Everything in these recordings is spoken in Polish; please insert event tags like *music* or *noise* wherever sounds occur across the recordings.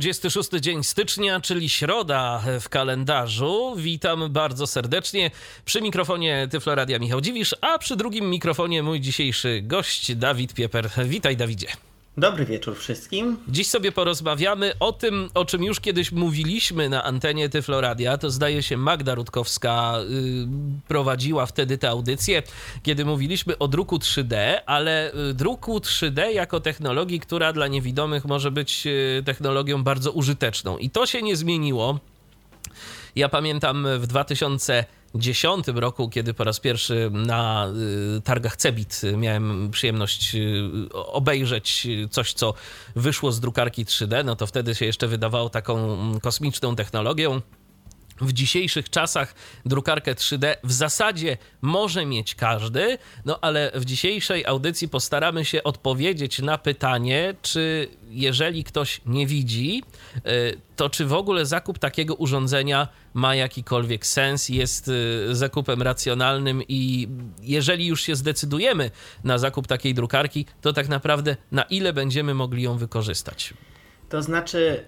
26 dzień stycznia, czyli środa w kalendarzu. Witam bardzo serdecznie. Przy mikrofonie Tyfloradia Michał Dziwisz, a przy drugim mikrofonie mój dzisiejszy gość Dawid Pieper. Witaj Dawidzie. Dobry wieczór wszystkim. Dziś sobie porozmawiamy o tym, o czym już kiedyś mówiliśmy na antenie Tyfloradia. To zdaje się Magda Rutkowska y, prowadziła wtedy tę audycję, kiedy mówiliśmy o druku 3D, ale y, druku 3D jako technologii, która dla niewidomych może być y, technologią bardzo użyteczną. I to się nie zmieniło. Ja pamiętam w 2000 2010 roku, kiedy po raz pierwszy na y, targach Cebit miałem przyjemność y, obejrzeć coś, co wyszło z drukarki 3D, no to wtedy się jeszcze wydawało taką mm, kosmiczną technologią w dzisiejszych czasach drukarkę 3D w zasadzie może mieć każdy, no ale w dzisiejszej audycji postaramy się odpowiedzieć na pytanie, czy jeżeli ktoś nie widzi, y, to czy w ogóle zakup takiego urządzenia ma jakikolwiek sens, jest y, zakupem racjonalnym i jeżeli już się zdecydujemy na zakup takiej drukarki, to tak naprawdę na ile będziemy mogli ją wykorzystać? To znaczy,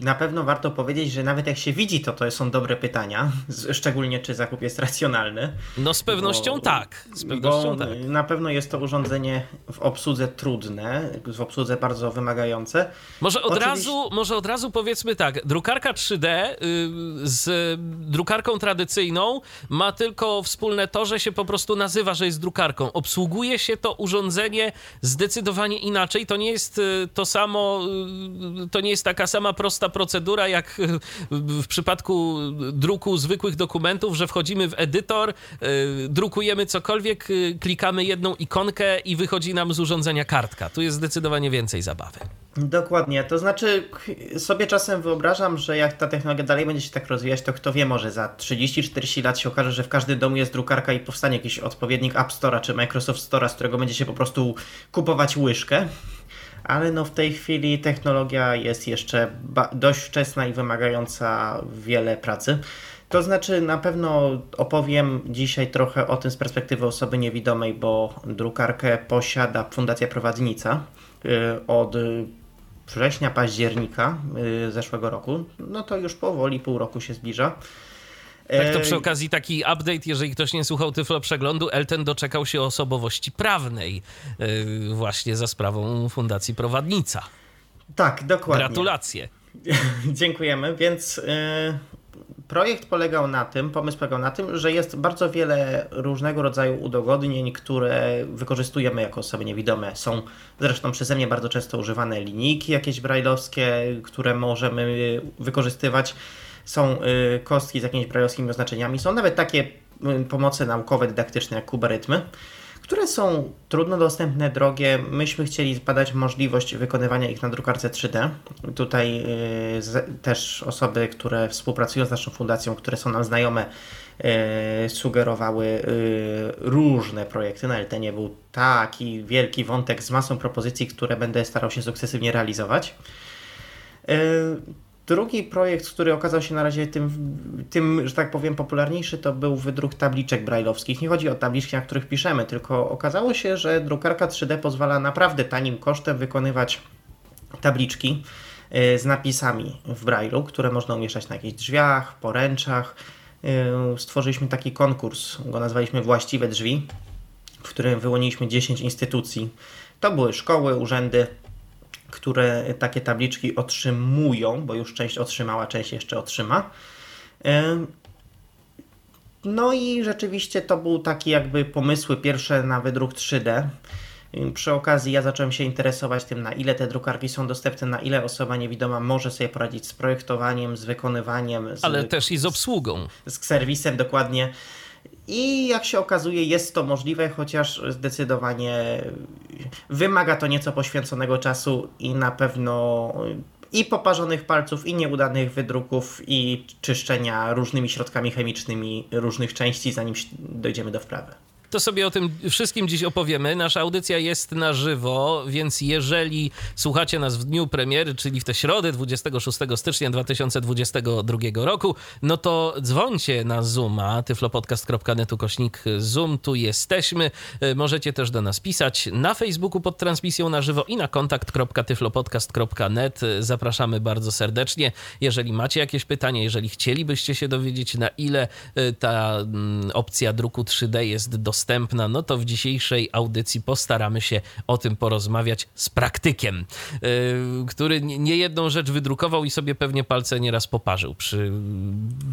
na pewno warto powiedzieć, że nawet jak się widzi, to to są dobre pytania, szczególnie czy zakup jest racjonalny. No z pewnością bo, tak. Z pewnością tak. Na pewno jest to urządzenie w obsłudze trudne, w obsłudze bardzo wymagające. Może od, Oczywiście... razu, może od razu powiedzmy tak, drukarka 3D y, z drukarką tradycyjną ma tylko wspólne to, że się po prostu nazywa, że jest drukarką. Obsługuje się to urządzenie zdecydowanie inaczej. To nie jest y, to samo y, to nie jest taka sama prosta procedura jak w przypadku druku zwykłych dokumentów, że wchodzimy w edytor, e, drukujemy cokolwiek, e, klikamy jedną ikonkę i wychodzi nam z urządzenia kartka. Tu jest zdecydowanie więcej zabawy. Dokładnie. To znaczy, sobie czasem wyobrażam, że jak ta technologia dalej będzie się tak rozwijać, to kto wie, może za 30-40 lat się okaże, że w każdym domu jest drukarka i powstanie jakiś odpowiednik App Store'a czy Microsoft Store'a, z którego będzie się po prostu kupować łyżkę ale no w tej chwili technologia jest jeszcze dość wczesna i wymagająca wiele pracy. To znaczy, na pewno opowiem dzisiaj trochę o tym z perspektywy osoby niewidomej, bo drukarkę posiada Fundacja Prowadnica y, od września, października y, zeszłego roku. No to już powoli pół roku się zbliża. Tak to przy okazji taki update, jeżeli ktoś nie słuchał Tyflo Przeglądu, Elten doczekał się osobowości prawnej e, właśnie za sprawą Fundacji Prowadnica. Tak, dokładnie. Gratulacje. *laughs* Dziękujemy, więc e, projekt polegał na tym, pomysł polegał na tym, że jest bardzo wiele różnego rodzaju udogodnień, które wykorzystujemy jako osoby niewidome. Są zresztą przeze mnie bardzo często używane linijki jakieś brajlowskie, które możemy wykorzystywać są y, kostki z jakimiś brajlowskimi oznaczeniami, są nawet takie y, pomoce naukowe, dydaktyczne jak kubarytmy, które są trudno dostępne, drogie. Myśmy chcieli zbadać możliwość wykonywania ich na drukarce 3D. Tutaj y, też osoby, które współpracują z naszą fundacją, które są nam znajome, sugerowały różne projekty. Na LTN był taki wielki wątek z masą propozycji, które będę starał się sukcesywnie realizować. Drugi projekt, który okazał się na razie tym, tym, że tak powiem, popularniejszy, to był wydruk tabliczek brajlowskich. Nie chodzi o tabliczki, na których piszemy, tylko okazało się, że drukarka 3D pozwala naprawdę tanim kosztem wykonywać tabliczki e, z napisami w brajlu, które można umieszczać na jakichś drzwiach, poręczach. E, stworzyliśmy taki konkurs, go nazwaliśmy Właściwe Drzwi, w którym wyłoniliśmy 10 instytucji. To były szkoły, urzędy, które takie tabliczki otrzymują, bo już część otrzymała, część jeszcze otrzyma. No i rzeczywiście to był taki jakby pomysły pierwsze na wydruk 3D. Przy okazji ja zacząłem się interesować tym, na ile te drukarki są dostępne, na ile osoba niewidoma może sobie poradzić z projektowaniem, z wykonywaniem. Z, Ale też i z obsługą. Z serwisem dokładnie. I jak się okazuje, jest to możliwe, chociaż zdecydowanie wymaga to nieco poświęconego czasu i na pewno i poparzonych palców, i nieudanych wydruków, i czyszczenia różnymi środkami chemicznymi różnych części, zanim dojdziemy do wprawy to sobie o tym wszystkim dziś opowiemy. Nasza audycja jest na żywo, więc jeżeli słuchacie nas w dniu premiery, czyli w tę środę 26 stycznia 2022 roku, no to dzwońcie na Zooma, tyflopodcast.netu kośnik Zoom, tu jesteśmy. E, możecie też do nas pisać na Facebooku pod transmisją na żywo i na kontakt.tyflopodcast.net. Zapraszamy bardzo serdecznie. Jeżeli macie jakieś pytania, jeżeli chcielibyście się dowiedzieć, na ile e, ta mm, opcja druku 3D jest dostępna, dostępna, no to w dzisiejszej audycji postaramy się o tym porozmawiać z praktykiem, yy, który nie jedną rzecz wydrukował i sobie pewnie palce nieraz poparzył przy,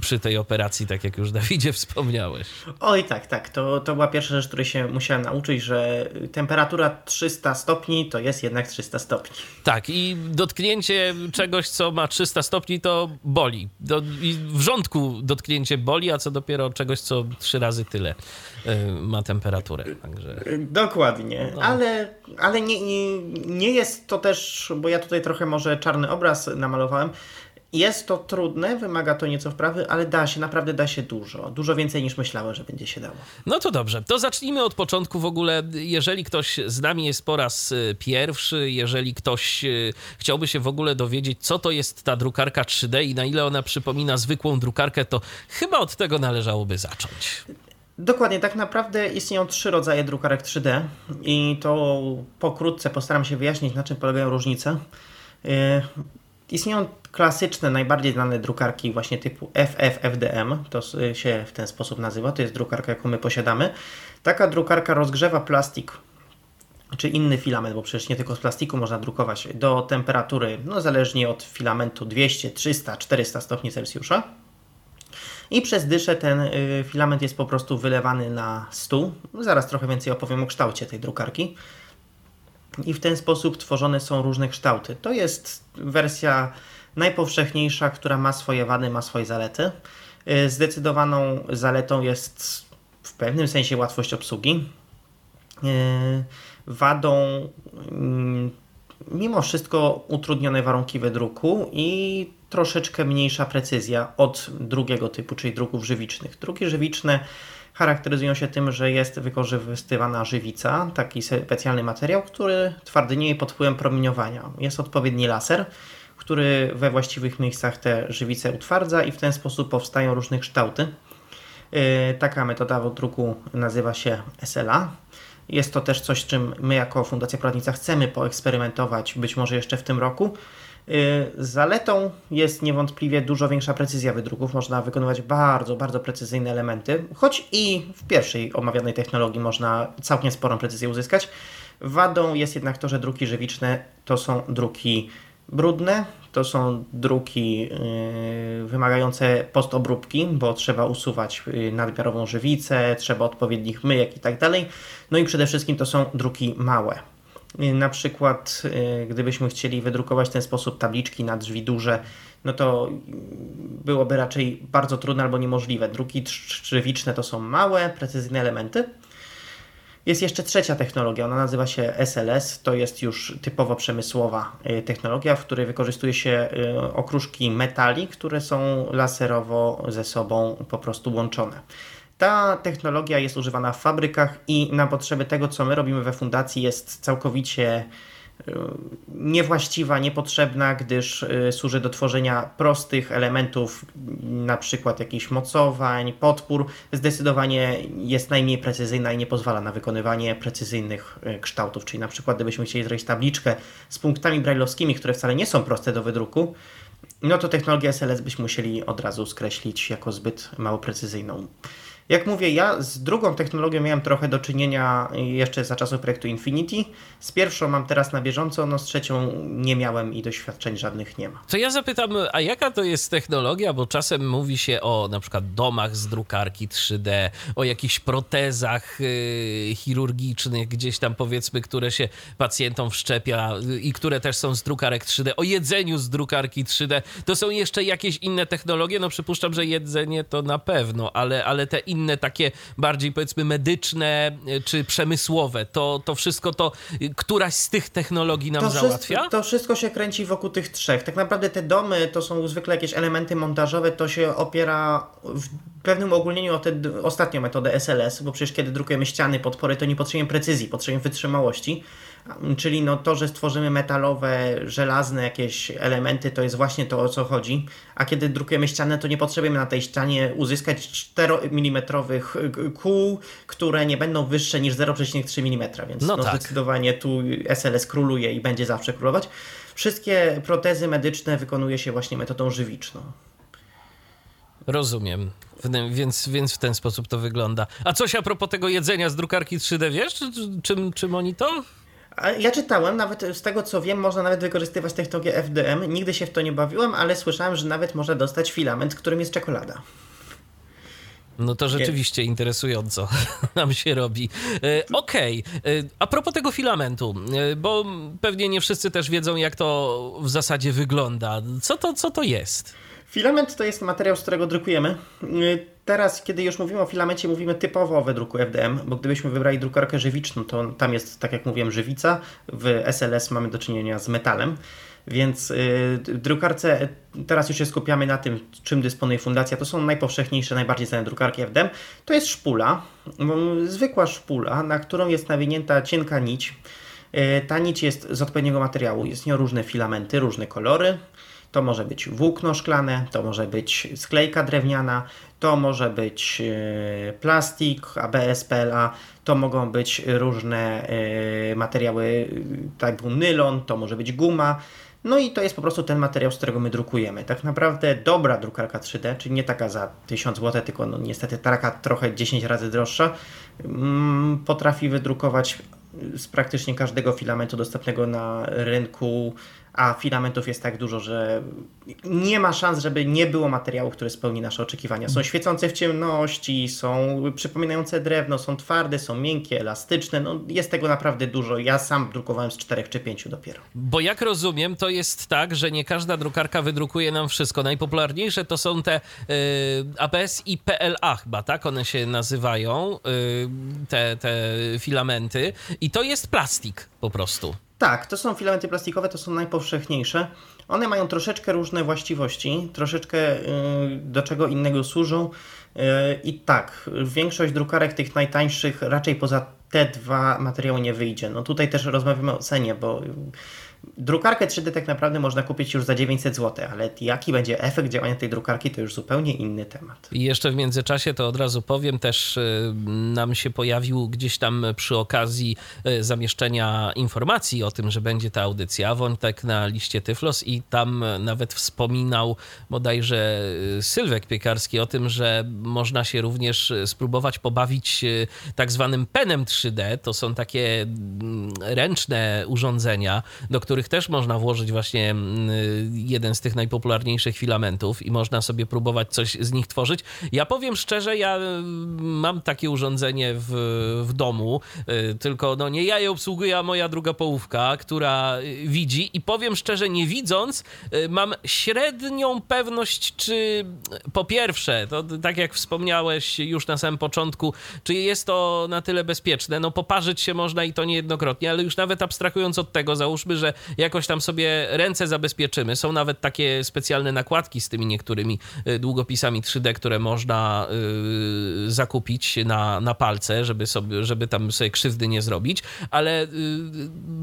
przy tej operacji, tak jak już Dawidzie *laughs* wspomniałeś. Oj, tak, tak. To, to była pierwsza rzecz, której się musiałem nauczyć, że temperatura 300 stopni to jest jednak 300 stopni. Tak, i dotknięcie czegoś, co ma 300 stopni, to boli. Do, I w rządku dotknięcie boli, a co dopiero czegoś, co trzy razy tyle yy, ma temperaturę. Także... Dokładnie, no. ale, ale nie, nie, nie jest to też, bo ja tutaj trochę może czarny obraz namalowałem. Jest to trudne, wymaga to nieco wprawy, ale da się, naprawdę da się dużo. Dużo więcej niż myślałem, że będzie się dało. No to dobrze, to zacznijmy od początku w ogóle. Jeżeli ktoś z nami jest po raz y, pierwszy, jeżeli ktoś y, chciałby się w ogóle dowiedzieć, co to jest ta drukarka 3D i na ile ona przypomina zwykłą drukarkę, to chyba od tego należałoby zacząć. Dokładnie, tak naprawdę istnieją trzy rodzaje drukarek 3D i to pokrótce postaram się wyjaśnić, na czym polegają różnice. E, istnieją klasyczne, najbardziej znane drukarki właśnie typu FFFDM, to się w ten sposób nazywa, to jest drukarka, jaką my posiadamy. Taka drukarka rozgrzewa plastik czy inny filament, bo przecież nie tylko z plastiku można drukować, do temperatury, no zależnie od filamentu 200, 300, 400 stopni Celsjusza i przez dyszę ten y, filament jest po prostu wylewany na stół. Zaraz trochę więcej opowiem o kształcie tej drukarki. I w ten sposób tworzone są różne kształty. To jest wersja najpowszechniejsza, która ma swoje wady, ma swoje zalety. Y, zdecydowaną zaletą jest w pewnym sensie łatwość obsługi. Y, wadą mm, mimo wszystko utrudnione warunki wydruku i troszeczkę mniejsza precyzja od drugiego typu, czyli druków żywicznych. Druki żywiczne charakteryzują się tym, że jest wykorzystywana żywica, taki specjalny materiał, który twardynieje pod wpływem promieniowania. Jest odpowiedni laser, który we właściwych miejscach te żywice utwardza i w ten sposób powstają różne kształty. Yy, taka metoda druku nazywa się SLA. Jest to też coś, czym my jako Fundacja Prawnica chcemy poeksperymentować, być może jeszcze w tym roku. Y, zaletą jest niewątpliwie dużo większa precyzja wydruków. Można wykonywać bardzo, bardzo precyzyjne elementy, choć i w pierwszej omawianej technologii można całkiem sporą precyzję uzyskać. Wadą jest jednak to, że druki żywiczne to są druki brudne, to są druki yy, wymagające postobróbki, bo trzeba usuwać y, nadmiarową żywicę, trzeba odpowiednich myjek i tak dalej. No i przede wszystkim to są druki małe. Y, na przykład, y, gdybyśmy chcieli wydrukować w ten sposób tabliczki na drzwi duże, no to byłoby raczej bardzo trudne albo niemożliwe. Druki drzewiczne to są małe, precyzyjne elementy. Jest jeszcze trzecia technologia, ona nazywa się SLS. To jest już typowo przemysłowa y, technologia, w której wykorzystuje się okruszki metali, które są laserowo ze sobą po prostu łączone. Ta technologia jest używana w fabrykach i na potrzeby tego, co my robimy we fundacji, jest całkowicie y, niewłaściwa, niepotrzebna, gdyż y, służy do tworzenia prostych elementów, na przykład jakichś mocowań, podpór. Zdecydowanie jest najmniej precyzyjna i nie pozwala na wykonywanie precyzyjnych y, kształtów. Czyli na przykład gdybyśmy chcieli zrobić tabliczkę z punktami brajlowskimi, które wcale nie są proste do wydruku, no to technologię SLS byśmy musieli od razu skreślić jako zbyt mało precyzyjną. Jak mówię, ja z drugą technologią miałem trochę do czynienia jeszcze za czasów projektu Infinity. Z pierwszą mam teraz na bieżąco, no z trzecią nie miałem i doświadczeń żadnych nie ma. To ja zapytam, a jaka to jest technologia? Bo czasem mówi się o na przykład domach z drukarki 3D, o jakichś protezach yy, chirurgicznych gdzieś tam powiedzmy, które się pacjentom wszczepia yy, i które też są z drukarek 3D, o jedzeniu z drukarki 3D. To są jeszcze jakieś inne technologie? No przypuszczam, że jedzenie to na pewno, ale, ale te inne inne takie bardziej powiedzmy medyczne czy przemysłowe, to, to wszystko to któraś z tych technologii nam to załatwia? Wszystko, to wszystko się kręci wokół tych trzech. Tak naprawdę te domy to są zwykle jakieś elementy montażowe, to się opiera w pewnym ogólnieniu o tę ostatnią metodę SLS, bo przecież kiedy drukujemy ściany, podpory, to nie potrzebujemy precyzji, potrzebujemy wytrzymałości. Czyli no to, że stworzymy metalowe, żelazne jakieś elementy, to jest właśnie to, o co chodzi. A kiedy drukujemy ścianę, to nie potrzebujemy na tej ścianie uzyskać 4 mm kół, które nie będą wyższe niż 0,3 mm, więc no, no tak. zdecydowanie tu SLS króluje i będzie zawsze królować. Wszystkie protezy medyczne wykonuje się właśnie metodą żywiczną. Rozumiem. Więc, więc w ten sposób to wygląda. A coś a propos tego jedzenia z drukarki 3D, wiesz, czym, czym oni to? Ja czytałem, nawet z tego co wiem, można nawet wykorzystywać technologię FDM. Nigdy się w to nie bawiłem, ale słyszałem, że nawet można dostać filament, którym jest czekolada. No to rzeczywiście interesująco *laughs* nam się robi. E, Okej, okay. E, a propos tego filamentu, e, bo pewnie nie wszyscy też wiedzą, jak to w zasadzie wygląda. Co to, co to jest? Filament to jest materiał, z którego drukujemy. Y, teraz, kiedy już mówimy o filamencie, mówimy typowo o wydruku FDM, bo gdybyśmy wybrali drukarkę żywiczną, to tam jest, tak jak mówiłem, żywica. W SLS mamy do czynienia z metalem. Więc y, w drukarce teraz już się skupiamy na tym, czym dysponuje fundacja. To są najpowszechniejsze, najbardziej znane drukarki FDM. To jest szpula, zwykła szpula, na którą jest nawinięta cienka nić. Y, ta nić jest z odpowiedniego materiału. Jest nią różne filamenty, różne kolory. To może być włókno szklane, to może być sklejka drewniana, to może być e, plastik, ABS, PLA, to mogą być różne e, materiały typu nylon, to może być guma. No i to jest po prostu ten materiał, z którego my drukujemy. Tak naprawdę dobra drukarka 3D, czyli nie taka za 1000 zł, tylko no niestety taka trochę 10 razy droższa, mm, potrafi wydrukować z praktycznie każdego filamentu dostępnego na rynku a filamentów jest tak dużo, że nie ma szans, żeby nie było materiału, który spełni nasze oczekiwania. Są świecące w ciemności, są przypominające drewno, są twarde, są miękkie, elastyczne. No, jest tego naprawdę dużo. Ja sam drukowałem z czterech czy pięciu dopiero. Bo jak rozumiem, to jest tak, że nie każda drukarka wydrukuje nam wszystko. Najpopularniejsze to są te y, ABS i PLA chyba, tak? One się nazywają, y, te, te filamenty. I to jest plastik po prostu. Tak, to są filamenty plastikowe, to są najpowszechniejsze. One mają troszeczkę różne właściwości, troszeczkę y, do czego innego służą. Y, I tak, większość drukarek tych najtańszych raczej poza te dwa materiały nie wyjdzie. No tutaj też rozmawiamy o cenie, bo Drukarkę 3D tak naprawdę można kupić już za 900 zł, ale jaki będzie efekt działania tej drukarki, to już zupełnie inny temat. I jeszcze w międzyczasie to od razu powiem, też y, nam się pojawił gdzieś tam przy okazji y, zamieszczenia informacji o tym, że będzie ta audycja, Wątek na liście Tyflos i tam nawet wspominał bodajże Sylwek Piekarski o tym, że można się również spróbować pobawić tak zwanym penem 3D. To są takie mm, ręczne urządzenia, do których których też można włożyć właśnie mm, jeden z tych najpopularniejszych filamentów i można sobie próbować coś z nich tworzyć. Ja powiem szczerze, ja mm, mam takie urządzenie w, w domu, y, tylko no nie ja je obsługuję, a moja druga połówka, która y, widzi i powiem szczerze, nie widząc, y, mam średnią pewność, czy po pierwsze, to tak jak wspomniałeś już na samym początku, czy jest to na tyle bezpieczne, no poparzyć się można i to niejednokrotnie, ale już nawet abstrahując od tego, załóżmy, że jakoś tam sobie ręce zabezpieczymy. Są nawet takie specjalne nakładki z tymi niektórymi y, długopisami 3D, które można y, zakupić na, na palce, żeby, sobie, żeby tam sobie krzywdy nie zrobić, ale y,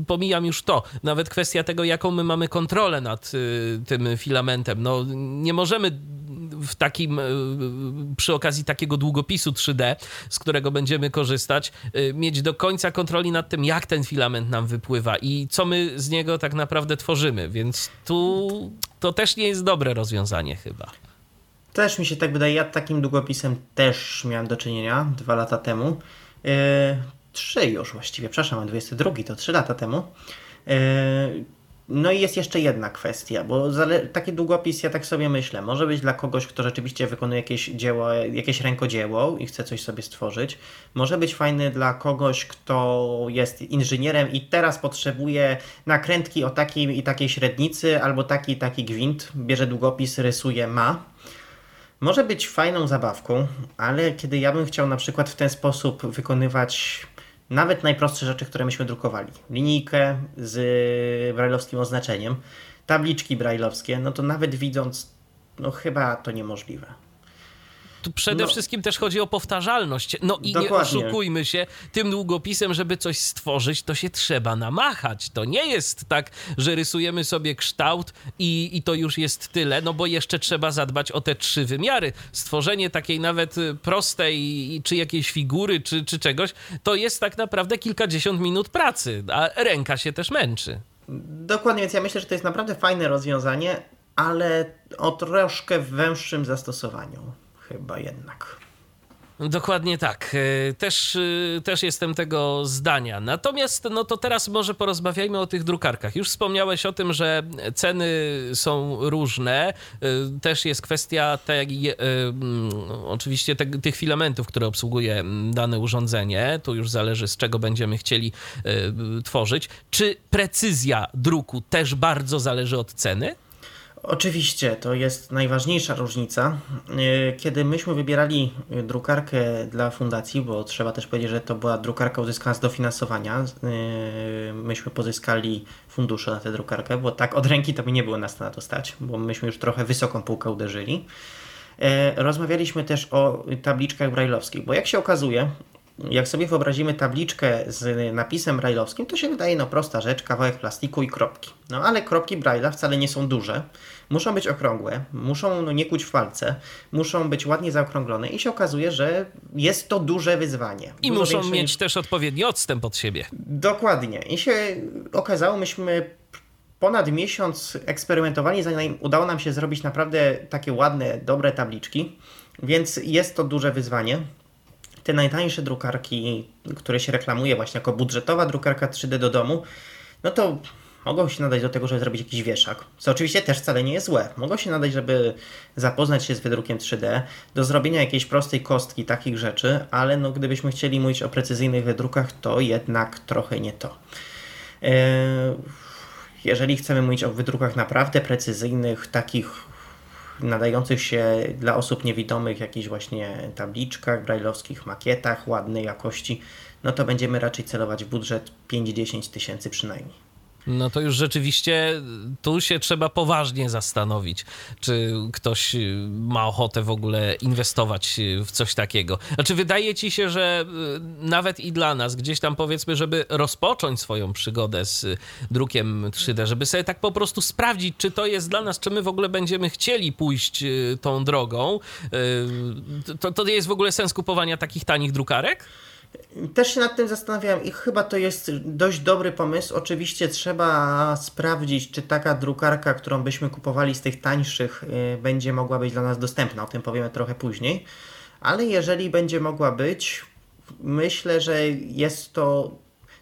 pomijam już to. Nawet kwestia tego, jaką my mamy kontrolę nad tym filamentem. No, nie możemy w takim, e, przy okazji takiego długopisu 3D, z którego będziemy korzystać, e, mieć do końca kontroli nad tym, jak ten filament nam wypływa i co my z niego tak naprawdę tworzymy. Więc tu to też nie jest dobre rozwiązanie chyba. Też mi się tak wydaje. Ja takim długopisem też miałem do czynienia dwa lata temu. Yy, trzy już właściwie, przepraszam, 22 to trzy lata temu. Yy, no i jest jeszcze jedna kwestia, bo taki długopis, ja tak sobie myślę, może być dla kogoś, kto rzeczywiście wykonuje jakieś dzieło, jakieś rękodzieło i chce coś sobie stworzyć. Może być fajny dla kogoś, kto jest inżynierem i teraz potrzebuje nakrętki o takiej i takiej średnicy albo taki taki gwint. Bierze długopis, rysuje, ma. może być fajną zabawką, ale kiedy ja bym chciał na przykład w ten sposób wykonywać nawet najprostsze rzeczy, które myśmy drukowali, linijkę z brajlowskim oznaczeniem, tabliczki brajlowskie, no to nawet widząc, no chyba to niemożliwe. Tu przede no, wszystkim też chodzi o powtarzalność. No i dokładnie. nie oszukujmy się, tym długopisem, żeby coś stworzyć, to się trzeba namachać. To nie jest tak, że rysujemy sobie kształt i, i to już jest tyle, no bo jeszcze trzeba zadbać o te trzy wymiary. Stworzenie takiej nawet prostej, czy jakiejś figury, czy, czy czegoś, to jest tak naprawdę kilkadziesiąt minut pracy, a ręka się też męczy. Dokładnie, więc ja myślę, że to jest naprawdę fajne rozwiązanie, ale o troszkę węższym zastosowaniu chyba jednak. Dokładnie tak. E, też, e, też jestem tego zdania. Natomiast, no to teraz może porozmawiajmy o tych drukarkach. Już wspomniałeś o tym, że ceny są różne. E, też jest kwestia tej, oczywiście te, tych filamentów, które obsługuje dane urządzenie. Tu już zależy, z czego będziemy chcieli tworzyć. Czy precyzja druku też bardzo zależy od ceny? Oczywiście, to jest najważniejsza różnica. E, kiedy myśmy wybierali drukarkę dla fundacji, bo trzeba też powiedzieć, że to była drukarka uzyskana z dofinansowania, e, myśmy pozyskali fundusze na tę drukarkę, bo tak od ręki to by nie było nas na to stać, bo myśmy już trochę wysoką półkę uderzyli. E, rozmawialiśmy też o tabliczkach brajlowskich, bo jak się okazuje, jak sobie wyobrazimy tabliczkę z napisem brajlowskim, to się wydaje no prosta rzecz, kawałek plastiku i kropki. No ale kropki Braille'a wcale nie są duże. Muszą być okrągłe, muszą no, nie kuć w palce, muszą być ładnie zaokrąglone i się okazuje, że jest to duże wyzwanie. I muszą mieć niż... też odpowiedni odstęp od siebie. Dokładnie. I się okazało, myśmy ponad miesiąc eksperymentowali, zanim udało nam się zrobić naprawdę takie ładne, dobre tabliczki, więc jest to duże wyzwanie te najtańsze drukarki, które się reklamuje właśnie jako budżetowa drukarka 3D do domu, no to mogą się nadać do tego, żeby zrobić jakiś wieszak, co oczywiście też wcale nie jest złe. Mogą się nadać, żeby zapoznać się z wydrukiem 3D, do zrobienia jakiejś prostej kostki, takich rzeczy, ale no gdybyśmy chcieli mówić o precyzyjnych wydrukach, to jednak trochę nie to. E, jeżeli chcemy mówić o wydrukach naprawdę precyzyjnych, takich nadających się dla osób niewidomych jakichś właśnie tabliczkach brajlowskich, makietach ładnej jakości, no to będziemy raczej celować w budżet 5-10 tysięcy przynajmniej. No to już rzeczywiście tu się trzeba poważnie zastanowić, czy ktoś ma ochotę w ogóle inwestować w coś takiego. Znaczy, wydaje ci się, że y, nawet i dla nas, gdzieś tam powiedzmy, żeby rozpocząć swoją przygodę z drukiem 3D, żeby sobie tak po prostu sprawdzić, czy to jest dla nas, czy my w ogóle będziemy chcieli pójść y, tą drogą, y, to, to jest w ogóle sens kupowania takich tanich drukarek? Też się nad tym zastanawiałem i chyba to jest dość dobry pomysł. Oczywiście trzeba sprawdzić, czy taka drukarka, którą byśmy kupowali z tych tańszych, y, będzie mogła być dla nas dostępna. O tym powiemy trochę później. Ale jeżeli będzie mogła być, myślę, że jest to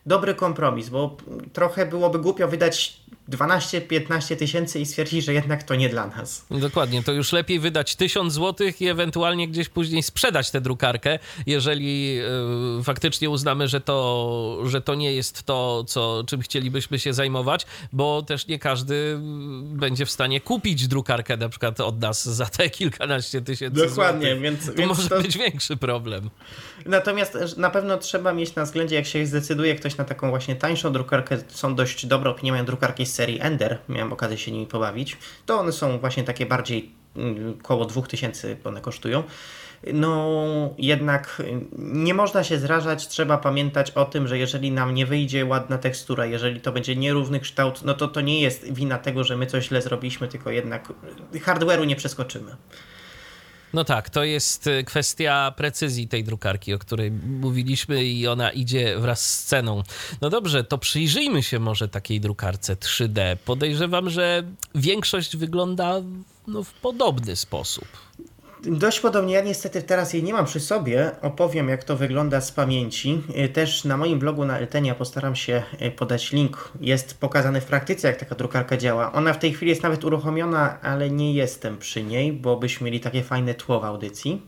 dobry kompromis, bo trochę byłoby głupio wydać 12-15 tysięcy i stwierdzić, że jednak to nie dla nas. Dokładnie, to już lepiej wydać 1000 zł i ewentualnie gdzieś później sprzedać tę drukarkę, jeżeli y, faktycznie uznamy, że to, że to nie jest to, co, czym chcielibyśmy się zajmować, bo też nie każdy będzie w stanie kupić drukarkę na przykład od nas za te kilkanaście tysięcy Dokładnie, złotych. więc... To więc może to... być większy problem. Natomiast na pewno trzeba mieć na względzie, jak się zdecyduje ktoś na taką właśnie tańszą drukarkę, są dość dobre opinie, mają drukarki z serii Ender, miałem okazję się nimi pobawić, to one są właśnie takie bardziej mm, koło 2000 one kosztują. No jednak nie można się zrażać, trzeba pamiętać o tym, że jeżeli nam nie wyjdzie ładna tekstura, jeżeli to będzie nierówny kształt, no to to nie jest wina tego, że my coś źle zrobiliśmy, tylko jednak hardware'u nie przeskoczymy. No tak, to jest y, kwestia precyzji tej drukarki, o której mówiliśmy i ona idzie wraz z ceną. No dobrze, to przyjrzyjmy się może takiej drukarce 3D. Podejrzewam, że większość wygląda no, w podobny sposób. Dość podobnie, ja niestety teraz jej nie mam przy sobie. Opowiem, jak to wygląda z pamięci. E, też na moim blogu na Eltenia postaram się e, podać link. Jest pokazany w praktyce, jak taka drukarka działa. Ona w tej chwili jest nawet uruchomiona, ale nie jestem przy niej, bo byśmy mieli takie fajne tło w audycji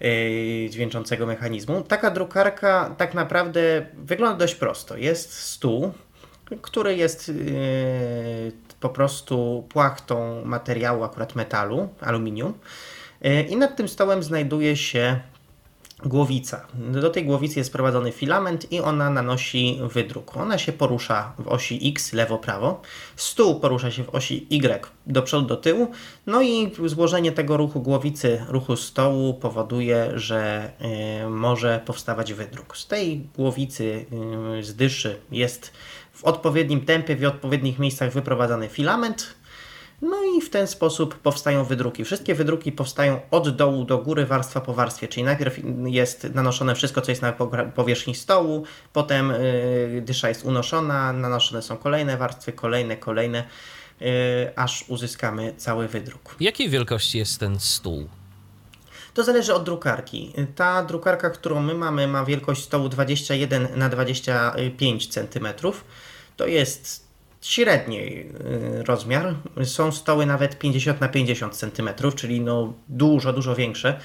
yy, dźwięczącego mechanizmu. Taka drukarka tak naprawdę wygląda dość prosto. Jest stół, który jest po prostu płachtą materiału, akurat metalu, aluminium I nad tym stołem znajduje się głowica. Do tej głowicy jest sprowadzony filament i ona nanosi wydruk. Ona się porusza w osi X lewo-prawo, stół porusza się w osi Y do przodu, do tyłu, no i złożenie tego ruchu głowicy, ruchu stołu powoduje, że y, może powstawać wydruk. Z tej głowicy, y, z dyszy jest w odpowiednim tempie, w odpowiednich miejscach wyprowadzany filament, no i w ten sposób powstają wydruki. Wszystkie wydruki powstają od dołu do góry, warstwa po warstwie, czyli najpierw jest nanoszone wszystko, co jest na powierzchni stołu, potem yy, dysza jest unoszona, nanoszone są kolejne warstwy, kolejne, kolejne, yy, aż uzyskamy cały wydruk. Jakiej wielkości jest ten stół? To zależy od drukarki. Ta drukarka, którą my mamy, ma wielkość stołu 21 na 25 cm. To jest średni y, rozmiar. Są stoły nawet 50 na 50 cm, czyli no dużo, dużo większe.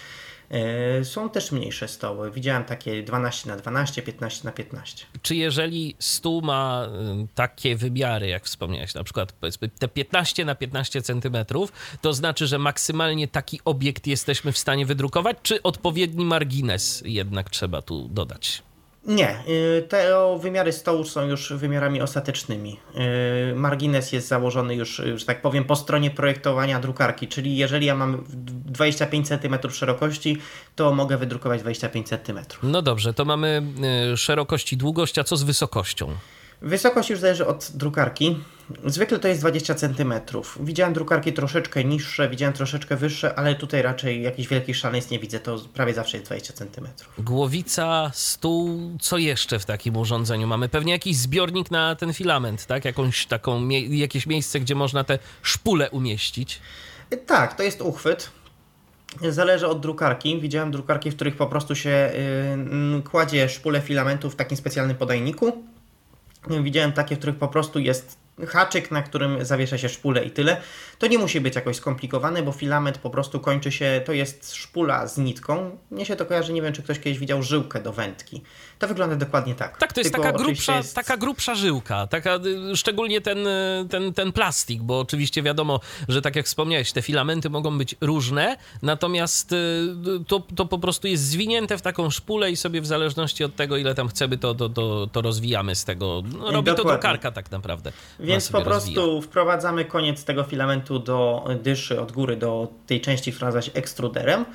Y, są też mniejsze stoły. Widziałem takie 12 na 12, 15 na 15. Czy jeżeli stół ma y, takie wymiary, jak wspomniałeś, na przykład powiedzmy te 15 na 15 centymetrów, to znaczy, że maksymalnie taki obiekt jesteśmy w stanie wydrukować, czy odpowiedni margines jednak trzeba tu dodać? Nie, y, te wymiary stołu są już wymiarami ostatecznymi. Y, margines jest założony już, że tak powiem, po stronie projektowania drukarki, czyli jeżeli ja mam 25 cm szerokości, to mogę wydrukować 25 cm. No dobrze, to mamy y, szerokość i długość, a co z wysokością? Wysokość już zależy od drukarki. Zwykle to jest 20 cm. Widziałem drukarki troszeczkę niższe, widziałem troszeczkę wyższe, ale tutaj raczej jakichś wielkich szaleństw nie widzę. To prawie zawsze jest 20 cm. Głowica, stół, co jeszcze w takim urządzeniu mamy? Pewnie jakiś zbiornik na ten filament, tak? Jakąś taką, jakieś miejsce, gdzie można te szpule umieścić? Tak, to jest uchwyt. Zależy od drukarki. Widziałem drukarki, w których po prostu się yy, kładzie szpulę filamentu w takim specjalnym podajniku Widziałem takie, w których po prostu jest haczyk, na którym zawiesza się szpulę i tyle. To nie musi być jakoś skomplikowane, bo filament po prostu kończy się, to jest szpula z nitką. Mnie się to kojarzy, nie wiem czy ktoś kiedyś widział żyłkę do wędki. To wygląda dokładnie tak. Tak, to jest taka grubsza, jest... taka grubsza żyłka, taka, y, szczególnie ten, y, ten, ten plastik, bo oczywiście wiadomo, że tak jak wspomniałeś, te filamenty mogą być różne, natomiast y, to, to po prostu jest zwinięte w taką szpulę i sobie w zależności od tego, ile tam chcemy, to, to, to, to rozwijamy z tego. No, robi dokładnie. to drukarka tak naprawdę. Więc po prostu rozwija. wprowadzamy koniec tego filamentu do dyszy od góry, do tej części, która nazywa się ekstruderem.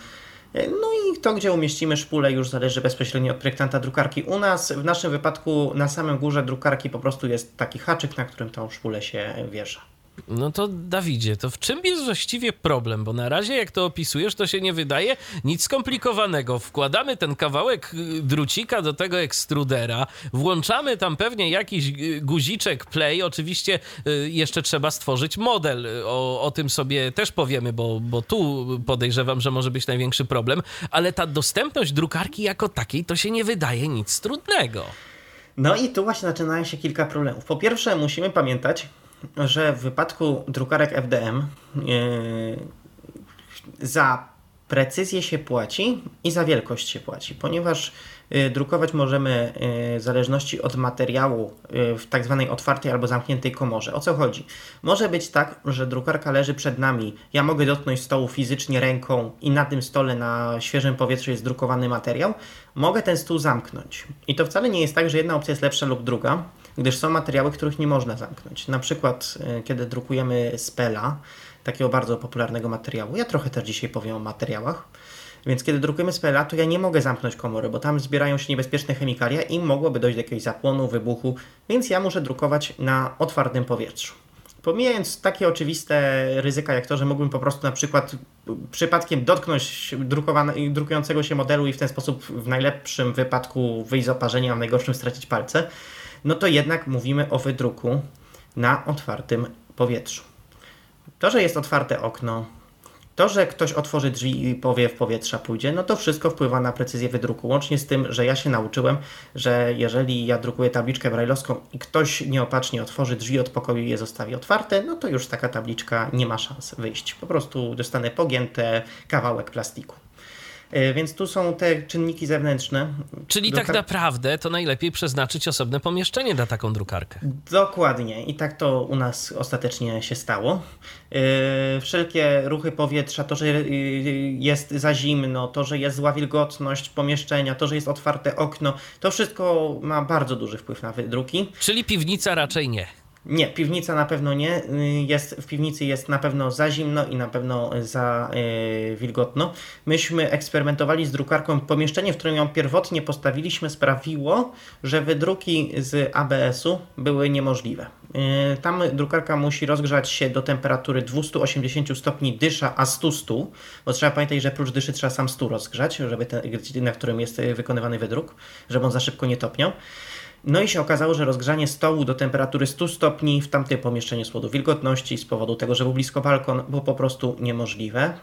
No i to, gdzie umieścimy szpulę, już zależy bezpośrednio od projektanta drukarki. U nas, w naszym wypadku, na samym górze drukarki po prostu jest taki haczyk, na którym tą szpulę się wiesza. No to Dawidzie, to w czym jest właściwie problem? Bo na razie jak to opisujesz, to się nie wydaje nic skomplikowanego. Wkładamy ten kawałek y, drucika do tego ekstrudera, włączamy tam pewnie jakiś y, guziczek play. Oczywiście y, jeszcze trzeba stworzyć model. O, o tym sobie też powiemy, bo, bo tu podejrzewam, że może być największy problem. Ale ta dostępność drukarki jako takiej to się nie wydaje nic trudnego. No i tu właśnie zaczynają się kilka problemów. Po pierwsze, musimy pamiętać, że w wypadku drukarek FDM yy, za precyzję się płaci i za wielkość się płaci, ponieważ yy, drukować możemy yy, w zależności od materiału w tak zwanej otwartej albo zamkniętej komorze. O co chodzi? Może być tak, że drukarka leży przed nami, ja mogę dotknąć stołu fizycznie ręką i na tym stole na świeżym powietrzu jest drukowany materiał, mogę ten stół zamknąć. I to wcale nie jest tak, że jedna opcja jest lepsza lub druga, gdyż są materiały, których nie można zamknąć. Na przykład, e, kiedy drukujemy spela, takiego bardzo popularnego materiału, ja trochę też dzisiaj powiem o materiałach, więc kiedy drukujemy spela, to ja nie mogę zamknąć komory, bo tam zbierają się niebezpieczne chemikalia i mogłoby dojść do jakiegoś zapłonu, wybuchu, więc ja muszę drukować na otwartym powietrzu. Pomijając takie oczywiste ryzyka, jak to, że mógłbym po prostu na przykład przypadkiem dotknąć drukującego się modelu i w ten sposób w najlepszym wypadku wyjść z oparzenia, a w najgorszym stracić palce, no to jednak mówimy o wydruku na otwartym powietrzu. To, że jest otwarte okno, to, że ktoś otworzy drzwi i powiew powietrza pójdzie, no to wszystko wpływa na precyzję wydruku. Łącznie z tym, że ja się nauczyłem, że jeżeli ja drukuję tabliczkę brajlowską i ktoś nieopatrznie otworzy drzwi od pokoju i je zostawi otwarte, no to już taka tabliczka nie ma szans wyjść. Po prostu dostanę pogięte kawałek plastiku. E, więc tu są te czynniki zewnętrzne. Czyli Drukar... tak naprawdę to najlepiej przeznaczyć osobne pomieszczenie na taką drukarkę. Dokładnie i tak to u nas ostatecznie się stało. E, wszelkie ruchy powietrza, to, że jest za zimno, to, że jest zła wilgotność pomieszczenia, to, że jest otwarte okno, to wszystko ma bardzo duży wpływ na wydruki. Czyli piwnica raczej nie. Nie, piwnica na pewno nie. Jest, w piwnicy jest na pewno za zimno i na pewno za yy, wilgotno. Myśmy eksperymentowali z drukarką. Pomieszczenie, w którym ją pierwotnie postawiliśmy, sprawiło, że wydruki z ABS-u były niemożliwe. Yy, tam drukarka musi rozgrzać się do temperatury 280 stopni dysza, a 100 stu, bo trzeba pamiętać, że prócz dyszy trzeba sam stół rozgrzać, żeby ten, na którym jest wykonywany wydruk, żeby on za szybko nie topniał. No i się okazało, że rozgrzanie stołu do temperatury 100 stopni w tamtym pomieszczeniu z powodu wilgotności, z powodu tego, że był blisko balkon, było po prostu niemożliwe.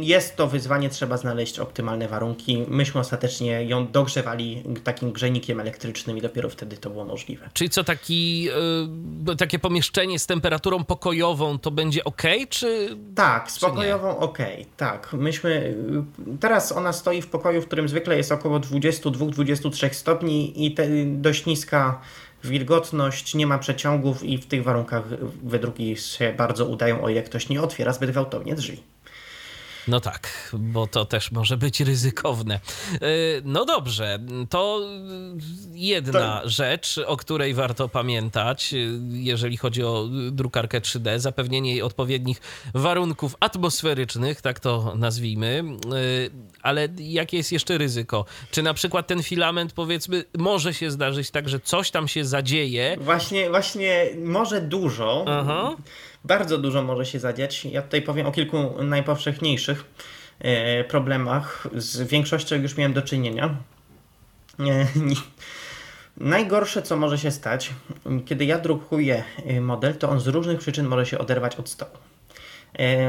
Jest to wyzwanie, trzeba znaleźć optymalne warunki. Myśmy ostatecznie ją dogrzewali takim grzejnikiem elektrycznym i dopiero wtedy to było możliwe. Czyli co, taki, yy, takie pomieszczenie z temperaturą pokojową to będzie ok, czy. Tak, z pokojową ok, tak. Myśmy. Teraz ona stoi w pokoju, w którym zwykle jest około 22-23 stopni i te, dość niska wilgotność, nie ma przeciągów i w tych warunkach wydruki się bardzo udają, o ile ktoś nie otwiera zbyt gwałtownie drzwi. No tak, bo to też może być ryzykowne. E, no dobrze, to jedna to... rzecz, o której warto pamiętać, jeżeli chodzi o drukarkę 3D, zapewnienie jej odpowiednich warunków atmosferycznych, tak to nazwijmy. E, ale jakie jest jeszcze ryzyko? Czy na przykład ten filament, powiedzmy, może się zdarzyć tak, że coś tam się zadzieje? Właśnie, właśnie może dużo. Aha bardzo dużo może się zadziać. Ja tutaj powiem o kilku najpowszechniejszych e, problemach. Z większością już miałem do czynienia. E, *laughs* najgorsze, co może się stać, kiedy ja drukuję e, model, to on z różnych przyczyn może się oderwać od stołu.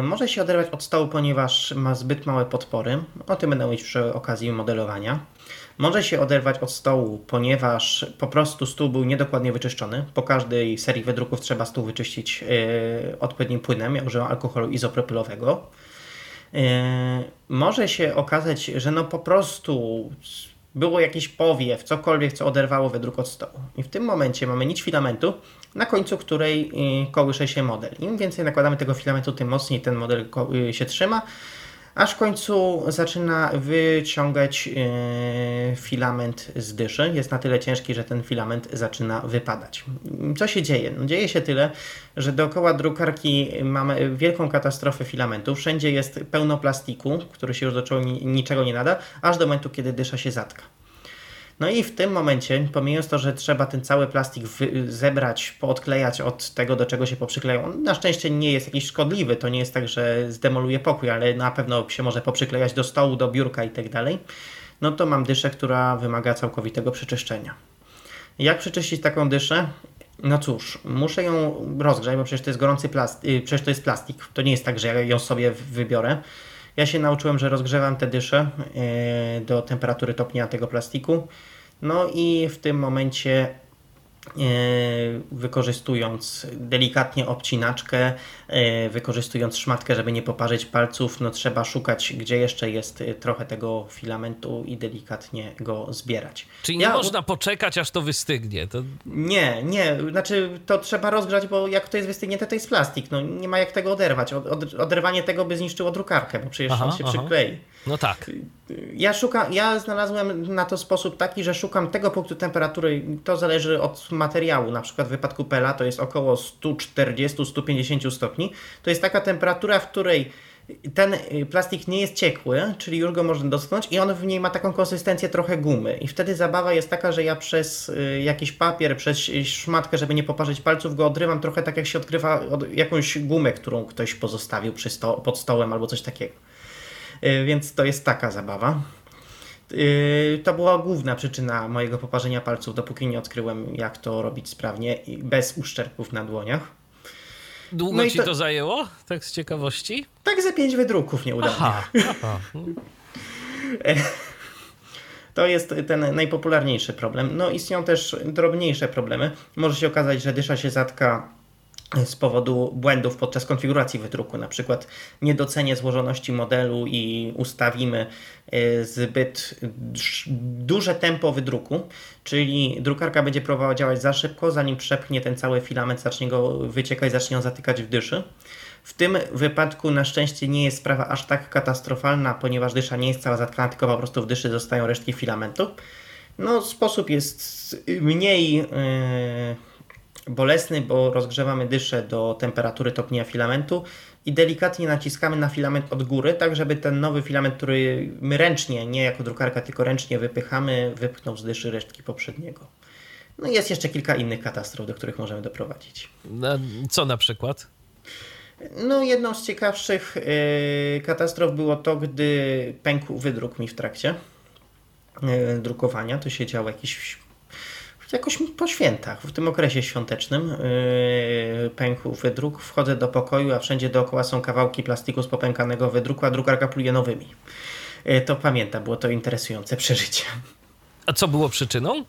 Może się oderwać od stołu, ponieważ ma zbyt małe podpory. O tym będę mówić przy okazji modelowania. Może się oderwać od stołu, ponieważ po prostu stół był niedokładnie wyczyszczony. Po każdej serii wydruków trzeba stół wyczyścić yy, odpowiednim płynem. Ja używam alkoholu izopropylowego. Yy, może się okazać, że no po prostu było jakiś powiew, cokolwiek, co oderwało wydruk od stołu. I w tym momencie mamy nić filamentu, na końcu której yy, kołysze się model. Im więcej nakładamy tego filamentu, tym mocniej ten model się trzyma aż w końcu zaczyna wyciągać e, filament z dyszy. Jest na tyle ciężki, że ten filament zaczyna wypadać. Co się dzieje? No, dzieje się tyle, że dookoła drukarki mamy wielką katastrofę filamentu. Wszędzie jest pełno plastiku, który się już do niczego nie nada, aż do momentu, kiedy dysza się zatka. No i w tym momencie, pomijając to, że trzeba ten cały plastik zebrać, poodklejać od tego, do czego się poprzykleją, on na szczęście nie jest jakiś szkodliwy, to nie jest tak, że zdemoluje pokój, ale na pewno się może poprzyklejać do stołu, do biurka i tak dalej, no to mam dyszę, która wymaga całkowitego przeczyszczenia. Jak przeczyścić taką dyszę? No cóż, muszę ją rozgrzać, bo przecież to jest gorący plastik, y, przecież to jest plastik. To nie jest tak, że ja ją sobie wybiorę. Ja się nauczyłem, że rozgrzewam te dysze e, do temperatury topnienia tego plastiku. No i w tym momencie wykorzystując delikatnie obcinaczkę, e, wykorzystując szmatkę, żeby nie poparzyć palców, no trzeba szukać, gdzie jeszcze jest e, trochę tego filamentu i delikatnie go zbierać. Czyli nie ja... można poczekać, aż to wystygnie? To... Nie, nie, znaczy to trzeba rozgrzać, bo jak to jest wystygnięte, to jest plastik, no nie ma jak tego oderwać. Od, oderwanie tego by zniszczyło drukarkę, bo przecież aha, on się aha. przyklei. No tak. Ja szukam, ja znalazłem na to sposób taki, że szukam tego punktu temperatury, to zależy od materiału, na przykład w wypadku pela to jest około 140-150 stopni. To jest taka temperatura, w której ten y, plastik nie jest ciekły, czyli już go można dotknąć i on w niej ma taką konsystencję trochę gumy. I wtedy zabawa jest taka, że ja przez y, jakiś papier, przez szmatkę, żeby nie poparzyć palców, go odrywam trochę tak jak się odkrywa jakąś gumę, którą ktoś pozostawił przy sto pod stołem albo coś takiego. Y, więc to jest taka zabawa. Y, to była główna przyczyna mojego poparzenia palców, dopóki nie odkryłem, jak to robić sprawnie i bez uszczerbków na dłoniach. Długo no ci to... to... zajęło? Tak z ciekawości? Tak ze pięć wydruków nie udało. Aha, *laughs* aha. *laughs* To jest ten najpopularniejszy problem. No istnieją też drobniejsze problemy. Może się okazać, że dysza się zatka z powodu błędów podczas konfiguracji wydruku, na przykład niedocenię złożoności modelu i ustawimy y, zbyt duże tempo wydruku, czyli drukarka będzie próbowała działać za szybko, zanim przepchnie ten cały filament, zacznie go wyciekać, zacznie ją zatykać w dyszy. W tym wypadku na szczęście nie jest sprawa aż tak katastrofalna, ponieważ dysza nie jest cała zatkana, tylko po prostu w dyszy zostają resztki filamentu. No, sposób jest mniej yy, bolesny, bo rozgrzewamy dyszę do temperatury topnienia filamentu i delikatnie naciskamy na filament od góry, tak żeby ten nowy filament, który my ręcznie, nie jako drukarka, tylko ręcznie wypychamy, wypchnął z dyszy resztki poprzedniego. No i jest jeszcze kilka innych katastrof, do których możemy doprowadzić. Co na przykład? No, jedną z ciekawszych yy, katastrof było to, gdy pękł wydruk mi w trakcie yy, drukowania. To się działo jakiś, jakoś po świętach, w tym okresie świątecznym. Yy, pękł wydruk, wchodzę do pokoju, a wszędzie dookoła są kawałki plastiku z popękanego wydruku, a drukarka pluje nowymi. Yy, to pamiętam, było to interesujące *laughs* przeżycie. A co było przyczyną?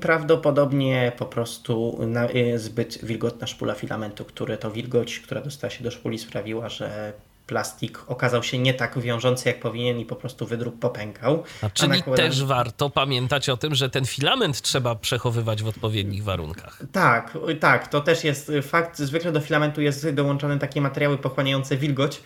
Prawdopodobnie po prostu y, zbyt wilgotna szpula filamentu, które to wilgoć, która dostała się do szpuli sprawiła, że plastik okazał się nie tak wiążący jak powinien i po prostu wydruk popękał. A czyli nakładam... też warto pamiętać o tym, że ten filament trzeba przechowywać w odpowiednich warunkach. Tak, tak, to też jest fakt. Zwykle do filamentu jest dołączone takie materiały pochłaniające wilgoć,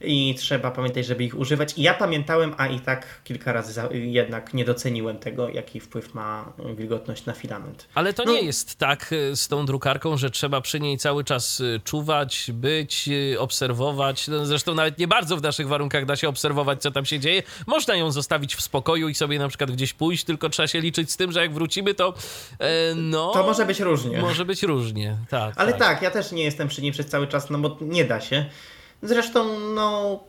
i trzeba pamiętać, żeby ich używać. I ja pamiętałem, a i tak kilka razy jednak nie doceniłem tego, jaki wpływ ma wilgotność na filament. Ale to no. nie jest tak e, z tą drukarką, że trzeba przy niej cały czas e, czuwać, być, e, obserwować. No zresztą nawet nie bardzo w naszych warunkach da się obserwować, co tam się dzieje. Można ją zostawić w spokoju i sobie na przykład gdzieś pójść, tylko trzeba się liczyć z tym, że jak wrócimy, to e, no... To może być różnie. Może być różnie, tak. Ale tak. tak, ja też nie jestem przy niej przez cały czas, no bo nie da się. Zresztą, no.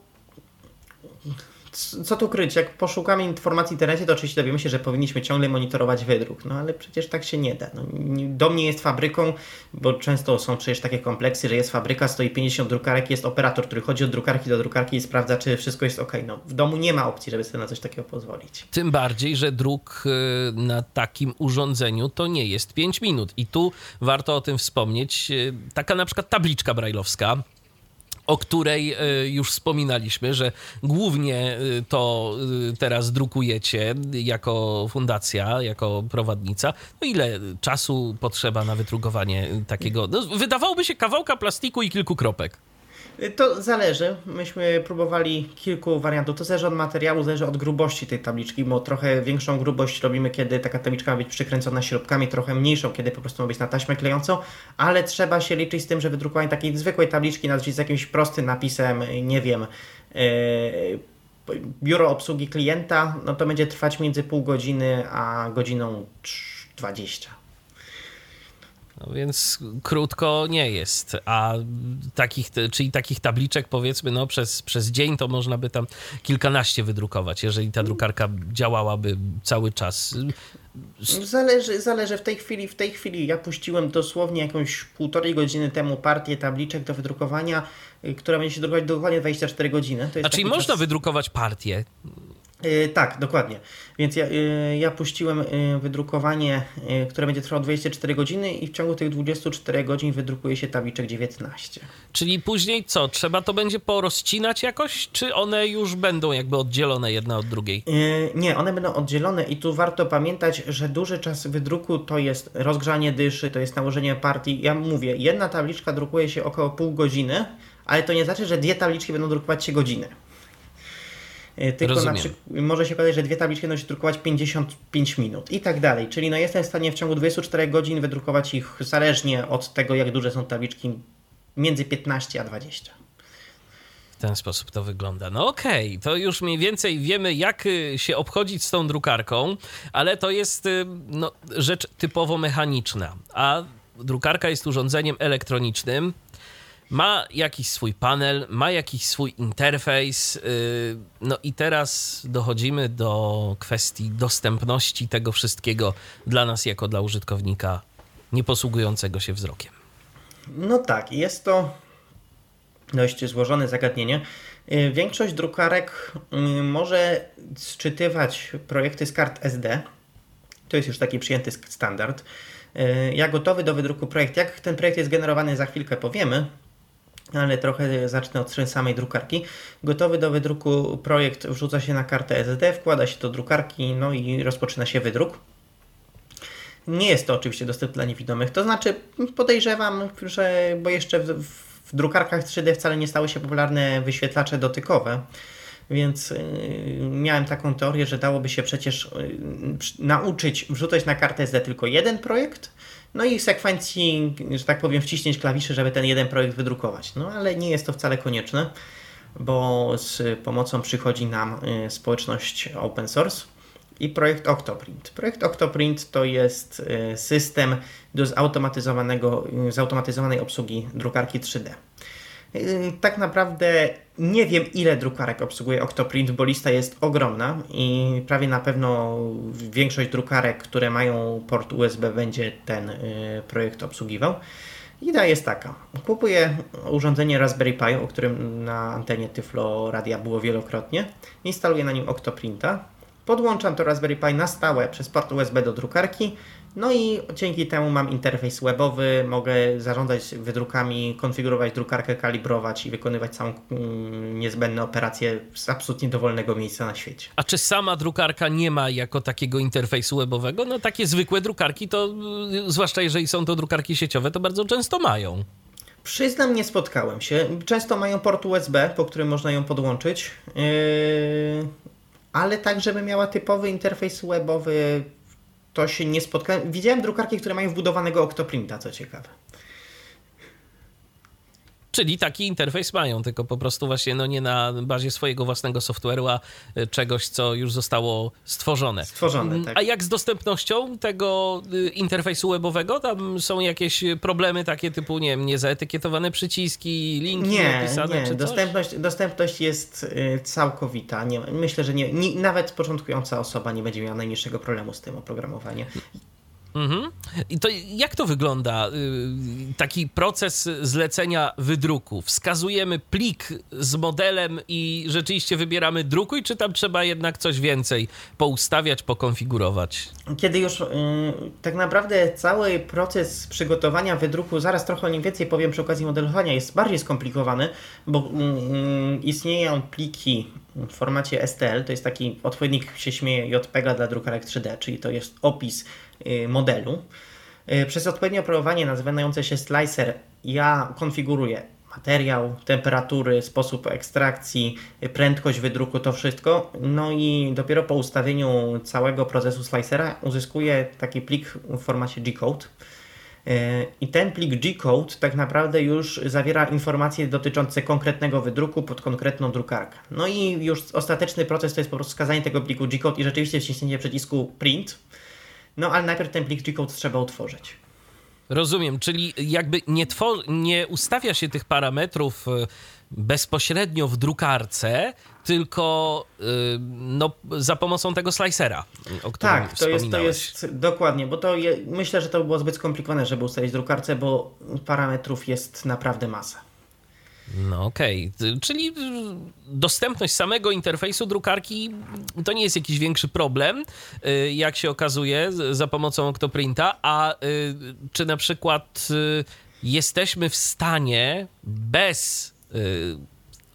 Co tu kryć? Jak poszukamy informacji w internecie, to oczywiście dowiemy się, że powinniśmy ciągle monitorować wydruk. No ale przecież tak się nie da. No, dom nie jest fabryką, bo często są przecież takie kompleksy, że jest fabryka, stoi 50 drukarek, jest operator, który chodzi od drukarki do drukarki i sprawdza, czy wszystko jest ok. No, w domu nie ma opcji, żeby sobie na coś takiego pozwolić. Tym bardziej, że druk y, na takim urządzeniu to nie jest 5 minut. I tu warto o tym wspomnieć. Y, taka na przykład tabliczka brajlowska o której e, już wspominaliśmy, że głównie e, to e, teraz drukujecie jako fundacja, jako prowadnica. No ile czasu potrzeba na wydrukowanie takiego? No, wydawałoby się kawałka plastiku i kilku kropek. To zależy. Myśmy próbowali kilku wariantów. To zależy od materiału, zależy od grubości tej tabliczki, bo trochę większą grubość robimy, kiedy taka tabliczka ma być przykręcona śrubkami, trochę mniejszą, kiedy po prostu ma być na taśmę klejącą, ale trzeba się liczyć z tym, że wydrukowanie takiej zwykłej tabliczki, nazwijmy z jakimś prostym napisem, nie wiem, yy, biuro obsługi klienta, no to będzie trwać między pół godziny a godziną 20. Więc krótko nie jest, a takich, czyli takich tabliczek powiedzmy no przez, przez dzień to można by tam kilkanaście wydrukować, jeżeli ta drukarka działałaby cały czas. Zależy, zależy w tej chwili, w tej chwili ja puściłem dosłownie jakąś półtorej godziny temu partię tabliczek do wydrukowania, y, która będzie się drukować dokładnie 24 godziny. To jest A czyli można czas... wydrukować partię? Yy, tak, dokładnie. Więc ja, yy, ja puściłem yy, wydrukowanie, które będzie trwało 24 godziny i w ciągu tych 24 godzin wydrukuje się tabliczek 19. Czyli później co? Trzeba to będzie porozcinać jakoś, czy one już będą jakby oddzielone jedna od drugiej? nie, one będą oddzielone i tu warto pamiętać, że duży czas wydruku to jest rozgrzanie dyszy, to jest nałożenie partii. Ja mówię, jedna tabliczka drukuje się około pół godziny, ale to nie znaczy, że dwie tabliczki będą drukować się godzinę. E, tylko Rozumiem. na przykład może się okazać, że dwie tabliczki będą się drukować 55 minut i tak dalej. Czyli no jestem w stanie w ciągu 24 godzin wydrukować ich zależnie od tego, jak duże są tabliczki, między 15 a 20. W ten sposób to wygląda. No okej, okay, to już mniej więcej wiemy, jak y, się obchodzić z tą drukarką, ale to jest y, no, rzecz typowo mechaniczna, a drukarka jest urządzeniem elektronicznym, ma jakiś swój panel, ma jakiś swój interfejs. Y, no i teraz dochodzimy do kwestii dostępności tego wszystkiego dla nas, jako dla użytkownika nieposługującego się wzrokiem. No tak, jest to dość złożone zagadnienie. Y, większość drukarek y, może sczytywać projekty z kart SD. To jest już taki przyjęty standard. Ja gotowy do wydruku projekt. Jak ten projekt jest generowany, za chwilkę powiemy, ale trochę zacznę od samej drukarki. Gotowy do wydruku projekt wrzuca się na kartę SD, wkłada się do drukarki, no i rozpoczyna się wydruk. Nie jest to oczywiście dostępne dla niewidomych, to znaczy podejrzewam, że bo jeszcze w, w drukarkach 3D wcale nie stały się popularne wyświetlacze dotykowe, więc yy, miałem taką teorię, że dałoby się przecież yy, nauczyć wrzucać na kartę SD tylko jeden projekt, no i sekwencji, że tak powiem, wciśnięć klawiszy, żeby ten jeden projekt wydrukować. No ale nie jest to wcale konieczne, bo z pomocą przychodzi nam y, społeczność open source i projekt Octoprint. Projekt Octoprint to jest y, system do zautomatyzowanego, y, zautomatyzowanej obsługi drukarki 3D. Y, tak naprawdę nie wiem, ile drukarek obsługuje Octoprint, bo lista jest ogromna i prawie na pewno większość drukarek, które mają port USB, będzie ten projekt obsługiwał. Idea jest taka. Kupuję urządzenie Raspberry Pi, o którym na antenie Tyflo Radia było wielokrotnie. Instaluję na nim Octoprinta. Podłączam to Raspberry Pi na stałe przez port USB do drukarki, no i dzięki temu mam interfejs webowy, mogę zarządzać wydrukami, konfigurować drukarkę, kalibrować i wykonywać całą mm, niezbędne operacje z absolutnie dowolnego miejsca na świecie. A czy sama drukarka nie ma jako takiego interfejsu webowego? No takie zwykłe drukarki to, y, zwłaszcza jeżeli są to drukarki sieciowe, to bardzo często mają. Przyznam, nie spotkałem się. Często mają port USB, po którym można ją podłączyć. Yy ale tak, żeby miała typowy interfejs webowy, to się nie spotkałem. Widziałem drukarki, które mają wbudowanego Octoprinta, co ciekawe. Czyli taki interfejs mają, tylko po prostu właśnie no nie na bazie swojego własnego software'u, a e, czegoś, co już zostało stworzone. Stworzone, mm, tak. A jak z dostępnością tego y, interfejsu webowego? Tam są jakieś problemy takie typu, nie wiem, niezaetykietowane przyciski, linki nie, napisane nie. czy dostępność, coś? dostępność jest y, całkowita. Nie, myślę, że nie, nie, nawet początkująca osoba nie będzie miała najmniejszego problemu z tym oprogramowaniem. Mhm. I to jak to wygląda? Y, taki proces zlecenia wydruku. Wskazujemy plik z modelem i rzeczywiście wybieramy drukuj, czy tam trzeba jednak coś więcej poustawiać, pokonfigurować? Kiedy już yy, tak naprawdę cały proces przygotowania wydruku, zaraz trochę o nim więcej powiem przy okazji modelowania, jest bardziej skomplikowany, bo yy, istnieją pliki w formacie STL, to jest taki odpowiednik, się śmieje, JPEG dla drukarek 3D, czyli to jest opis Y, modelu. Y, przez odpowiednie oprogramowanie nazywające się slicer ja konfiguruję materiał, temperatury, sposób ekstrakcji, y, prędkość wydruku, to wszystko. No i dopiero po ustawieniu całego procesu slicera uzyskuję taki plik w formacie G-code. I ten plik G-code tak naprawdę już zawiera informacje dotyczące konkretnego wydruku pod konkretną drukarkę. No i już ostateczny proces to jest po prostu skazanie tego pliku G-code i rzeczywiście wciśnięcie przycisku print no ale najpierw ten plik G-code trzeba utworzyć. Rozumiem, czyli jakby nie, nie ustawia się tych parametrów e, bezpośrednio w drukarce, tylko e, no, za pomocą tego slicera, o którym Tak, to jest, to jest dokładnie, bo to je, myślę, że to było zbyt skomplikowane, żeby ustawić drukarce, bo parametrów jest naprawdę masa. No okej, okay. czyli dostępność samego interfejsu drukarki to nie jest jakiś większy problem, y, jak się okazuje, za pomocą Octoprinta, a y, czy na przykład y, jesteśmy w stanie bez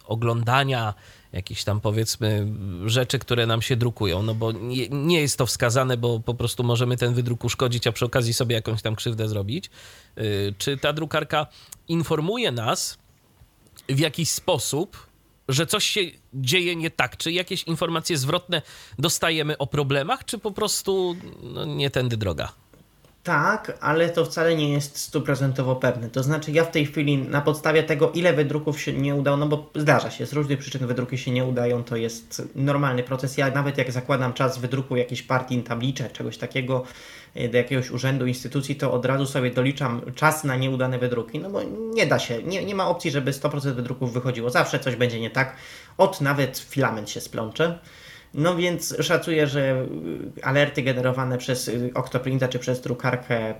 oglądania jakichś tam powiedzmy rzeczy, które nam się drukują, no bo nie, nie, jest to wskazane, bo po prostu możemy ten wydruk uszkodzić, a przy okazji sobie jakąś tam krzywdę zrobić. Czy ta drukarka informuje nas, w jakiś sposób, że coś się dzieje nie tak? Czy jakieś informacje zwrotne dostajemy o problemach, czy po prostu no, nie tędy droga? Tak, ale to wcale nie jest stuprocentowo pewne. To znaczy, ja w tej chwili na podstawie tego, ile wydruków się nie udało, no bo zdarza się, z różnych przyczyn wydruki się nie udają, to jest normalny proces. Ja nawet jak zakładam czas wydruku jakiejś partii, tabliczek, czegoś takiego e, do jakiegoś urzędu, instytucji, to od razu sobie doliczam czas na nieudane wydruki, no bo nie da się, nie, nie ma opcji, żeby 100% wydruków wychodziło. Zawsze coś będzie nie tak, od nawet filament się splącze. No więc szacuję, że alerty generowane przez Octoprinta czy przez drukarkę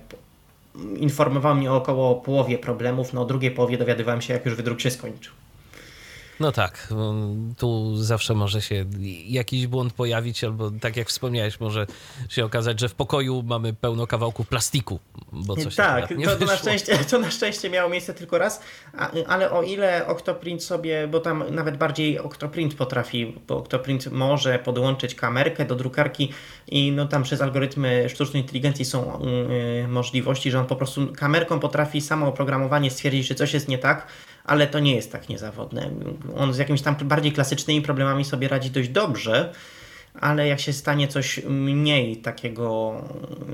informowały mnie o około połowie problemów, no o drugiej połowie dowiadywałem się, jak już wydruk się skończył. No tak, tu zawsze może się jakiś błąd pojawić, albo tak jak wspomniałeś, może się okazać, że w pokoju mamy pełno kawałków plastiku, bo coś Tak, nie to, to, na szczęście, *laughs* to na szczęście miało miejsce tylko raz, ale o ile Octoprint sobie, bo tam nawet bardziej Octoprint potrafi, bo Octoprint może podłączyć kamerkę do drukarki i no tam przez algorytmy sztucznej inteligencji są yy, możliwości, że on po prostu kamerką potrafi samo oprogramowanie stwierdzić, że coś jest nie tak, ale to nie jest tak niezawodne. On z jakimiś tam bardziej klasycznymi problemami sobie radzi dość dobrze, ale jak się stanie coś mniej takiego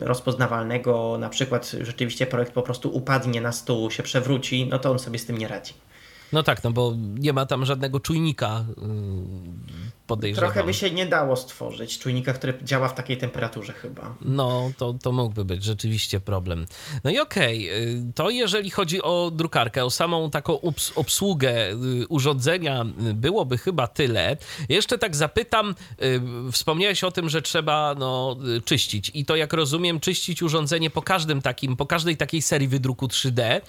rozpoznawalnego, na przykład rzeczywiście projekt po prostu upadnie na stół, się przewróci, no to on sobie z tym nie radzi. No tak, no bo nie ma tam żadnego czujnika podejrzewam. Trochę by się nie dało stworzyć czujnika, który działa w takiej temperaturze chyba. No, to, to mógłby być rzeczywiście problem. No i okej, okay. to jeżeli chodzi o drukarkę, o samą taką obsługę y, urządzenia, y, byłoby chyba tyle. Jeszcze tak zapytam, y, wspomniałeś o tym, że trzeba no, czyścić i to jak rozumiem, czyścić urządzenie po każdym takim, po każdej takiej serii wydruku 3D.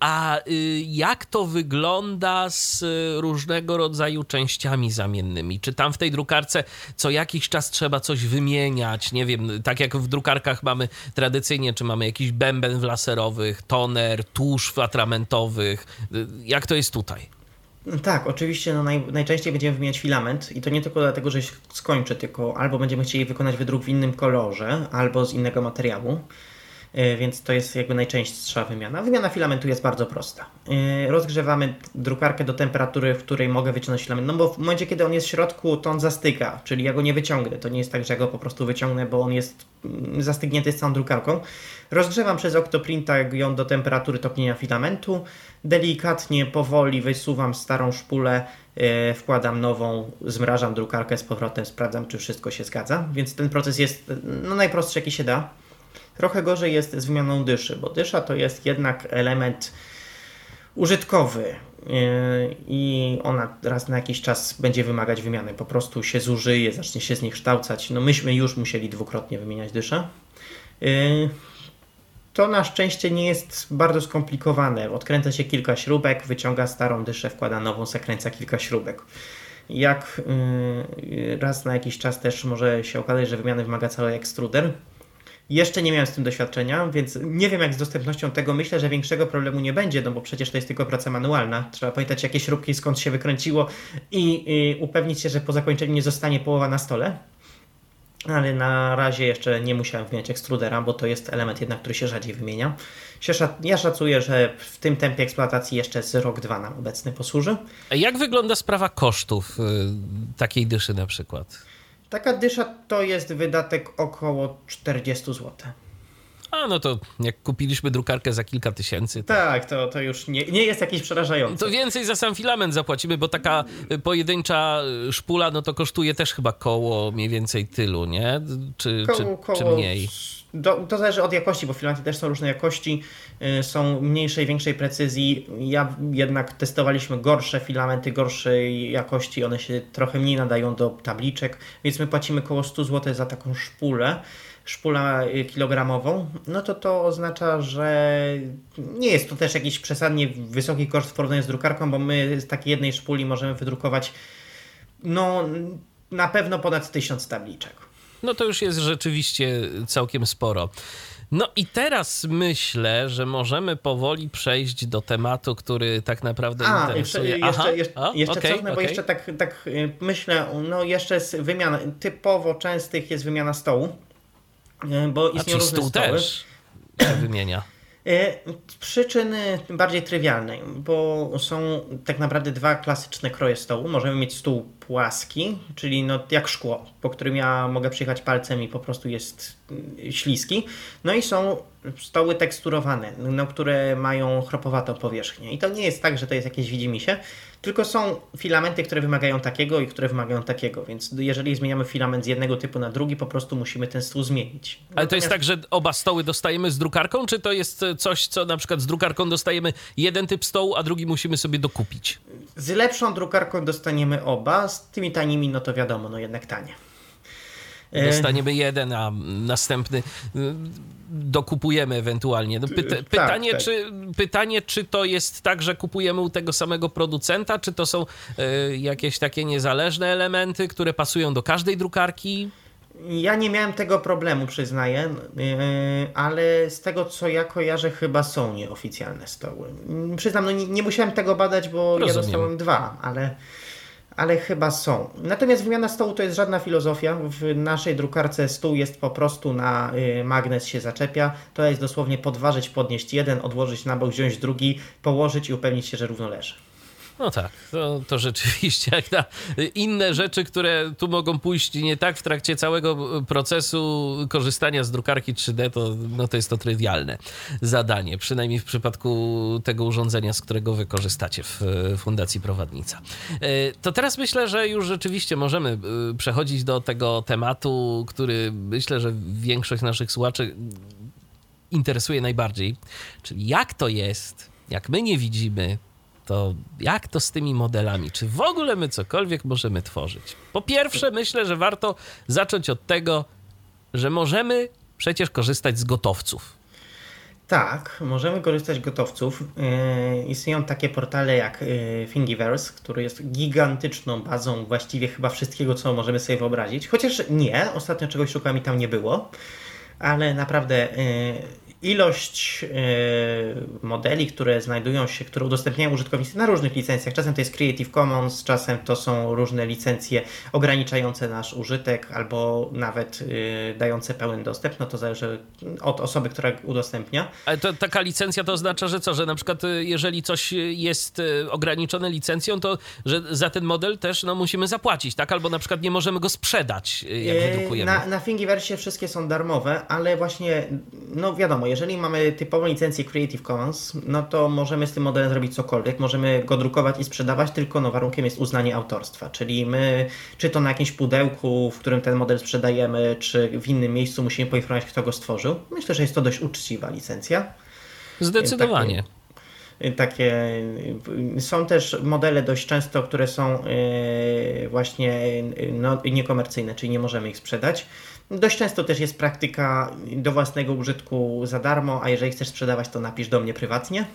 A jak to wygląda z różnego rodzaju częściami zamiennymi? Czy tam w tej drukarce co jakiś czas trzeba coś wymieniać? Nie wiem, tak jak w drukarkach mamy tradycyjnie, czy mamy jakiś bęben w laserowych, toner, tusz w atramentowych. Jak to jest tutaj? Tak, oczywiście no naj, najczęściej będziemy wymieniać filament i to nie tylko dlatego, że się skończy, tylko albo będziemy chcieli wykonać wydruk w innym kolorze, albo z innego materiału. E, więc to jest jakby najczęstsza wymiana. Wymiana filamentu jest bardzo prosta. E, rozgrzewamy drukarkę do temperatury, w której mogę wyciągnąć filament, no bo w momencie, kiedy on jest w środku, to on zastyga, czyli ja go nie wyciągnę. To nie jest tak, że ja go po prostu wyciągnę, bo on jest mm, zastygnięty z całą drukarką. Rozgrzewam przez Octoprinta ją do temperatury topnienia filamentu. Delikatnie, powoli wysuwam starą szpulę, e, wkładam nową, zmrażam drukarkę z powrotem, sprawdzam, czy wszystko się zgadza. Więc ten proces jest no, najprostszy, jaki się da. Trochę gorzej jest z wymianą dyszy, bo dysza to jest jednak element użytkowy yy, i ona raz na jakiś czas będzie wymagać wymiany. Po prostu się zużyje, zacznie się zniekształcać. No myśmy już musieli dwukrotnie wymieniać dyszę. Yy, to na szczęście nie jest bardzo skomplikowane. Odkręca się kilka śrubek, wyciąga starą dyszę, wkłada nową, zakręca kilka śrubek. Jak yy, raz na jakiś czas też może się okazać, że wymiany wymaga cały ekstruder, jeszcze nie miałem z tym doświadczenia, więc nie wiem jak z dostępnością tego. Myślę, że większego problemu nie będzie, no bo przecież to jest tylko praca manualna. Trzeba pamiętać jakie śrubki skąd się wykręciło i, i upewnić się, że po zakończeniu nie zostanie połowa na stole. Ale na razie jeszcze nie musiałem wymieniać ekstrudera, bo to jest element jednak, który się rzadziej wymienia. Ja szacuję, że w tym tempie eksploatacji jeszcze z rok, dwa nam obecny posłuży. A jak wygląda sprawa kosztów y, takiej dyszy na przykład? Taka dysza to jest wydatek około 40 zł. A no to jak kupiliśmy drukarkę za kilka tysięcy. To... Tak, to, to już nie, nie jest jakieś przerażające. To więcej za sam filament zapłacimy, bo taka pojedyncza szpula no to kosztuje też chyba koło mniej więcej tylu, nie? Czy, koło, czy, czy mniej? Do, to zależy od jakości, bo filamenty też są różne jakości, y, są mniejszej, większej precyzji. Ja jednak testowaliśmy gorsze filamenty, gorszej jakości, one się trochę mniej nadają do tabliczek, więc my płacimy około 100 zł za taką szpulę szpula y, kilogramową, no to to oznacza, że nie jest to też jakiś przesadnie wysoki koszt w porównaniu z drukarką, bo my z takiej jednej szpuli możemy wydrukować no na pewno ponad tysiąc tabliczek. No to już jest rzeczywiście całkiem sporo. No i teraz myślę, że możemy powoli przejść do tematu, który tak naprawdę A, interesuje. Jeszcze, Aha, jeszcze, A, jeszcze okay, cofnę, okay. bo jeszcze tak, tak y, myślę, no jeszcze z wymian typowo częstych jest wymiana stołu, y, bo istnieją różne stół stoły. też się wymienia. Y, przyczyny bardziej trywialnej, bo są tak naprawdę dwa klasyczne kroje stołu. Możemy mieć stół płaski, czyli no jak szkło, po którym ja mogę przyjechać palcem i po prostu jest y, śliski. No i są stoły teksturowane, no, które mają chropowatą powierzchnię. I to nie jest tak, że to jest jakieś widzimisię, tylko są filamenty, które wymagają takiego i które wymagają takiego, więc jeżeli zmieniamy filament z jednego typu na drugi, po prostu musimy ten stół zmienić. Ale Natomiast... to jest tak, że oba stoły dostajemy z drukarką, czy to jest coś, co na przykład z drukarką dostajemy jeden typ stołu, a drugi musimy sobie dokupić? Z lepszą drukarką dostaniemy oba, z tymi tanimi, no to wiadomo, no jednak tanie. Dostaniemy jeden, a następny dokupujemy ewentualnie. No pyta, tak, pytanie, tak. Czy, pytanie, czy to jest tak, że kupujemy u tego samego producenta, czy to są y, jakieś takie niezależne elementy, które pasują do każdej drukarki? Ja nie miałem tego problemu, przyznaję, y, ale z tego co ja kojarzę, chyba są nieoficjalne stoły. Przyznam, no nie, nie musiałem tego badać, bo Rozumiem. ja dostałem dwa, ale ale chyba są. Natomiast wymiana stołu to jest żadna filozofia. W naszej drukarce stół jest po prostu na y, magnes się zaczepia. To jest dosłownie podważyć, podnieść jeden, odłożyć na bok, wziąć drugi, położyć i upewnić się, że równo leży. No tak, to, to *laughs* rzeczywiście jak na inne rzeczy, które tu mogą pójść nie tak w trakcie całego procesu korzystania z drukarki 3D, to, no to jest to trywialne zadanie, przynajmniej w przypadku tego urządzenia, z którego wy korzystacie w Fundacji Prowadnica. E, to teraz myślę, że już rzeczywiście możemy e, przechodzić do tego tematu, który myślę, że większość naszych słuchaczy interesuje najbardziej, czyli jak to jest, jak my nie widzimy, to jak to z tymi modelami? Czy w ogóle my cokolwiek możemy tworzyć? Po pierwsze, myślę, że warto zacząć od tego, że możemy przecież korzystać z gotowców. Tak, możemy korzystać z gotowców. Yy, istnieją takie portale jak yy, Thingiverse, który jest gigantyczną bazą właściwie chyba wszystkiego, co możemy sobie wyobrazić. Chociaż nie, ostatnio czegoś szukałem i tam nie było, ale naprawdę yy, ilość e, modeli, które znajdują się, które udostępniają użytkownicy na różnych licencjach. Czasem to jest Creative Commons, czasem to są różne licencje ograniczające nasz użytek albo nawet e, dające pełen dostęp. No to zależy od osoby, która udostępnia. Ale to, taka licencja to oznacza, że co, że na przykład e, jeżeli coś jest ograniczone licencją, to że za ten model też no, musimy zapłacić, tak? Albo na przykład nie możemy go sprzedać, jak wydrukujemy. Na, na Thingiverse wszystkie są darmowe, ale właśnie, no wiadomo, jeżeli mamy typową licencję Creative Commons, no to możemy z tym modelem zrobić cokolwiek, możemy go drukować i sprzedawać, tylko no warunkiem jest uznanie autorstwa, czyli my, czy to na jakimś pudełku, w którym ten model sprzedajemy, czy w innym miejscu musimy poinformować, kto go stworzył. Myślę, że jest to dość uczciwa licencja. Zdecydowanie. Takie, takie są też modele dość często, które są e, właśnie no, niekomercyjne, czyli nie możemy ich sprzedać. Dość często też jest praktyka do własnego użytku za darmo, a jeżeli chcesz sprzedawać, to napisz do mnie prywatnie.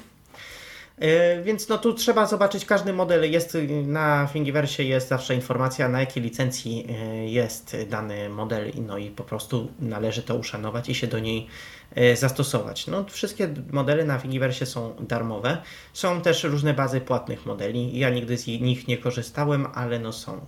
E, więc no tu trzeba zobaczyć każdy model. Jest na Thingiverse jest zawsze informacja na jakiej licencji e, jest dany model no i po prostu należy to uszanować i się do niej zastosować. No, wszystkie modele na Thingiverse są darmowe. Są też różne bazy płatnych modeli. Ja nigdy z nich nie korzystałem, ale no są,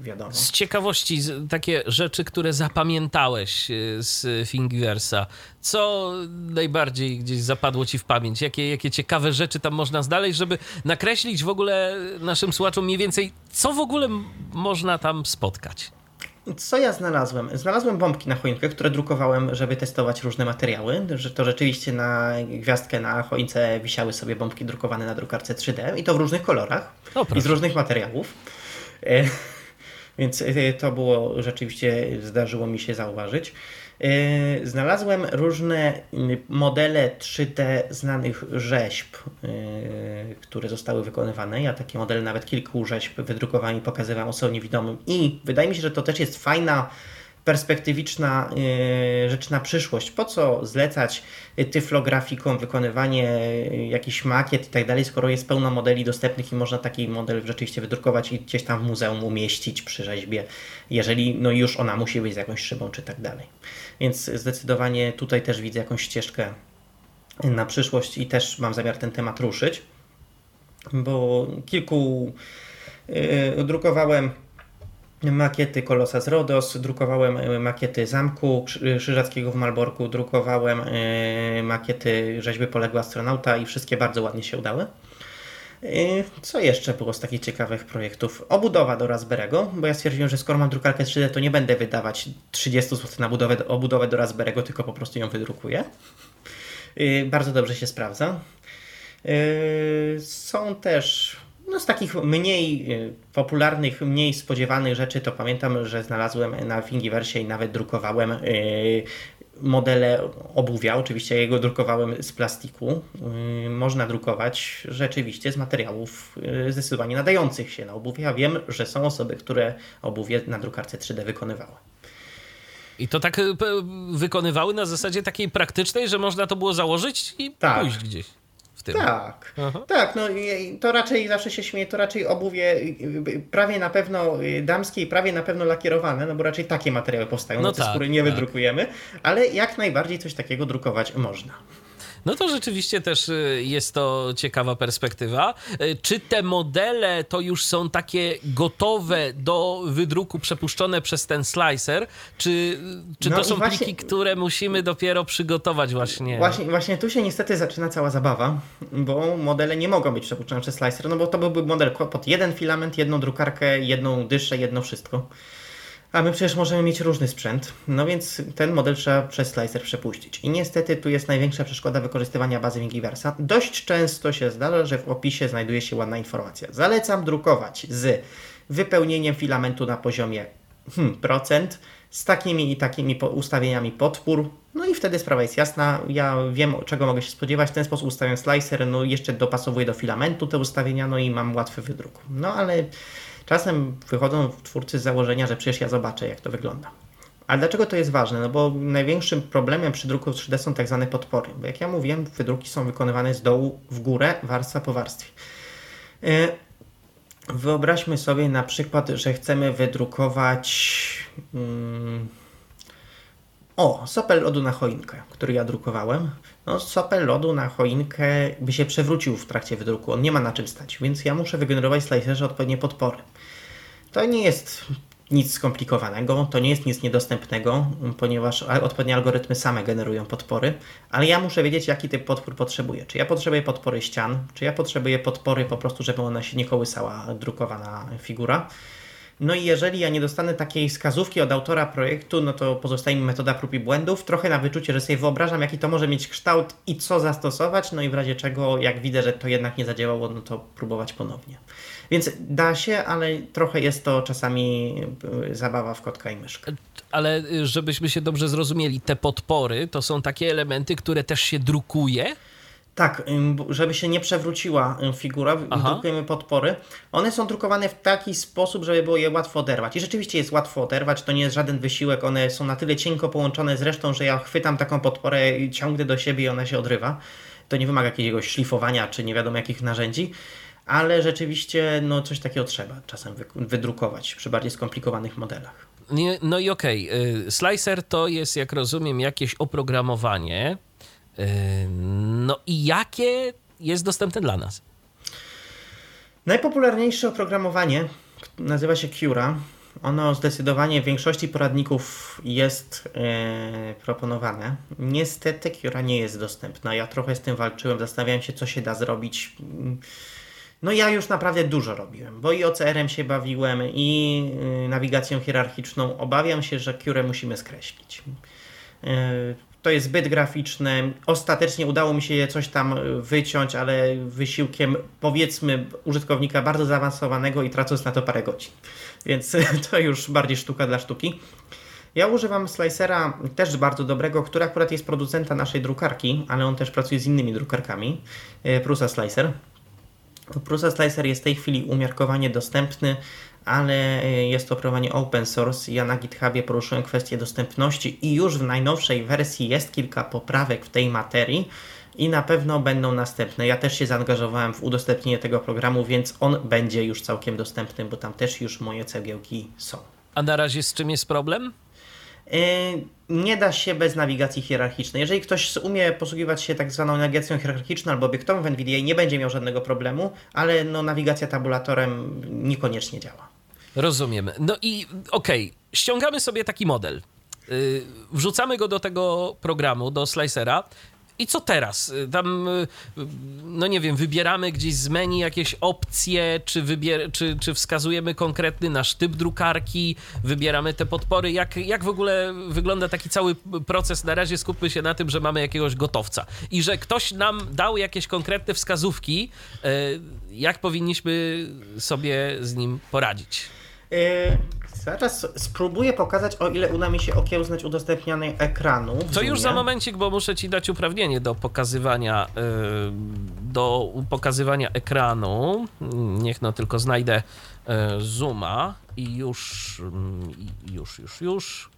wiadomo. Z ciekawości, takie rzeczy, które zapamiętałeś e, z Thingiversa, co najbardziej gdzieś zapadło ci w pamięć? Jakie, jakie ciekawe rzeczy tam można znaleźć, żeby nakreślić w ogóle naszym słuchaczom mniej więcej, co w ogóle można tam spotkać? Co ja znalazłem? Znalazłem bombki na choinkę, które drukowałem, żeby testować różne materiały. Że to rzeczywiście na gwiazdkę na choince wisiały sobie bombki drukowane na drukarce 3D i to w różnych kolorach o, i z różnych materiałów. E, *laughs* więc e, to było rzeczywiście, zdarzyło mi się zauważyć. E, znalazłem różne modele 3D znanych rzeźb, e, które zostały wykonywane. Ja takie modele, nawet kilku rzeźb wydrukowałem i pokazywałem osobom niewidomym. I wydaje mi się, że to też jest fajna, perspektywiczna e, rzecz na przyszłość. Po co zlecać tyflografikom wykonywanie jakichś makiet i tak dalej, skoro jest pełno modeli dostępnych i można taki model rzeczywiście wydrukować i gdzieś tam w muzeum umieścić przy rzeźbie, jeżeli no już ona musi być z jakąś szybą czy tak dalej. Więc zdecydowanie tutaj też widzę jakąś ścieżkę na przyszłość i też mam zamiar ten temat ruszyć, bo kilku yy, drukowałem makiety Kolosa z Rodos, drukowałem y, makiety Zamku Krzyżackiego w Malborku, drukowałem yy, makiety rzeźby Poległego Astronauta i wszystkie bardzo ładnie się udały. Co jeszcze było z takich ciekawych projektów? Obudowa do Raspberry'ego, bo ja stwierdziłem, że skoro mam drukarkę 3D, to nie będę wydawać 30 zł na budowę, obudowę do Raspberry'ego, tylko po prostu ją wydrukuję. Bardzo dobrze się sprawdza. Są też no, z takich mniej popularnych, mniej spodziewanych rzeczy, to pamiętam, że znalazłem na Thingiverse i nawet drukowałem modele obuwia, oczywiście jego drukowałem z plastiku. Y, można drukować rzeczywiście z materiałów zdecydowanie nadających się na obuwie. Ja wiem, że są osoby, które obuwie na drukarce 3D wykonywały. I to tak wykonywały na zasadzie takiej praktycznej, że można to było założyć i tak. pójść gdzieś tym. Tak, Aha. tak, no to raczej zawsze się śmieje, to raczej obuwie prawie na pewno y, damskie i prawie na pewno lakierowane, no bo raczej takie materiały powstają, no, no te tak, skóry nie tak. wydrukujemy, ale jak najbardziej coś takiego drukować można. No to rzeczywiście też y, jest to ciekawa perspektywa. Y, czy te modele to już są takie gotowe do wydruku, przepuszczone przez ten slicer, czy, czy no to są właśnie, pliki, które musimy dopiero przygotować właśnie? właśnie? Właśnie tu się niestety zaczyna cała zabawa, bo modele nie mogą być przepuszczone przez slicer, no bo to byłby model pod jeden filament, jedną drukarkę, jedną dyszę, jedno wszystko. A my przecież możemy mieć różny sprzęt, no więc ten model trzeba przez slicer przepuścić. I niestety tu jest największa przeszkoda wykorzystywania bazy Thingiversa. Dość często się zdarza, że w opisie znajduje się ładna informacja. Zalecam drukować z wypełnieniem filamentu na poziomie hmm, procent, z takimi i takimi ustawieniami podpór, no i wtedy sprawa jest jasna. Ja wiem, czego mogę się spodziewać. W ten sposób ustawiam slicer, no jeszcze dopasowuję do filamentu te ustawienia, no i mam łatwy wydruk. No ale Czasem wychodzą twórcy z założenia, że przecież ja zobaczę, jak to wygląda. Ale dlaczego to jest ważne? No bo największym problemem przy druku 3D są tak zwane podpory. Bo jak ja mówiłem, wydruki są wykonywane z dołu w górę, warstwa po warstwie. E, wyobraźmy sobie na przykład, że chcemy wydrukować. Hmm, o, sopel lodu na choinkę, który ja drukowałem. No, sopel lodu na choinkę by się przewrócił w trakcie wydruku. On nie ma na czym stać, więc ja muszę wygenerować slicerze odpowiednie podpory. To nie jest nic skomplikowanego, to nie jest nic niedostępnego, ponieważ odpowiednie algorytmy same generują podpory, ale ja muszę wiedzieć, jaki typ podpór potrzebuję. Czy ja potrzebuję podpory ścian, czy ja potrzebuję podpory po prostu, żeby ona się nie kołysała drukowana figura. No i jeżeli ja nie dostanę takiej wskazówki od autora projektu, no to pozostaje mi metoda prób i błędów, trochę na wyczucie, że sobie wyobrażam, jaki to może mieć kształt i co zastosować, no i w razie czego, jak widzę, że to jednak nie zadziałało, no to próbować ponownie. Więc da się, ale trochę jest to czasami y, zabawa w kotka i myszkę. Ale y, żebyśmy się dobrze zrozumieli, te podpory to są takie elementy, które też się drukuje? Tak, żeby się nie przewróciła figura, Aha. drukujemy podpory. One są drukowane w taki sposób, żeby było je łatwo oderwać. I rzeczywiście jest łatwo oderwać, to nie jest żaden wysiłek, one są na tyle cienko połączone z resztą, że ja chwytam taką podporę i ciągnę do siebie i ona się odrywa. To nie wymaga jakiegoś szlifowania czy nie wiadomo jakich narzędzi, ale rzeczywiście no, coś takiego trzeba czasem wydrukować przy bardziej skomplikowanych modelach. No i okej, okay. slicer to jest, jak rozumiem, jakieś oprogramowanie, no i jakie jest dostępne dla nas? Najpopularniejsze oprogramowanie nazywa się Cura. Ono zdecydowanie w większości poradników jest e, proponowane. Niestety Cura nie jest dostępna. Ja trochę z tym walczyłem, zastanawiałem się, co się da zrobić. No ja już naprawdę dużo robiłem, bo i OCR-em się bawiłem, i y, nawigacją hierarchiczną. Obawiam się, że Cure musimy skreślić. E, to jest zbyt graficzne. Ostatecznie udało mi się je coś tam e, wyciąć, ale wysiłkiem powiedzmy użytkownika bardzo zaawansowanego i tracąc na to parę godzin. Więc *laughs* to już bardziej sztuka dla sztuki. Ja używam slicera też bardzo dobrego, który akurat jest producenta naszej drukarki, ale on też pracuje z innymi drukarkami. E, Prusa Slicer. Prusa Slicer jest w tej chwili umiarkowanie dostępny ale e, jest to oprogramowanie open source. Ja na GitHubie poruszyłem kwestię dostępności i już w najnowszej wersji jest kilka poprawek w tej materii i na pewno będą następne. Ja też się zaangażowałem w udostępnienie tego programu, więc on będzie już całkiem dostępny, bo tam też już moje cegiełki są. A na razie z czym jest problem? E, nie da się bez nawigacji hierarchicznej. Jeżeli ktoś umie posługiwać się tak zwaną nawigacją hierarchiczną albo obiektową w NVDA, nie będzie miał żadnego problemu, ale no, nawigacja tabulatorem niekoniecznie działa. Rozumiem. No i okej, okay. ściągamy sobie taki model. Yy, wrzucamy go do tego programu, do slicera. I co teraz? Y, tam, y, no nie wiem, wybieramy gdzieś z menu jakieś opcje, czy, wybier- czy, czy wskazujemy konkretny nasz typ drukarki, wybieramy te podpory. Jak, jak w ogóle wygląda taki cały proces? Na razie skupmy się na tym, że mamy jakiegoś gotowca i że ktoś nam dał jakieś konkretne wskazówki, y, jak powinniśmy sobie z nim poradzić. Yy, zaraz spróbuję pokazać, o ile uda mi się okiełznać udostępnianie ekranu. To już za momencik, bo muszę Ci dać uprawnienie do pokazywania, yy, do pokazywania ekranu. Niech no tylko znajdę yy, zooma i już, już, już, już.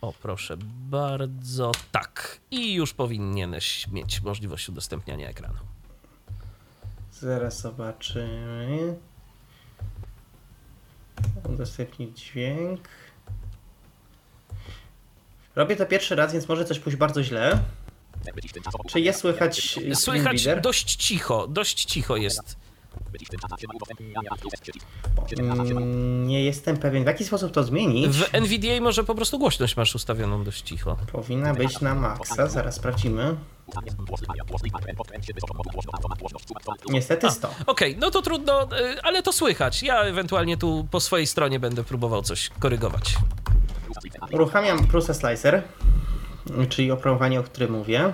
O, proszę bardzo. Tak. I już powinieneś mieć możliwość udostępniania ekranu. Zaraz zobaczymy. Udostępnić dźwięk. Robię to pierwszy raz, więc może coś pójść bardzo źle. Czy jest słychać Słychać dość cicho, dość cicho jest. Mm, Nie jestem pewien, w jaki sposób to zmienić. W NVDA może po prostu głośność masz ustawioną dość cicho. Powinna być na maksa, zaraz sprawdzimy. Niestety 100. Okej, no to trudno, y, ale to słychać. Ja ewentualnie tu po swojej stronie będę próbował coś korygować. Uruchamiam Prusa Slicer, czyli oprogramowanie, o którym mówię.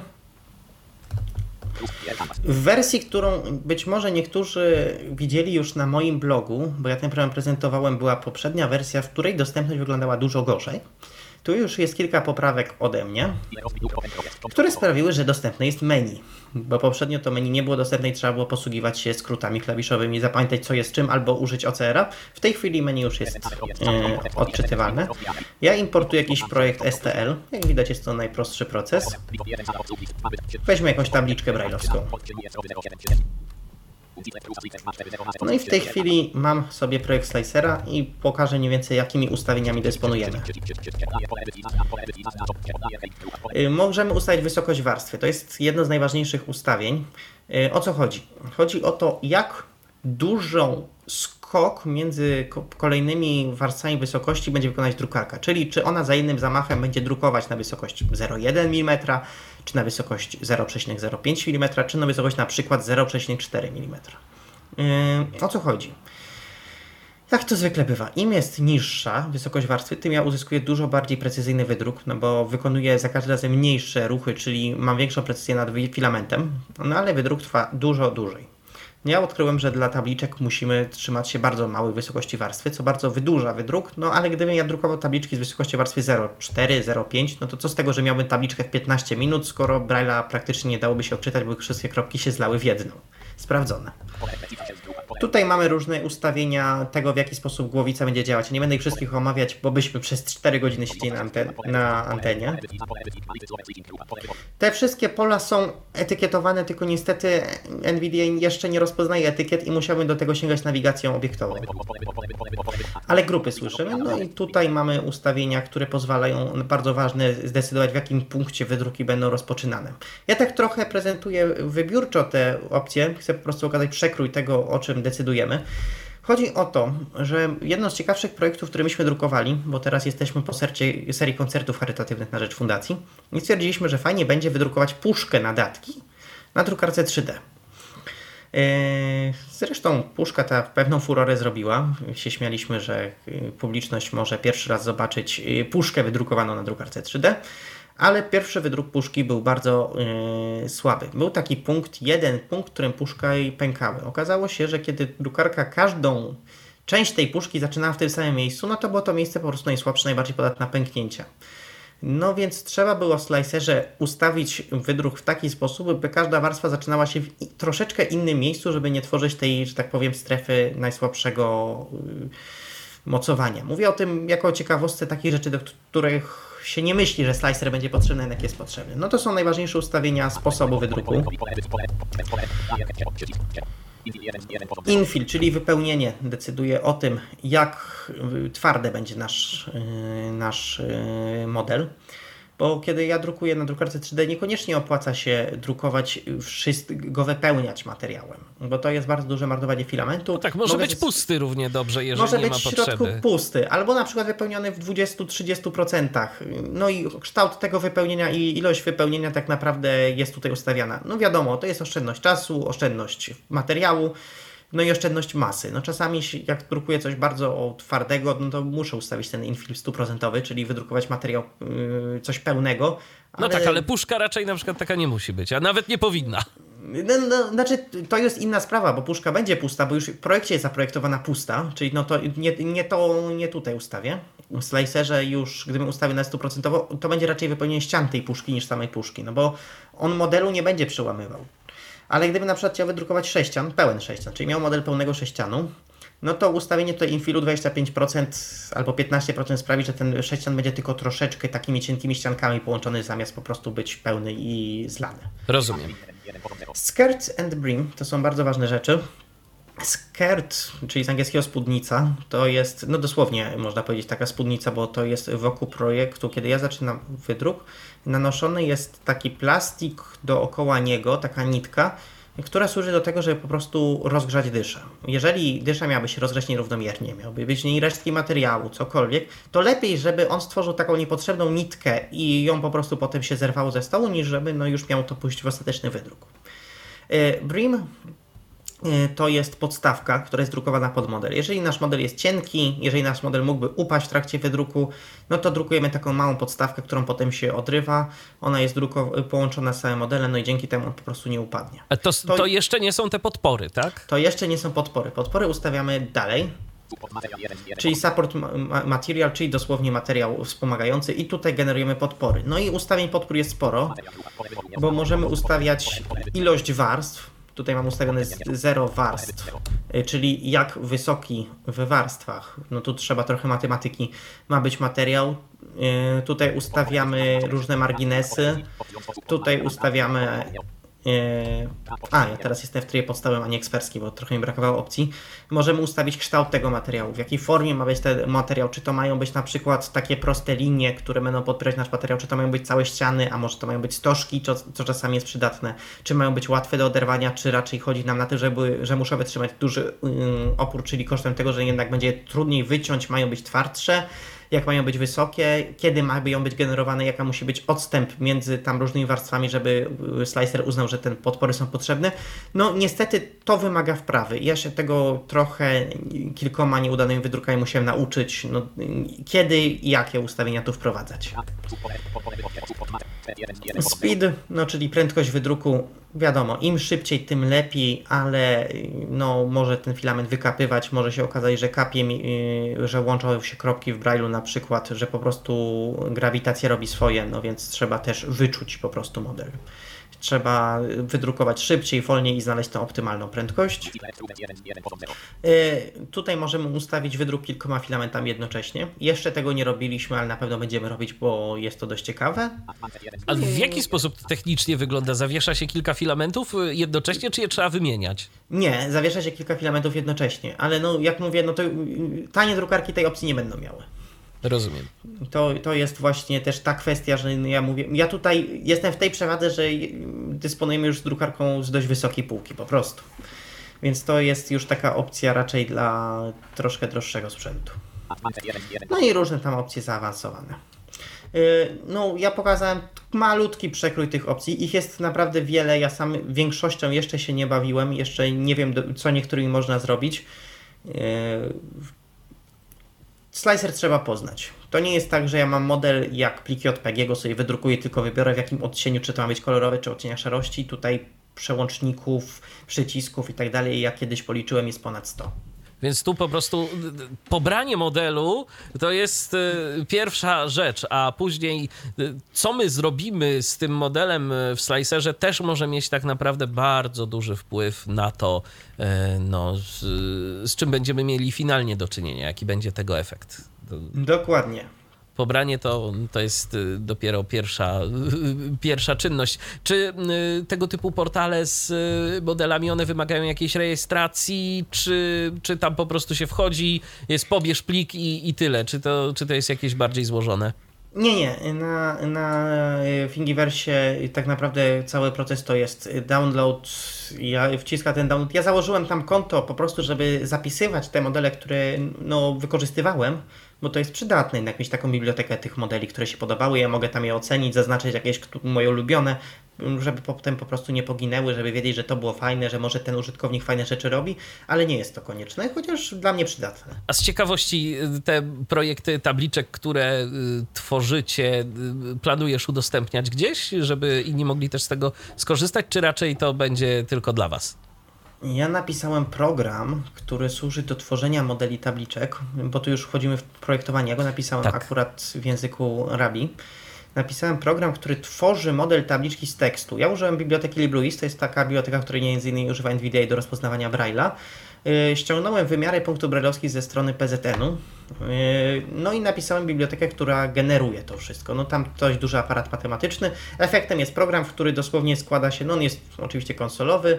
W wersji, którą być może niektórzy widzieli już na moim blogu, bo ja ten program prezentowałem, była poprzednia wersja, w której dostępność wyglądała dużo gorzej. Tu już jest kilka poprawek ode mnie, które sprawiły, że dostępne jest menu. Bo poprzednio to menu nie było dostępne i trzeba było posługiwać się skrótami klawiszowymi, zapamiętać co jest czym albo użyć OCR-a. W tej chwili menu już jest e, odczytywalne. Ja importuję jakiś projekt STL. Jak widać jest to najprostszy proces. Weźmy jakąś tabliczkę brajlowską. No i w tej chwili mam sobie projekt Slicera i pokażę mniej więcej jakimi ustawieniami dysponujemy. Y, Możemy ustalić wysokość warstwy. To jest jedno z najważniejszych ustawień. Y, O co chodzi? Chodzi o to, jak dużą skok między ko- kolejnymi warstwami wysokości będzie wykonać drukarka. Czyli czy ona za jednym zamachem będzie drukować na wysokość 0,1 mm, czy na wysokość 0,05 mm, czy na wysokość na przykład 0,4 mm. Yy, o co chodzi? Jak to zwykle bywa, im jest niższa wysokość warstwy, tym ja uzyskuję dużo bardziej precyzyjny wydruk, no bo wykonuję za każdym razem mniejsze ruchy, czyli mam większą precyzję nad filamentem, no ale wydruk trwa dużo dłużej. Ja odkryłem, że dla tabliczek musimy trzymać się bardzo małej wysokości warstwy, co bardzo wydłuża wydruk, no ale gdybym ja drukował tabliczki z wysokości warstwy 0,4, 0,5, no to co z tego, że miałbym tabliczkę w 15 minut, skoro Braille'a praktycznie nie dałoby się odczytać, bo wszystkie kropki się zlały w jedną. Sprawdzone. Tutaj mamy różne ustawienia tego, w jaki sposób głowica będzie działać. Nie będę ich wszystkich omawiać, bo byśmy przez 4 godziny siedzieli na, anten na antenie. Te wszystkie pola są etykietowane, tylko niestety NVIDIA jeszcze nie rozpoznaje etykiet i musiałbym do tego sięgać nawigacją obiektową. Ale grupy słyszymy, no i tutaj mamy ustawienia, które pozwalają, bardzo ważne, zdecydować w jakim punkcie wydruki będą rozpoczynane. Ja tak trochę prezentuję wybiórczo te opcje, chcę po prostu okazać przekrój tego, o czym decydujemy. Chodzi o to, że jedno z ciekawszych projektów, które myśmy drukowali, bo teraz jesteśmy po sercie, serii koncertów charytatywnych na rzecz fundacji, i stwierdziliśmy, że fajnie będzie wydrukować puszkę na datki na drukarce 3D. Yy, Zresztą puszka ta pewną furorę zrobiła. Się śmialiśmy, że yy, publiczność może pierwszy raz zobaczyć yy, puszkę wydrukowaną na drukarce 3D, ale pierwszy wydruk puszki był bardzo yy, słaby. Był taki punkt, jeden punkt, którym puszka jej pękały. Okazało się, że kiedy drukarka każdą część tej puszki zaczynała w tym samym miejscu, no to było to miejsce po prostu najsłabsze, najbardziej podatne na pęknięcia. No więc trzeba było w slicerze ustawić wydruk w taki sposób, by każda warstwa zaczynała się w troszeczkę innym miejscu, żeby nie tworzyć tej, że tak powiem, strefy najsłabszego y, mocowania. Mówię o tym jako ciekawostce takich rzeczy, do których się nie myśli, że slicer będzie potrzebny, jednak jest potrzebny. No to są najważniejsze ustawienia sposobu wydruku. Infill, czyli wypełnienie, decyduje o tym, jak twarde będzie nasz, y, nasz y, model. Bo kiedy ja drukuję na drukarce 3D, niekoniecznie opłaca się drukować wszystko, wypełniać materiałem, bo to jest bardzo duże marnowanie filamentu. Tak, może Mogę być z- pusty równie dobrze, jeżeli może nie być ma w środku potrzeby. pusty, albo na przykład wypełniony w 20-30%. No i kształt tego wypełnienia i ilość wypełnienia tak naprawdę jest tutaj ustawiana. No wiadomo, to jest oszczędność czasu, oszczędność materiału, no i oszczędność masy. No czasami jak drukuję coś bardzo twardego, no to muszę ustawić ten infill 100%, czyli wydrukować materiał yy, coś pełnego. No tak, ale puszka raczej na przykład taka nie musi być, a nawet nie powinna. No, no, znaczy, to jest inna sprawa, bo puszka będzie pusta, bo już w projekcie jest zaprojektowana pusta, czyli no to nie, nie to nie tutaj ustawię. W slicerze już, gdybym ustawił na 100%, to będzie raczej wypełnienie ścian tej puszki niż samej puszki, no bo on modelu nie będzie przełamywał. Ale gdybym na przykład chciał wydrukować sześcian, pełen sześcian, czyli miał model pełnego sześcianu, no to ustawienie tutaj infilu 25% albo 15% sprawi, że ten sześcian będzie tylko troszeczkę takimi cienkimi ściankami połączony zamiast po prostu być pełny i zlany. Rozumiem. Skirt and brim to są bardzo ważne rzeczy. Skirt, czyli z angielskiego spódnica, to jest, no dosłownie można powiedzieć taka spódnica, bo to jest wokół projektu, kiedy ja zaczynam wydruk, nanoszony jest taki plastik dookoła niego, taka nitka, która służy do tego, żeby po prostu rozgrzać dyszę. Jeżeli dysza miałaby się rozgrzać nierównomiernie, miałby być w niej resztki materiału, cokolwiek, to lepiej, żeby on stworzył taką niepotrzebną nitkę i ją po prostu potem się zerwało ze stołu, niż żeby no już miał to pójść w ostateczny wydruk. Brim to jest podstawka, która jest drukowana pod model. Jeżeli nasz model jest cienki, jeżeli nasz model mógłby upaść w trakcie wydruku, no to drukujemy taką małą podstawkę, którą potem się odrywa. Ona jest połączona z całym modelem, no i dzięki temu on po prostu nie upadnie. A to, to, to jeszcze nie są te podpory, tak? To jeszcze nie są podpory. Podpory ustawiamy dalej. Czyli support material, czyli dosłownie materiał wspomagający i tutaj generujemy podpory. No i ustawień podpór jest sporo, bo możemy ustawiać ilość warstw, Tutaj mam ustawione 0 warstw, y, czyli jak wysoki w warstwach. No tu trzeba trochę matematyki. Ma być materiał. Y, tutaj ustawiamy różne marginesy. Tutaj ustawiamy a, ja teraz jestem w trybie podstawowym, a nie ekspercki, bo trochę mi brakowało opcji. Możemy ustawić kształt tego materiału, w jakiej formie ma być ten materiał, czy to mają być na przykład takie proste linie, które będą podpierać nasz materiał, czy to mają być całe ściany, a może to mają być stożki, co, co czasami jest przydatne, czy mają być łatwe do oderwania, czy raczej chodzi nam na to, żeby, że muszą wytrzymać duży opór, czyli kosztem tego, że jednak będzie trudniej wyciąć, mają być twardsze, jak mają być wysokie, kiedy mają być generowane, jaka musi być odstęp między tam różnymi warstwami, żeby y, slicer uznał, że te podpory są potrzebne. No niestety to wymaga wprawy. Ja się tego trochę kilkoma nieudanymi wydrukami musiałem nauczyć, no, kiedy i jakie ustawienia tu wprowadzać. Speed, no czyli prędkość wydruku, wiadomo, im szybciej, tym lepiej, ale no, może ten filament wykapywać, może się okazać, że kapie, y, że łączą się kropki w Braille'u na przykład, że po prostu grawitacja robi swoje, no więc trzeba też wyczuć po prostu model trzeba wydrukować szybciej, wolniej i znaleźć tą optymalną prędkość. Y, tutaj możemy ustawić wydruk kilkoma filamentami jednocześnie. Jeszcze tego nie robiliśmy, ale na pewno będziemy robić, bo jest to dość ciekawe. A w jaki sposób to technicznie wygląda? Zawiesza się kilka filamentów jednocześnie, czy je trzeba wymieniać? Nie, zawiesza się kilka filamentów jednocześnie, ale no jak mówię, no to tanie drukarki tej opcji nie będą miały. Rozumiem. To, to jest właśnie też ta kwestia, że ja mówię, ja tutaj jestem w tej przewadze, że dysponujemy już drukarką z dość wysokiej półki po prostu. Więc to jest już taka opcja raczej dla troszkę droższego sprzętu. No i różne tam opcje zaawansowane. Y, no, ja pokazałem malutki przekrój tych opcji. Ich jest naprawdę wiele. Ja sam większością jeszcze się nie bawiłem. Jeszcze nie wiem, co niektórymi można zrobić. Slicer trzeba poznać. To nie jest tak, że ja mam model jak pliki JPG, go sobie wydrukuję, tylko wybiorę w jakim odcieniu, czy to ma być kolorowy, czy odcienia szarości. Tutaj przełączników, przycisków i tak dalej, jak kiedyś policzyłem, jest ponad 100. Więc tu po prostu pobranie modelu to jest y, pierwsza rzecz, a później y, co my zrobimy z tym modelem y, w slicerze też może mieć tak naprawdę bardzo duży wpływ na to, no, z, z czym będziemy mieli finalnie do czynienia, jaki będzie tego efekt. Dokładnie pobranie to, to jest y, dopiero pierwsza, *laughs* pierwsza czynność. Czy y, tego typu portale z y, modelami, one wymagają jakiejś rejestracji, czy, czy tam po prostu się wchodzi, jest pobierz plik i, i tyle? Czy to, czy to jest jakieś bardziej złożone? Nie, nie. Na, na Thingiverse tak naprawdę cały proces to jest download. Ja wciska ten download. Ja założyłem tam konto po prostu, żeby zapisywać te modele, które no, wykorzystywałem bo to jest przydatne jednak mieć taką bibliotekę tych modeli, które się podobały. Ja mogę tam je ocenić, zaznaczyć jakieś moje ulubione, żeby potem po prostu nie poginęły, żeby wiedzieć, że to było fajne, że może ten użytkownik fajne rzeczy robi, ale nie jest to konieczne, chociaż dla mnie przydatne. A z ciekawości y, te projekty tabliczek, które y, tworzycie, y, planujesz udostępniać gdzieś, żeby inni mogli też z tego skorzystać, czy raczej to będzie tylko dla Was? Ja napisałem program, który służy do tworzenia modeli tabliczek, bo tu już wchodzimy w projektowanie. Ja go napisałem tak. akurat w języku Rabi. Napisałem program, który tworzy model tabliczki z tekstu. Ja użyłem biblioteki LibreWis, to jest taka biblioteka, której między innymi używa NVDA do rozpoznawania Braille'a. ściągnąłem wymiary punktów brajlowskich ze strony PZN-u, no i napisałem bibliotekę, która generuje to wszystko. No tam dość duży aparat matematyczny. Efektem jest program, który dosłownie składa się, no on jest oczywiście konsolowy,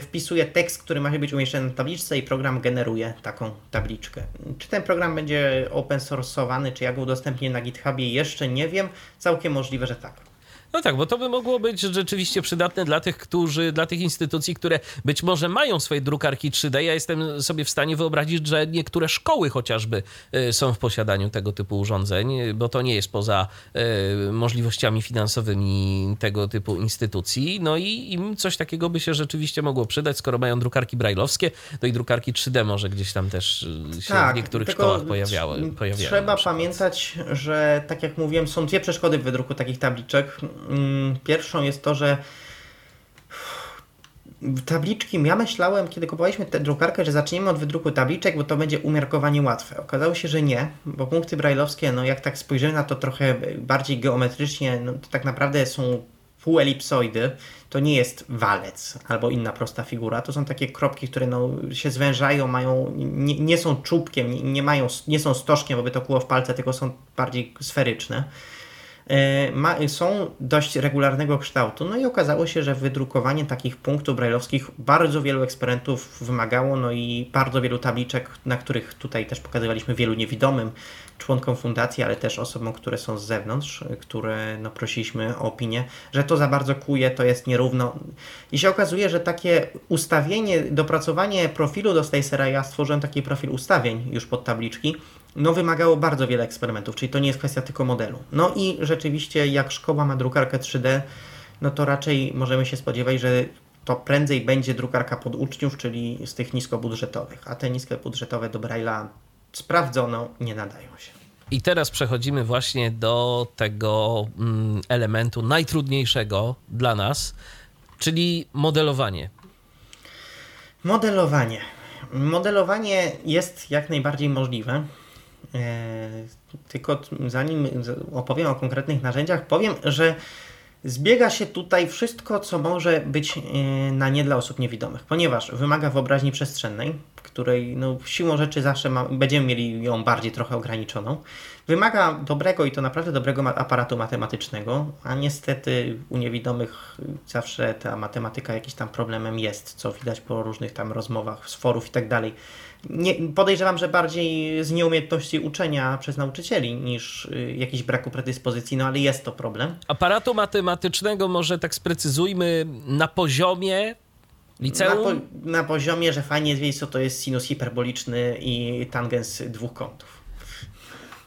wpisuje tekst, który ma być umieszczony na tabliczce i program generuje taką tabliczkę. Czy ten program będzie open source'owany, czy ja go udostępnię na GitHubie, jeszcze nie wiem. Całkiem możliwe, że tak. No tak, bo to by mogło być rzeczywiście przydatne dla tych, którzy, dla tych instytucji, które być może mają swoje drukarki 3D. Ja jestem sobie w stanie wyobrazić, że niektóre szkoły chociażby y, są w posiadaniu tego typu urządzeń, bo to nie jest poza y, możliwościami finansowymi tego typu instytucji. No i im coś takiego by się rzeczywiście mogło przydać, skoro mają drukarki brajlowskie, no i drukarki 3D może gdzieś tam też y, się tak, w niektórych szkołach pojawiały. pojawiały trzeba pamiętać, że tak jak mówiłem, są dwie przeszkody w wydruku takich tabliczek pierwszą jest to, że tabliczki, ja myślałem, kiedy kupowaliśmy tę drukarkę, że zaczniemy od wydruku tabliczek, bo to będzie umiarkowanie łatwe. Okazało się, że nie, bo punkty brajlowskie, no jak tak spojrzymy na to trochę bardziej geometrycznie, no to tak naprawdę są półelipsoidy, to nie jest walec albo inna prosta figura, to są takie kropki, które no, się zwężają, mają, nie, nie są czubkiem, nie, nie, mają, nie są stożkiem, bo by to kuło w palce, tylko są bardziej sferyczne. E, ma, są dość regularnego kształtu. No i okazało się, że wydrukowanie takich punktów brajlowskich bardzo wielu eksperymentów wymagało, no i bardzo wielu tabliczek, na których tutaj też pokazywaliśmy wielu niewidomym członkom fundacji, ale też osobom, które są z zewnątrz, które no, prosiliśmy o opinię, że to za bardzo kuje, to jest nierówno. I się okazuje, że takie ustawienie, dopracowanie profilu do Stacera, ja stworzyłem taki profil ustawień już pod tabliczki, no wymagało bardzo wiele eksperymentów, czyli to nie jest kwestia tylko modelu. No i rzeczywiście jak szkoła ma drukarkę 3D, no to raczej możemy się spodziewać, że to prędzej będzie drukarka pod uczniów, czyli z tych niskobudżetowych, a te niskobudżetowe do Braille'a sprawdzono nie nadają się. I teraz przechodzimy właśnie do tego mm, elementu najtrudniejszego dla nas, czyli modelowanie. Modelowanie. Modelowanie jest jak najbardziej możliwe. E, tylko zanim opowiem o konkretnych narzędziach, powiem, że zbiega się tutaj wszystko, co może być e, na nie dla osób niewidomych, ponieważ wymaga wyobraźni przestrzennej, której no, siłą rzeczy zawsze ma, będziemy mieli ją bardziej trochę ograniczoną. Wymaga dobrego i to naprawdę dobrego aparatu matematycznego, a niestety u niewidomych zawsze ta matematyka jakiś tam problemem jest, co widać po różnych tam rozmowach z forów i tak dalej nie, podejrzewam, że bardziej z nieumiejętności uczenia przez nauczycieli niż y, jakiś braku predyspozycji, no ale jest to problem. Aparatu matematycznego może tak sprecyzujmy na poziomie liceum? Na, po, na poziomie, że fajnie jest wiedzieć, co to jest sinus hiperboliczny i tangens dwóch kątów.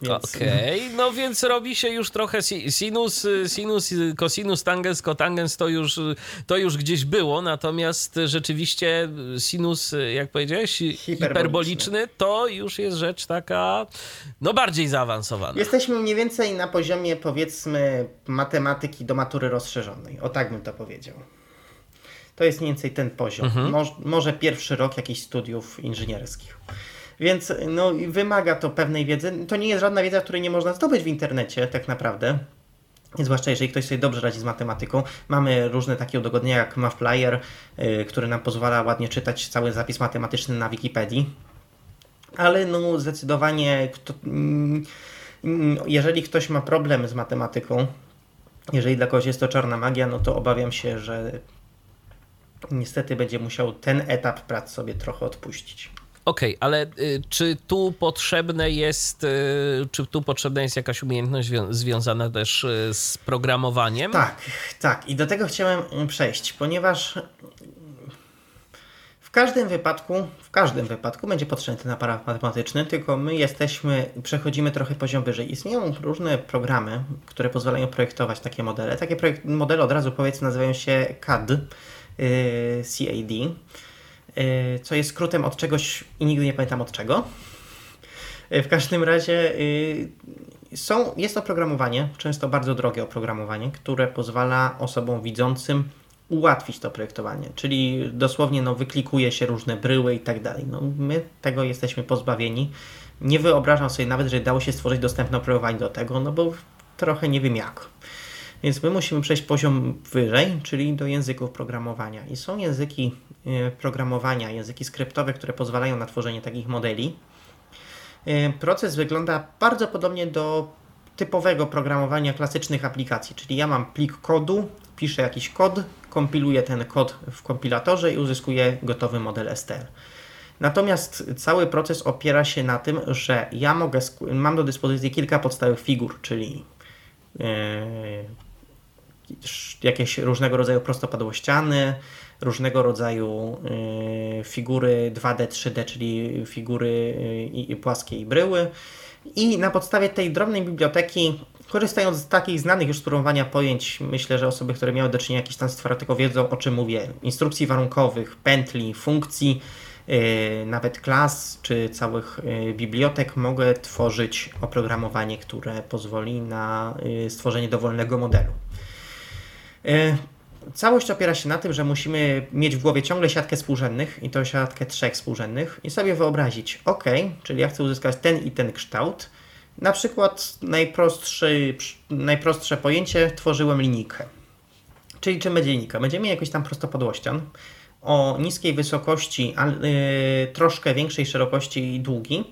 Okej, okay. no więc robi się już trochę sinus, sinus, cosinus, tangens, cotangens to już, to już gdzieś było, natomiast rzeczywiście sinus, jak powiedziałeś, hiperboliczny. hiperboliczny to już jest rzecz taka, no bardziej zaawansowana. Jesteśmy mniej więcej na poziomie powiedzmy matematyki do matury rozszerzonej, o tak bym to powiedział. To jest mniej więcej ten poziom. Mhm. może pierwszy rok jakichś studiów inżynierskich. Więc no, wymaga to pewnej wiedzy. To nie jest żadna wiedza, której nie można zdobyć w internecie, tak naprawdę. Zwłaszcza jeżeli ktoś sobie dobrze radzi z matematyką. Mamy różne takie udogodnienia jak MathFlyer, yy, który nam pozwala ładnie czytać cały zapis matematyczny na Wikipedii. Ale no zdecydowanie, kto, yy, jeżeli ktoś ma problem z matematyką, jeżeli dla kogoś jest to czarna magia, no to obawiam się, że niestety będzie musiał ten etap prac sobie trochę odpuścić. Okej, okay, ale y, czy tu potrzebne jest, y, czy tu potrzebna jest jakaś umiejętność związana też y, z programowaniem? Tak, tak. I do tego chciałem przejść, ponieważ w każdym wypadku, w każdym wypadku będzie potrzebny ten aparat matematyczny, tylko my jesteśmy, przechodzimy trochę poziom wyżej. Istnieją różne programy, które pozwalają projektować takie modele. Takie modele od razu powiedzmy nazywają się CAD, CAD. Y, co jest skrótem od czegoś i nigdy nie pamiętam od czego. Y, w każdym razie y, są, jest oprogramowanie, często bardzo drogie oprogramowanie, które pozwala osobom widzącym ułatwić to projektowanie, czyli dosłownie no, wyklikuje się różne bryły i tak dalej. No, my tego jesteśmy pozbawieni. Nie wyobrażam sobie nawet, że dało się stworzyć dostępne oprogramowanie do tego, no bo trochę nie wiem jak. Więc my musimy przejść poziom wyżej, czyli do języków programowania. I są języki e, programowania, języki skryptowe, które pozwalają na tworzenie takich modeli. E, proces wygląda bardzo podobnie do typowego programowania klasycznych aplikacji, czyli ja mam plik kodu, piszę jakiś kod, kompiluję ten kod w kompilatorze i uzyskuję gotowy model STL. Natomiast cały proces opiera się na tym, że ja mogę, mam do dyspozycji kilka podstawowych figur, czyli yy, jakieś różnego rodzaju prostopadłościany, różnego rodzaju yy, figury 2D, 3D, czyli figury yy, płaskie i bryły. I na podstawie tej drobnej biblioteki, korzystając z takich znanych już spróbowania pojęć, myślę, że osoby, które miały do czynienia jakiś tam z tylko wiedzą o czym mówię, instrukcji warunkowych, pętli, funkcji, Y, nawet klas czy całych y, bibliotek mogę tworzyć oprogramowanie, które pozwoli na y, stworzenie dowolnego modelu. Całość opiera się na tym, że musimy mieć w głowie ciągle siatkę współrzędnych i to siatkę trzech współrzędnych i sobie wyobrazić, ok, czyli ja chcę uzyskać ten i ten kształt. Na przykład najprostszy, najprostsze pojęcie tworzyłem linijkę. Czyli czym będzie linijka? Będziemy mieli jakiś tam prostopadłościan, o niskiej wysokości, a yy, troszkę większej szerokości długi.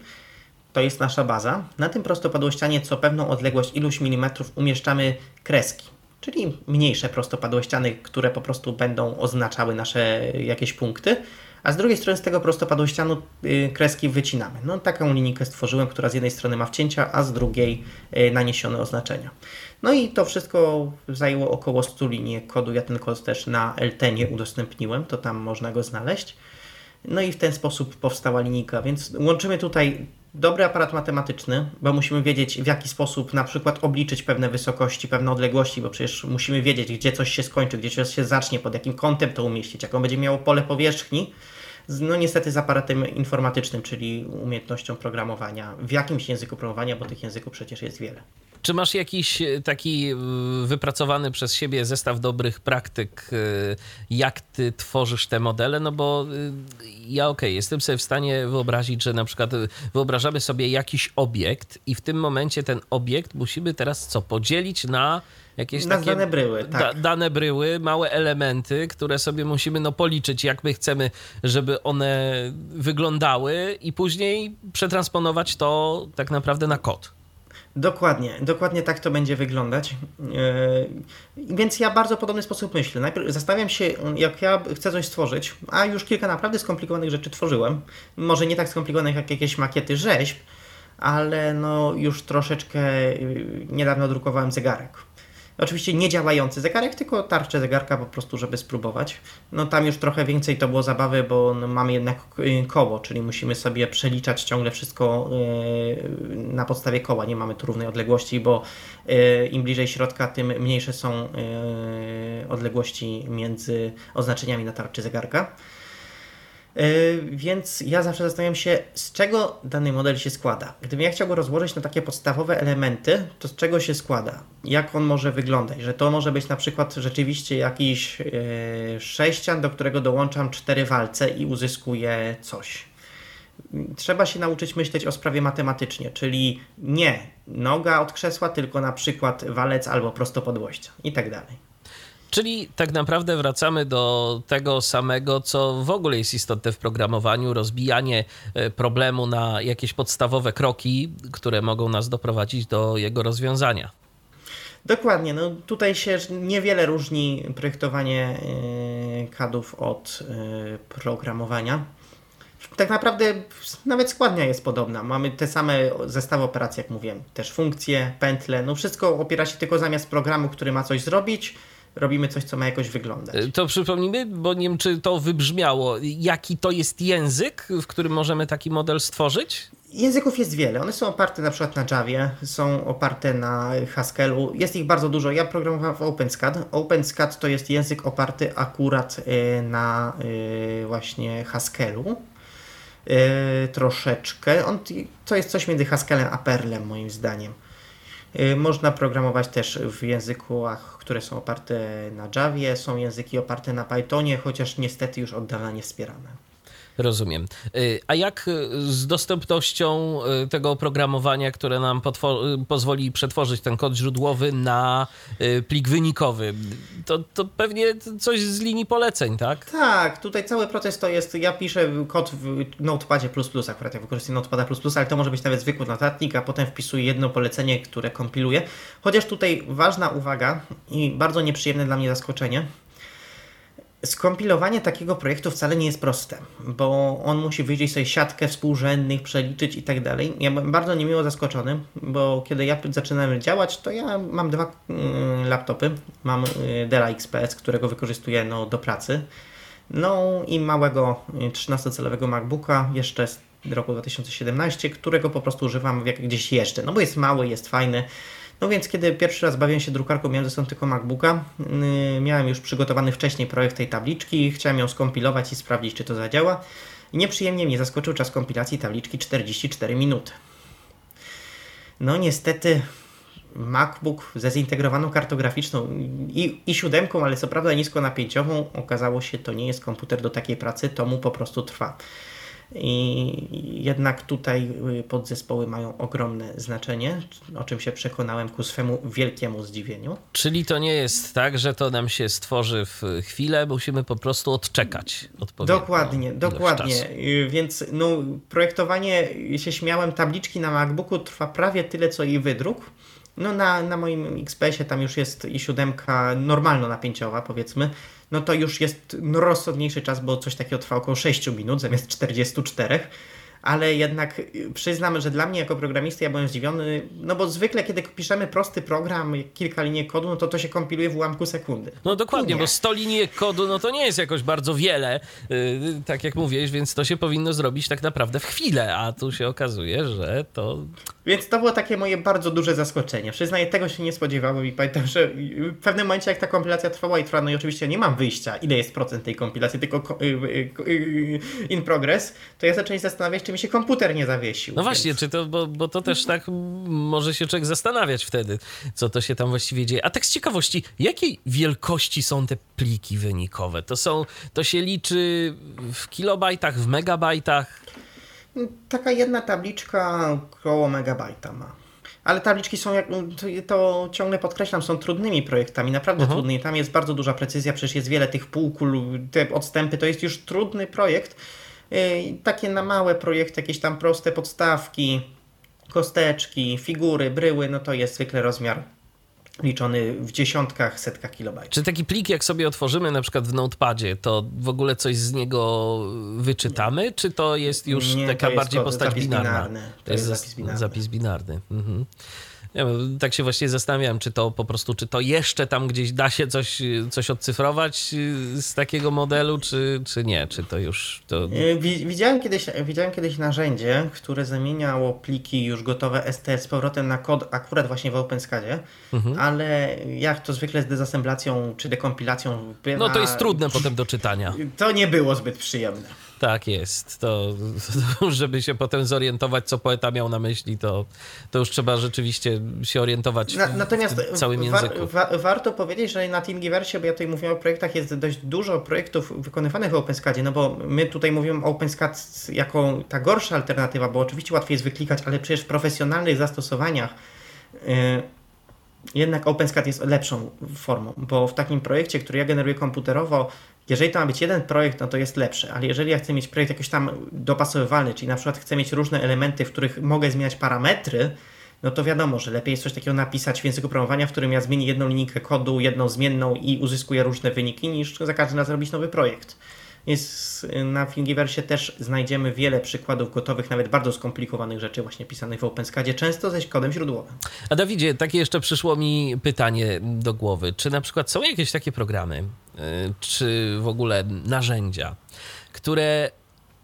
To jest nasza baza. Na tym prostopadłościanie co pewną odległość iluś milimetrów umieszczamy kreski, czyli mniejsze prostopadłościany, które po prostu będą oznaczały nasze jakieś punkty a z drugiej strony z tego prostopadłościanu yy, kreski wycinamy. No taką linijkę stworzyłem, która z jednej strony ma wcięcia, a z drugiej yy, naniesione oznaczenia. No i to wszystko zajęło około 100 linii kodu. Ja ten kod też na LT nie udostępniłem, to tam można go znaleźć. No i w ten sposób powstała linijka, więc łączymy tutaj dobry aparat matematyczny, bo musimy wiedzieć w jaki sposób na przykład obliczyć pewne wysokości, pewne odległości, bo przecież musimy wiedzieć, gdzie coś się skończy, gdzie coś się zacznie, pod jakim kątem to umieścić, jaką będzie miało pole powierzchni. No niestety z aparatem informatycznym, czyli umiejętnością programowania, w jakimś języku programowania, bo tych języków przecież jest wiele. Czy masz jakiś e, taki e, wypracowany przez siebie zestaw dobrych praktyk, e, jak ty tworzysz te modele? No bo ja okej, okay, jestem sobie w stanie wyobrazić, że na przykład wyobrażamy sobie jakiś obiekt i w tym momencie ten obiekt musimy teraz co? Podzielić na jakieś na takie dane bryły, tak. da, dane bryły, małe elementy, które sobie musimy no, policzyć, jak my chcemy, żeby one wyglądały i później przetransponować to tak naprawdę na kod. Dokładnie, dokładnie tak to będzie wyglądać. Yy, więc ja bardzo podobny sposób myślę. Najpierw zastanawiam się, jak ja chcę coś stworzyć, a już kilka naprawdę skomplikowanych rzeczy tworzyłem. Może nie tak skomplikowanych jak jakieś makiety rzeźb, ale no już troszeczkę yy, niedawno drukowałem zegarek. Oczywiście nie działający zegarek, tylko tarczę zegarka po prostu, żeby spróbować. No tam już trochę więcej to było zabawy, bo no, mamy jednak koło, czyli musimy sobie przeliczać ciągle wszystko yy, na podstawie koła. Nie mamy tu równej odległości, bo yy, im bliżej środka, tym mniejsze są odległości między oznaczeniami na tarczy zegarka. E, więc ja zawsze zastanawiam się, z czego dany model się składa. Gdybym ja chciał go rozłożyć na takie podstawowe elementy, to z czego się składa? Jak on może wyglądać? Że to może być na przykład rzeczywiście jakiś yy, sześcian, do którego dołączam cztery walce i uzyskuję coś. Trzeba się nauczyć myśleć o sprawie matematycznie, czyli nie noga od krzesła, tylko na przykład walec albo prostopodłościa i tak dalej. Czyli tak naprawdę wracamy do tego samego, co w ogóle jest istotne w programowaniu rozbijanie e, problemu na jakieś podstawowe kroki, które mogą nas doprowadzić do jego rozwiązania. Dokładnie, no tutaj się niewiele różni projektowanie e, od e, programowania. Tak naprawdę nawet składnia jest podobna. Mamy te same zestawy operacji, jak mówiłem, też funkcje, pętle, no wszystko opiera się tylko zamiast programu, który ma coś zrobić, robimy coś, co ma jakoś wyglądać. E, to przypomnijmy, bo nie wiem, czy to wybrzmiało, jaki to jest język, w którym możemy taki model stworzyć? Języków jest wiele. One są oparte na przykład na Javie, są oparte na Haskellu. Jest ich bardzo dużo. Ja programowałem w OpenSCAD. OpenSCAD to jest język oparty akurat e, na e, właśnie Haskellu. Troszeczkę. On, to jest coś między Haskellem a Perlem moim zdaniem. Można programować też w językach które są oparte na Javie, są języki oparte na Pythonie, chociaż niestety już od dawna nie wspierane. Rozumiem. Y, a jak z dostępnością y, tego oprogramowania, które nam y, pozwoli przetworzyć ten kod źródłowy na plik wynikowy? To, to pewnie coś z linii poleceń, tak? Tak, tutaj cały proces to jest, ja piszę kod w Notepadzie++, akurat ja wykorzystuję Notepada++, ale to może być nawet zwykły notatnik, a potem wpisuję jedno polecenie, które kompiluję. Chociaż tutaj ważna uwaga i bardzo nieprzyjemne dla mnie zaskoczenie, Skompilowanie takiego projektu wcale nie jest proste, bo on musi wyjść sobie siatkę współrzędnych, przeliczyć i tak dalej. Ja byłem bardzo niemiło zaskoczony, bo kiedy ja zaczynałem działać, to ja mam dwa mm, laptopy. Mam y, Dell XPS, którego wykorzystuję no, do pracy. No i małego 13-calowego y, MacBooka, jeszcze z roku 2017, którego po prostu używam jak gdzieś jeszcze, no bo jest mały, jest fajny no więc kiedy pierwszy raz bawiłem się drukarką, miałem ze sobą tylko MacBooka, yy, miałem już przygotowany wcześniej projekt tej tabliczki, chciałem ją skompilować i sprawdzić, czy to zadziała. I nieprzyjemnie mnie zaskoczył czas kompilacji tabliczki 44 minuty. No niestety MacBook ze zintegrowaną kartograficzną i, i siódemką, ale co prawda nisko napięciową, okazało się, to nie jest komputer do takiej pracy, to mu po prostu trwa. I jednak tutaj y, podzespoły mają ogromne znaczenie, o czym się przekonałem ku swemu wielkiemu zdziwieniu. Czyli to nie jest tak, że to nam się stworzy w chwilę, musimy po prostu odczekać Dokładnie, dokładnie. Czasu. Y, więc no, projektowanie, się śmiałem, tabliczki na MacBooku trwa prawie tyle, co i wydruk. No na, na moim XPS-ie tam już jest i siódemka normalno napięciowa, powiedzmy no to już jest rozsądniejszy czas, bo coś takiego trwa około 6 minut zamiast 44 ale jednak przyznam, że dla mnie jako programisty ja byłem zdziwiony, no bo zwykle kiedy piszemy prosty program, kilka linii kodu, no to to się kompiluje w ułamku sekundy. No dokładnie, bo 100 linii kodu, no to nie jest jakoś bardzo wiele, yy, tak jak mówiłeś, więc to się powinno zrobić tak naprawdę w chwilę, a tu się okazuje, że to... Więc to było takie moje bardzo duże zaskoczenie. Przyznaję, tego się nie spodziewałem i pamiętam, że w pewnym momencie jak ta kompilacja trwała i trwa, no i oczywiście nie mam wyjścia, ile jest procent tej kompilacji, tylko y, y, y, in progress, to ja zacząłem zastanawiać, czy mi się komputer nie zawiesił. No właśnie, czy to, bo, bo to też tak może się człowiek zastanawiać wtedy, co to się tam właściwie dzieje. A tak z ciekawości, jakiej wielkości są te pliki wynikowe? To są, to się liczy w kilobajtach, w megabajtach? Taka jedna tabliczka około megabajta ma. Ale tabliczki są, jak, to, ciągle podkreślam, są trudnymi projektami, naprawdę mhm. trudnymi. Tam jest bardzo duża precyzja, przecież jest wiele tych półkul, te odstępy, to jest już trudny projekt. Y, takie na małe projekty, jakieś tam proste podstawki, kosteczki, figury, bryły, no to jest zwykle rozmiar liczony w dziesiątkach, setkach kilobajtów. Czy taki plik, jak sobie otworzymy na przykład w Notepadzie, to w ogóle coś z niego wyczytamy, nie. czy to jest już Nie, taka bardziej postać binarna? Binarny. To, to jest, jest zapis binarny. Zapis binarny. Mhm. Ja tak się właśnie zastanawiam, czy to po prostu, czy to jeszcze tam gdzieś da się coś, coś odcyfrować z takiego modelu, czy, czy nie, czy to już... To... Y, widziałem kiedyś, widziałem kiedyś narzędzie, które zamieniało pliki już gotowe STS z powrotem na kod akurat właśnie w OpenSCADzie, mhm. ale jak to zwykle z dezassemblacją czy dekompilacją... No to jest trudne potem do czytania. To nie było zbyt przyjemne. Tak jest. To, to, żeby się potem zorientować, co poeta miał na myśli, to, to już trzeba rzeczywiście się orientować na, w, natomiast w całym języku. Wa, wa, warto powiedzieć, że na Thingiversie, bo ja tutaj mówiłem o projektach, jest dość dużo projektów wykonywanych w OpenSCADzie, no bo my tutaj mówimy o OpenSCAD jako ta gorsza alternatywa, bo oczywiście łatwiej jest wyklikać, ale przecież w profesjonalnych zastosowaniach yy, jednak OpenSCAD jest lepszą formą, bo w takim projekcie, który ja generuję komputerowo, jeżeli to ma być jeden projekt, no to jest lepsze, ale jeżeli ja chcę mieć projekt jakoś tam dopasowywalny, czyli na przykład chcę mieć różne elementy, w których mogę zmieniać parametry, no to wiadomo, że lepiej jest coś takiego napisać w języku programowania, w którym ja zmienię jedną linijkę kodu, jedną zmienną i uzyskuję różne wyniki, niż za każdym razem robić nowy projekt. Jest, na Thingiversie też znajdziemy wiele przykładów gotowych, nawet bardzo skomplikowanych rzeczy właśnie pisanych w OpenSCADzie, często ze kodem źródłowym. A Dawidzie, takie jeszcze przyszło mi pytanie do głowy. Czy na przykład są jakieś takie programy, y, czy w ogóle narzędzia, które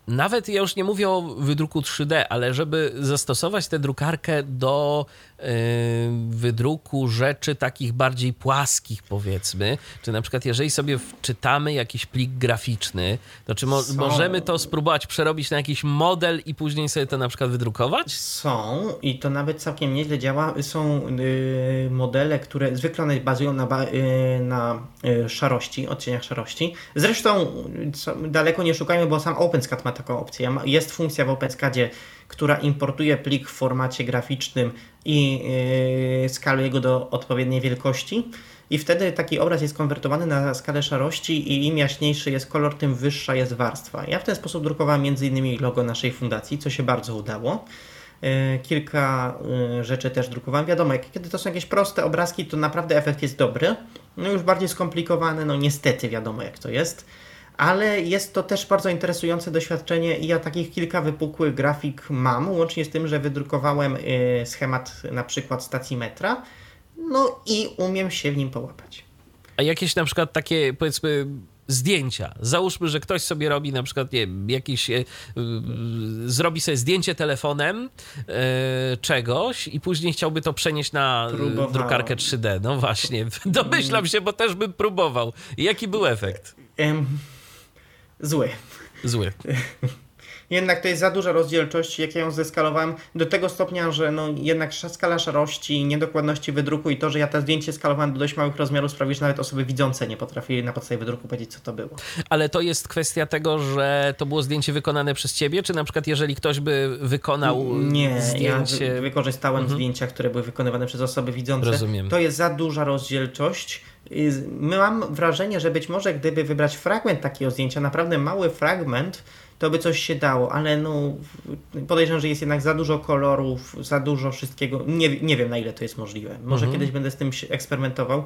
nawet ja już nie mówię o wydruku 3D, ale żeby zastosować tę drukarkę do wydruku rzeczy takich bardziej płaskich, powiedzmy, czy na przykład jeżeli sobie wczytamy jakiś plik graficzny, to czy mo Są. możemy to spróbować przerobić na jakiś model i później sobie to na przykład wydrukować? Są i to nawet całkiem nieźle działa. Są yy, modele, które zwykle one bazują na, yy, na y, szarości, odcieniach szarości. Zresztą daleko nie szukajmy, bo sam OpenSCAD ma taką opcję. Jest funkcja w OpenSCADzie, która importuje plik w formacie graficznym i yy, skaluje go do odpowiedniej wielkości. I wtedy taki obraz jest konwertowany na skalę szarości i im jaśniejszy jest kolor, tym wyższa jest warstwa. Ja w ten sposób drukowałem m.in. logo naszej fundacji, co się bardzo udało. Yy, kilka yy, rzeczy też drukowałem. Wiadomo, kiedy to są jakieś proste obrazki, to naprawdę efekt jest dobry. No już bardziej skomplikowane, no niestety wiadomo jak to jest ale jest to też bardzo interesujące doświadczenie i ja takich kilka wypukłych grafik mam, łącznie z tym, że wydrukowałem y, schemat na przykład stacji metra, no i umiem się w nim połapać. A jakieś na przykład takie, powiedzmy, zdjęcia. Załóżmy, że ktoś sobie robi na przykład, nie jakiś, yy, zrobi sobie zdjęcie telefonem yy, czegoś i później chciałby to przenieść na Próbowałem. drukarkę 3D. No właśnie, *laughs* domyślam się, bo też bym próbował. Jaki był efekt? Zły. Zły. *laughs* jednak to jest za duża rozdzielczość, jak ja ją zeskalowałem, do tego stopnia, że no jednak skala szarości, niedokładności wydruku i to, że ja to zdjęcie skalowałem do dość małych rozmiarów sprawi, że nawet osoby widzące nie potrafili na podstawie wydruku powiedzieć, co to było. Ale to jest kwestia tego, że to było zdjęcie wykonane przez ciebie, czy na przykład jeżeli ktoś by wykonał nie, zdjęcie... ja wykorzystałem mhm. zdjęcia, które były wykonywane przez osoby widzące. Rozumiem. To jest za duża rozdzielczość. My mam wrażenie, że być może gdyby wybrać fragment takiego zdjęcia, naprawdę mały fragment, to by coś się dało, ale no podejrzewam, że jest jednak za dużo kolorów, za dużo wszystkiego. Nie, nie wiem na ile to jest możliwe. Może mhm. kiedyś będę z tym eksperymentował,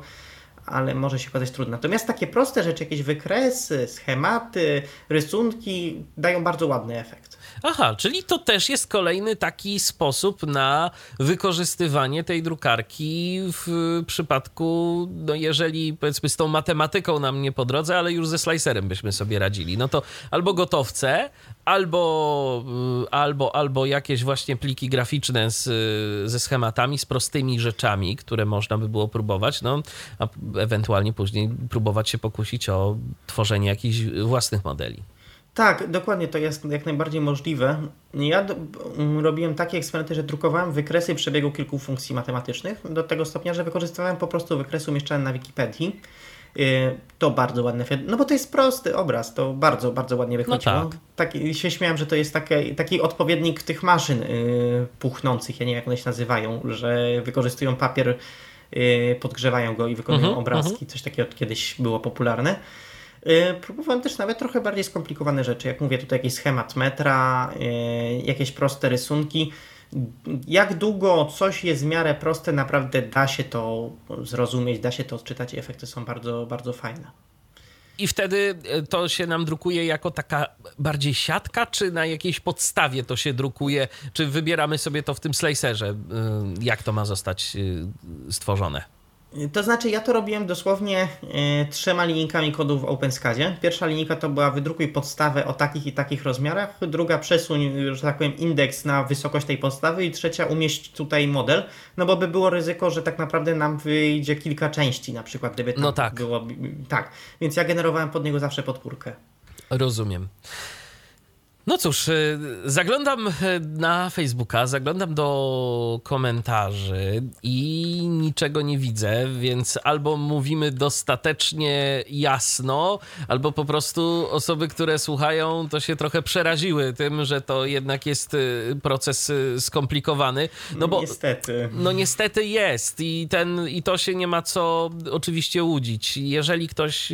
ale może się okazać trudne. Natomiast takie proste rzeczy, jakieś wykresy, schematy, rysunki dają bardzo ładny efekt. Aha, czyli to też jest kolejny taki sposób na wykorzystywanie tej drukarki w przypadku, no jeżeli powiedzmy z tą matematyką nam nie po drodze, ale już ze slicerem byśmy sobie radzili. No to albo gotowce, albo, y, albo, albo jakieś właśnie pliki graficzne z, ze schematami, z prostymi rzeczami, które można by było próbować, no a ewentualnie później próbować się pokusić o tworzenie jakichś własnych modeli. Tak, dokładnie to jest jak najbardziej możliwe. Ja robiłem takie eksperymenty, że drukowałem wykresy przebiegu kilku funkcji matematycznych do tego stopnia, że wykorzystywałem po prostu wykresy umieszczane na Wikipedii. Y, to bardzo ładne, no bo to jest prosty obraz, to bardzo, bardzo ładnie no wychodziło. No tak. tak się śmiałem, że to jest taki, taki odpowiednik tych maszyn yy, puchnących, ja nie wiem jak one się nazywają, że wykorzystują papier, yy, podgrzewają go i wykonują mhm, -huh, obrazki, uh -huh. coś takiego kiedyś było popularne. Y, próbowałem też nawet trochę bardziej skomplikowane rzeczy, jak mówię tutaj jakiś schemat metra, y, jakieś proste rysunki. Jak długo coś jest w miarę proste, naprawdę da się to zrozumieć, da się to odczytać i efekty są bardzo, bardzo fajne. I wtedy y, to się nam drukuje jako taka bardziej siatka, czy na jakiejś podstawie to się drukuje? Czy wybieramy sobie to w tym slicerze, jak to ma zostać stworzone? To znaczy, ja to robiłem dosłownie y, trzema linijkami kodu w OpenSCADzie. Pierwsza linijka to była wydrukuj podstawę o takich i takich rozmiarach, druga przesuń, że tak powiem, indeks na wysokość tej podstawy i trzecia umieść tutaj model, no bo by było ryzyko, że tak naprawdę nam wyjdzie kilka części, na przykład gdyby tam no tak. było. Tak, więc ja generowałem pod niego zawsze podpórkę. Rozumiem. No cóż, y, zaglądam y, na Facebooka, zaglądam do komentarzy i niczego nie widzę, więc albo mówimy dostatecznie jasno, albo po prostu osoby, które słuchają, to się trochę przeraziły tym, że to jednak jest y, proces skomplikowany. No bo niestety. No niestety jest i ten i to się nie ma co oczywiście łudzić. Jeżeli ktoś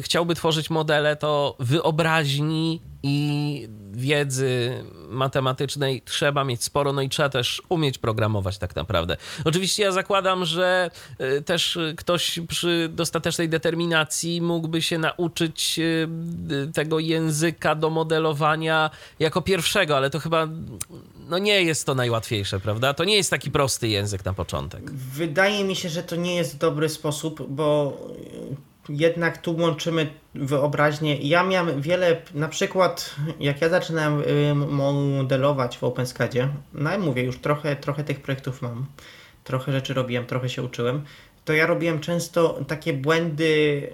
chciałby tworzyć modele, to wyobraźni i wiedzy matematycznej trzeba mieć sporo, no i trzeba też umieć programować tak naprawdę. Oczywiście ja zakładam, że y, też ktoś przy dostatecznej determinacji mógłby się nauczyć y, tego języka do modelowania jako pierwszego, ale to chyba no nie jest to najłatwiejsze, prawda? To nie jest taki prosty język na początek. Wydaje mi się, że to nie jest dobry sposób, bo jednak tu łączymy wyobraźnię. Ja miałem wiele, na przykład jak ja zaczynałem modelować w OpenSCADzie, no i mówię, już trochę, trochę tych projektów mam, trochę rzeczy robiłem, trochę się uczyłem, to ja robiłem często takie błędy,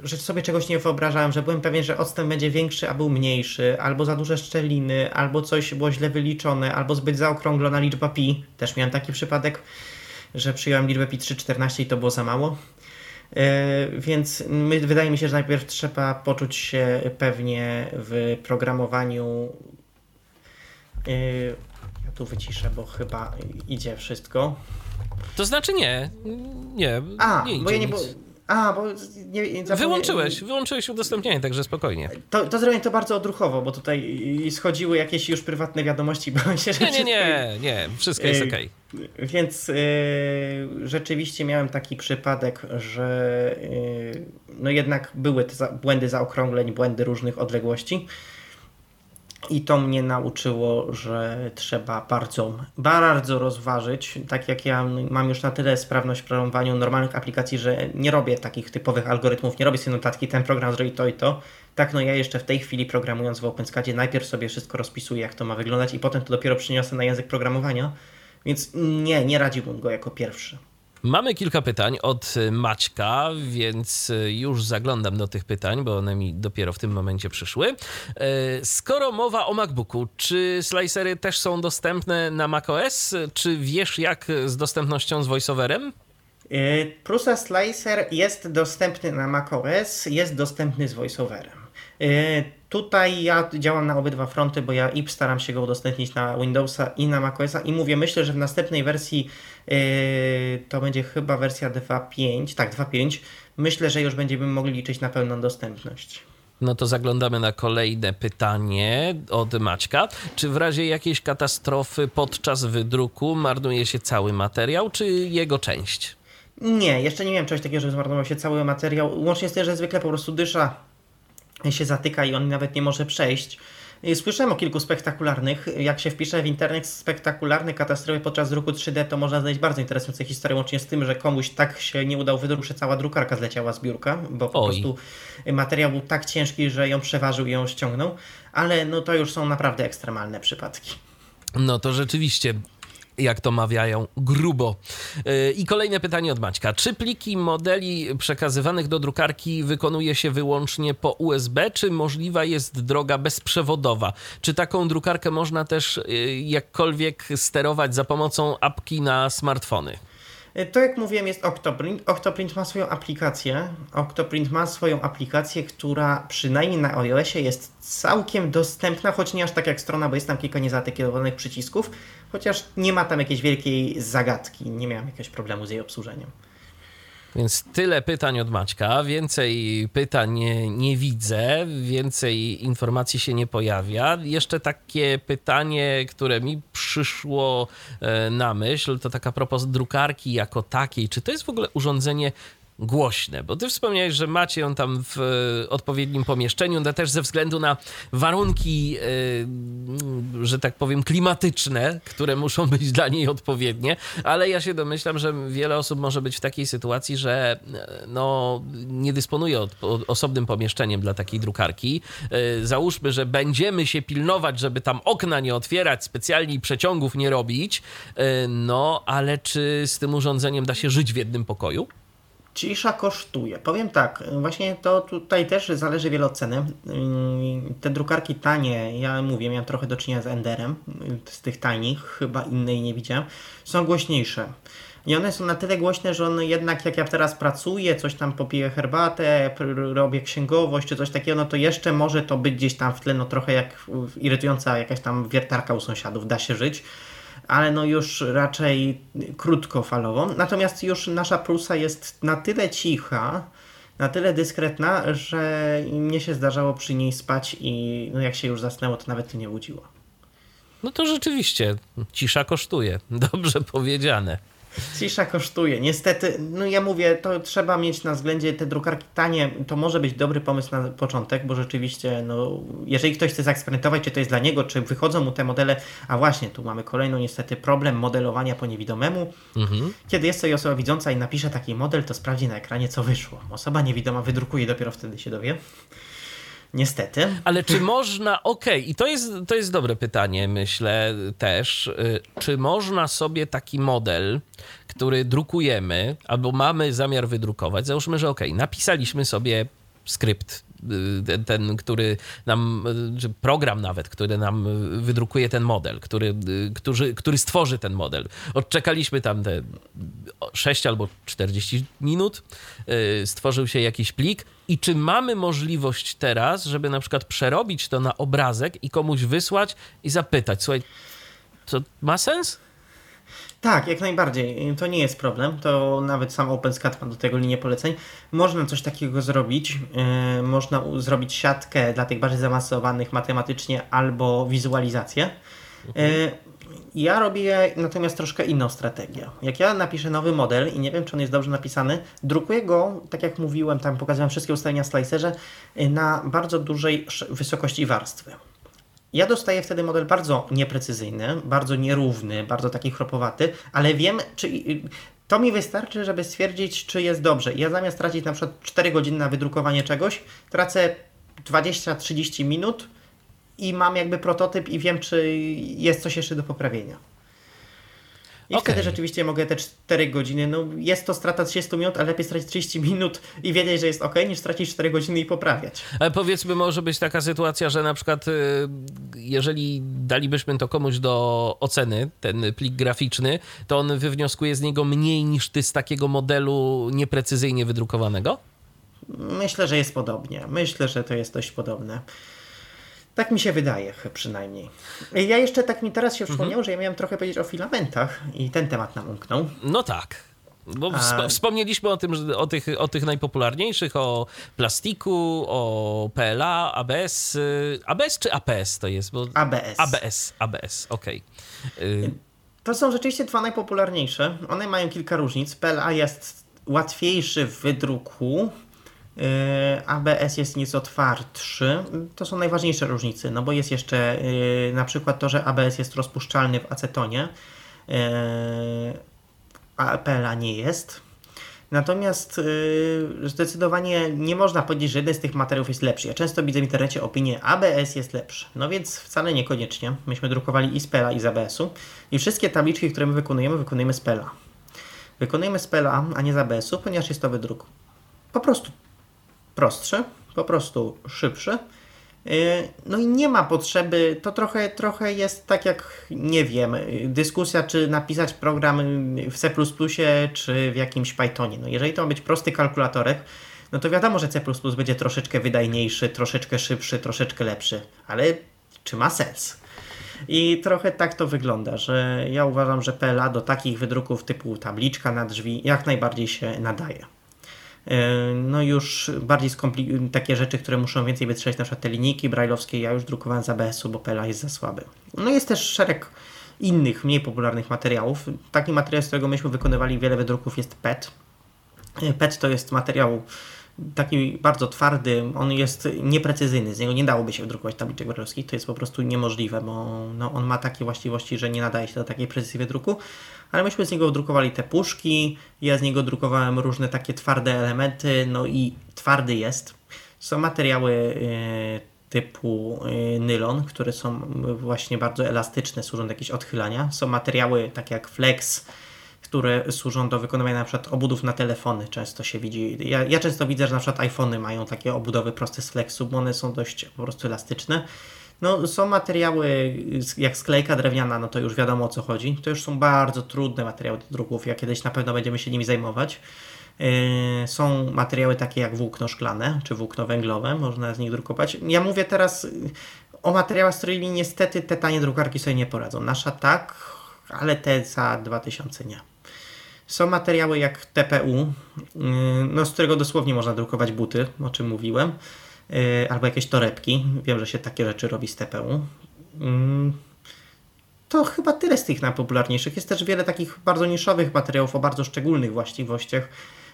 że sobie czegoś nie wyobrażałem, że byłem pewien, że odstęp będzie większy, a był mniejszy, albo za duże szczeliny, albo coś było źle wyliczone, albo zbyt zaokrąglona liczba pi. Też miałem taki przypadek, że przyjąłem liczbę pi 3,14 i to było za mało. Więc my, wydaje mi się, że najpierw trzeba poczuć się pewnie w programowaniu. Ja tu wyciszę, bo chyba idzie wszystko. To znaczy nie, nie, A, nie bo ja nie, bo, a, bo nie, zapomnia... Wyłączyłeś, wyłączyłeś udostępnienie, także spokojnie. To, to zrobiłem to bardzo odruchowo, bo tutaj schodziły jakieś już prywatne wiadomości, bo się, Nie, nie, nie, nie, wszystko jest Ej, okej. Więc y, rzeczywiście miałem taki przypadek, że y, no jednak były te za, błędy zaokrągleń, błędy różnych odległości. I to mnie nauczyło, że trzeba bardzo, bardzo rozważyć. Tak jak ja mam już na tyle sprawność w programowaniu normalnych aplikacji, że nie robię takich typowych algorytmów, nie robię sobie notatki, ten program zrobi to i to. Tak, no ja jeszcze w tej chwili programując w OpenSCADzie najpierw sobie wszystko rozpisuję, jak to ma wyglądać i potem to dopiero przyniosę na język programowania. Więc nie, nie radziłbym go jako pierwszy. Mamy kilka pytań od Maćka, więc już zaglądam do tych pytań, bo one mi dopiero w tym momencie przyszły. Skoro mowa o MacBooku, czy slicery też są dostępne na macOS? Czy wiesz jak z dostępnością z voiceoverem? Prusa Slicer jest dostępny na macOS, jest dostępny z voiceoverem. Tutaj ja działam na obydwa fronty, bo ja i staram się go udostępnić na Windowsa i na macOSa i mówię, myślę, że w następnej wersji yy, to będzie chyba wersja 2.5, tak 2.5, myślę, że już będziemy mogli liczyć na pełną dostępność. No to zaglądamy na kolejne pytanie od Maćka. Czy w razie jakiejś katastrofy podczas wydruku marnuje się cały materiał, czy jego część? Nie, jeszcze nie miałem czegoś takiego, że zmarnował się cały materiał. Łącznie z tym, że zwykle po prostu dysza się zatyka i on nawet nie może przejść. Słyszałem o kilku spektakularnych. Jak się wpisze w internet spektakularne katastrofy podczas druku 3D, to można znaleźć bardzo interesujące historie, łącznie z tym, że komuś tak się nie udał wydruk, że cała drukarka zleciała z biurka, bo po Oj. prostu materiał był tak ciężki, że ją przeważył i ją ściągnął. Ale no to już są naprawdę ekstremalne przypadki. No to rzeczywiście jak to mawiają, grubo. Yy, I kolejne pytanie od Maćka. Czy pliki modeli przekazywanych do drukarki wykonuje się wyłącznie po USB, czy możliwa jest droga bezprzewodowa? Czy taką drukarkę można też yy, jakkolwiek sterować za pomocą apki na smartfony? To jak mówiłem jest Octoprint. Octoprint ma swoją aplikację. Octoprint ma swoją aplikację, która przynajmniej na iOSie jest całkiem dostępna, choć nie aż tak jak strona, bo jest tam kilka niezatykietowanych przycisków, chociaż nie ma tam jakiejś wielkiej zagadki. Nie miałem jakiegoś problemu z jej obsłużeniem. Więc tyle pytań od Maćka. Więcej pytań nie, widzę, więcej informacji się nie pojawia. Jeszcze takie pytanie, które mi przyszło e, na myśl, to taka propos drukarki jako takiej. Czy to jest w ogóle urządzenie głośne, bo ty wspomniałeś, że macie ją tam w e, odpowiednim pomieszczeniu, no też ze względu na warunki, e, że tak powiem, klimatyczne, które muszą być dla niej odpowiednie, ale ja się domyślam, że wiele osób może być w takiej sytuacji, że e, no, nie dysponuje osobnym pomieszczeniem dla takiej drukarki. Załóżmy, że będziemy się pilnować, żeby tam okna nie otwierać, specjalnie przeciągów nie robić, no ale czy z tym urządzeniem da się żyć w jednym pokoju? Cisza kosztuje. Powiem tak, właśnie to tutaj też zależy wiele od ceny. Te drukarki tanie, ja mówię, miałem trochę do czynienia z Enderem, z tych tanich, chyba innej nie widziałem, są głośniejsze. I one są na tyle głośne, że one jednak jak ja teraz pracuję, coś tam popiję herbatę, robię księgowość czy coś takiego, no to jeszcze może to być gdzieś tam w tle, no trochę jak irytująca jakaś tam wiertarka u sąsiadów, da się żyć ale no już raczej krótkofalową. Natomiast już nasza Prusa jest na tyle cicha, na tyle dyskretna, że mnie się zdarzało przy niej spać i no jak się już zasnęło, to nawet nie budziło. No to rzeczywiście, cisza kosztuje. *laughs* Dobrze powiedziane. Cisza kosztuje. Niestety, no ja mówię, to trzeba mieć na względzie te drukarki tanie. To może być dobry pomysł na początek, bo rzeczywiście, no, jeżeli ktoś chce zaeksperymentować, czy to jest dla niego, czy wychodzą mu te modele, a właśnie tu mamy kolejny niestety problem modelowania po niewidomemu. Mhm. Kiedy jest sobie osoba widząca i napisze taki model, to sprawdzi na ekranie, co wyszło. Osoba niewidoma wydrukuje, dopiero wtedy się dowie. Niestety. Ale czy można, okej, okay, i to jest, to jest dobre pytanie, myślę też, czy można sobie taki model, który drukujemy, albo mamy zamiar wydrukować, załóżmy, że okej, okay, napisaliśmy sobie skrypt ten, ten, który nam, czy program nawet, który nam wydrukuje ten model, który, który, który stworzy ten model. Odczekaliśmy tam te 6 albo 40 minut, stworzył się jakiś plik, i czy mamy możliwość teraz, żeby na przykład przerobić to na obrazek i komuś wysłać i zapytać, słuchaj, to ma sens? Tak, jak najbardziej. To nie jest problem. To nawet sam OpenSCAD ma do tego linię poleceń. Można coś takiego zrobić. Yy, można zrobić siatkę dla tych bardziej zaawansowanych matematycznie albo wizualizację. Yy, ja robię natomiast troszkę inną strategię. Jak ja napiszę nowy model i nie wiem, czy on jest dobrze napisany, drukuję go, tak jak mówiłem, tam pokazałem wszystkie ustawienia w slicerze, y, na bardzo dużej wysokości warstwy. Ja dostaję wtedy model bardzo nieprecyzyjny, bardzo nierówny, bardzo taki chropowaty, ale wiem, czy to mi wystarczy, żeby stwierdzić, czy jest dobrze. Ja zamiast tracić na przykład 4 godziny na wydrukowanie czegoś, tracę 20-30 minut i mam jakby prototyp i wiem, czy jest coś jeszcze do poprawienia. I okay. wtedy rzeczywiście mogę te 4 godziny, no jest to strata 30 minut, ale lepiej stracić 30 minut i wiedzieć, że jest ok, niż stracić 4 godziny i poprawiać. Ale powiedzmy, może być taka sytuacja, że na przykład y, jeżeli dalibyśmy to komuś do oceny, ten plik graficzny, to on wywnioskuje z niego mniej niż ty z takiego modelu nieprecyzyjnie wydrukowanego? Myślę, że jest podobnie. Myślę, że to jest dość podobne. Tak mi się wydaje przynajmniej. Ja jeszcze tak mi teraz się mhm. przypomniało, że ja miałem trochę powiedzieć o filamentach i ten temat nam umknął. No tak. Bo A... wspomnieliśmy o tym, o tych, o tych najpopularniejszych, o plastiku, o PLA, ABS. Y, ABS czy APS to jest? Bo... ABS. ABS, ABS, okej. Okay. To są rzeczywiście dwa najpopularniejsze. One mają kilka różnic. PLA jest łatwiejszy w wydruku, ABS jest nieco twardszy. To są najważniejsze różnice, no bo jest jeszcze e, na przykład to, że ABS jest rozpuszczalny w acetonie, e, a PLA nie jest. Natomiast zdecydowanie nie można powiedzieć, że jeden z tych materiałów jest lepszy. Ja często widzę w internecie opinię ABS jest lepszy. No więc wcale niekoniecznie. Myśmy drukowali i z PLA i z ABS-u i wszystkie tabliczki, które my wykonujemy, wykonujemy z PLA. Wykonujemy z PLA, a nie z ABS-u, ponieważ jest to wydruk po prostu prostsze, po prostu szybsze. Y, no i nie ma potrzeby, to trochę, trochę jest tak jak, nie wiem, dyskusja, czy napisać program w C, czy w jakimś Pythonie. No jeżeli to ma być prosty kalkulatorek, no to wiadomo, że C będzie troszeczkę wydajniejszy, troszeczkę szybszy, troszeczkę lepszy, ale czy ma sens? I trochę tak to wygląda, że ja uważam, że PLA do takich wydruków typu tabliczka na drzwi jak najbardziej się nadaje. E, no już bardziej takie rzeczy, które muszą więcej wytrzymać, na przykład te linijki brajlowskie, ja już drukowałem z ABS-u, bo PLA jest za słaby. No jest też szereg innych, mniej popularnych materiałów. Taki materiał, z którego myśmy wykonywali wiele wydruków jest PET. E, PET to jest materiał taki bardzo twardy, on jest nieprecyzyjny, z niego nie dałoby się wydrukować tabliczek brajlowskich, to jest po prostu niemożliwe, bo no, on ma takie właściwości, że nie nadaje się do takiej precyzji wydruku ale myśmy z niego drukowali te puszki, ja z niego drukowałem różne takie twarde elementy, no i twardy jest. Są materiały y, typu y, nylon, które są właśnie bardzo elastyczne, służą do jakiegoś odchylania. Są materiały takie jak flex, które służą do wykonywania na przykład obudów na telefony. Często się widzi. Ja, ja często widzę, że na przykład iPhony mają takie obudowy proste z flexu, bo one są dość po prostu elastyczne. No, są materiały jak sklejka drewniana, no to już wiadomo o co chodzi. To już są bardzo trudne materiały do druków. Ja kiedyś na pewno będziemy się nimi zajmować. Yy, są materiały takie jak włókno szklane czy włókno węglowe, można z nich drukować. Ja mówię teraz o materiałach, z którymi niestety te tanie drukarki sobie nie poradzą. Nasza tak, ale te za 2000 nie. Są materiały jak TPU, yy, no, z którego dosłownie można drukować buty, o czym mówiłem. Y, albo jakieś torebki. Wiem, że się takie rzeczy robi z TPU. Mm, to chyba tyle z tych najpopularniejszych. Jest też wiele takich bardzo niszowych materiałów o bardzo szczególnych właściwościach.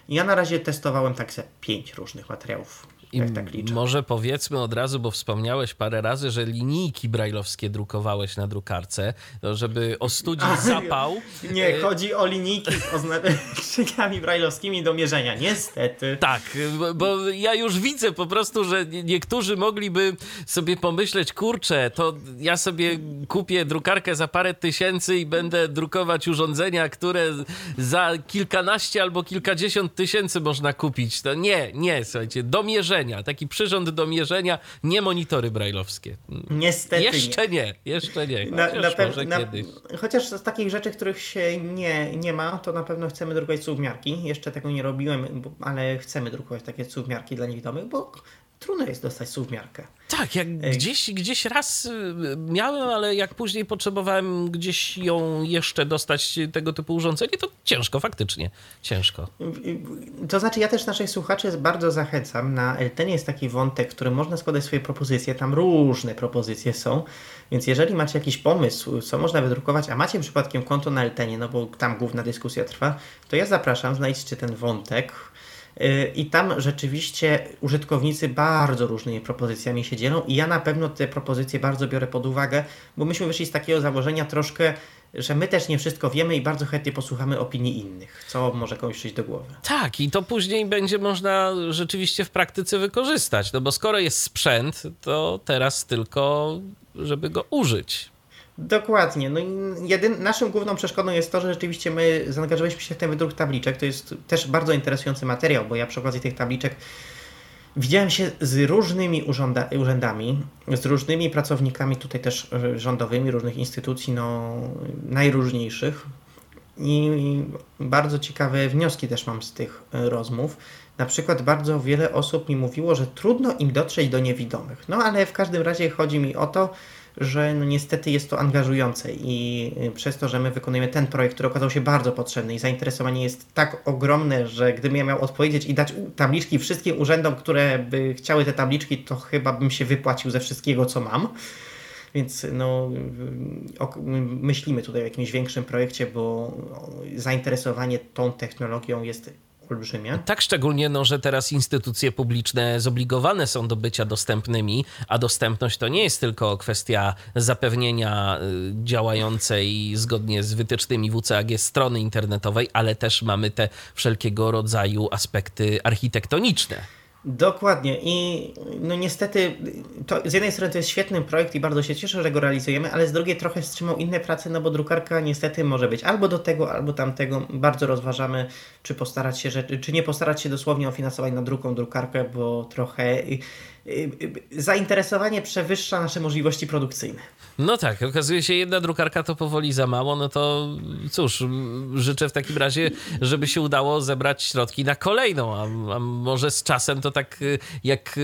Ja na razie testowałem tak ze pięć różnych materiałów i tak może powiedzmy od razu, bo wspomniałeś parę razy, że linijki brajlowskie drukowałeś na drukarce, żeby ostudzić *laughs* zapał. Nie, chodzi o linijki z oznaczeniami *laughs* brajlowskimi do mierzenia, niestety. Tak, bo ja już widzę po prostu, że niektórzy mogliby sobie pomyśleć, kurczę, to ja sobie kupię drukarkę za parę tysięcy i będę drukować urządzenia, które za kilkanaście albo kilkadziesiąt tysięcy można kupić. To nie, nie, słuchajcie, do mierzenia mierzenia, taki przyrząd do mierzenia, nie monitory brajlowskie. Niestety Jeszcze nie. nie, jeszcze nie. Na, Chociaż na pew- może na, kiedyś. chociaż z takich rzeczy, których się nie, nie ma, to na pewno chcemy drukować suwmiarki. Jeszcze tego nie robiłem, ale chcemy drukować takie suwmiarki dla niewidomych, bo trudno jest dostać suwmiarkę. Tak, jak gdzieś, gdzieś raz y, miałem, ale jak później potrzebowałem gdzieś ją jeszcze dostać, tego typu urządzenie, to ciężko, faktycznie, ciężko. To znaczy, ja też naszych słuchaczy bardzo zachęcam. Na Eltenie jest taki wątek, w którym można składać swoje propozycje. Tam różne propozycje są. Więc jeżeli macie jakiś pomysł, co można wydrukować, a macie przypadkiem konto na Eltenie, no bo tam główna dyskusja trwa, to ja zapraszam, znajdźcie ten wątek. Yy, I tam rzeczywiście użytkownicy bardzo różnymi propozycjami się dzielą, i ja na pewno te propozycje bardzo biorę pod uwagę, bo myśmy wyszli z takiego założenia troszkę, że my też nie wszystko wiemy i bardzo chętnie posłuchamy opinii innych, co może komuś przyjść do głowy. Tak, i to później będzie można rzeczywiście w praktyce wykorzystać, no bo skoro jest sprzęt, to teraz tylko, żeby go użyć. Dokładnie. No jedyn, naszym główną przeszkodą jest to, że rzeczywiście my zaangażowaliśmy się w ten wydruk tabliczek. To jest też bardzo interesujący materiał, bo ja przy okazji tych tabliczek widziałem się z różnymi urząda, urzędami, z różnymi pracownikami tutaj też rządowymi, różnych instytucji, no najróżniejszych. I bardzo ciekawe wnioski też mam z tych rozmów. Na przykład bardzo wiele osób mi mówiło, że trudno im dotrzeć do niewidomych. No ale w każdym razie chodzi mi o to, że no niestety jest to angażujące i przez to, że my wykonujemy ten projekt, który okazał się bardzo potrzebny i zainteresowanie jest tak ogromne, że gdybym ja miał odpowiedzieć i dać tabliczki wszystkim urzędom, które by chciały te tabliczki, to chyba bym się wypłacił ze wszystkiego, co mam. Więc no, myślimy tutaj o jakimś większym projekcie, bo zainteresowanie tą technologią jest olbrzymie. Tak, szczególnie, no, że teraz instytucje publiczne zobligowane są do bycia dostępnymi, a dostępność to nie jest tylko kwestia zapewnienia działającej zgodnie z wytycznymi WCAG strony internetowej, ale też mamy te wszelkiego rodzaju aspekty architektoniczne. Dokładnie i no niestety to z jednej strony to jest świetny projekt i bardzo się cieszę, że go realizujemy, ale z drugiej trochę wstrzymał inne prace, no bo drukarka niestety może być albo do tego, albo tamtego. Bardzo rozważamy, czy postarać się, czy nie postarać się dosłownie o finansowanie na drugą drukarkę, bo trochę zainteresowanie przewyższa nasze możliwości produkcyjne. No tak, okazuje się, jedna drukarka to powoli za mało, no to cóż, życzę w takim razie, żeby się udało zebrać środki na kolejną, a, a może z czasem to tak jak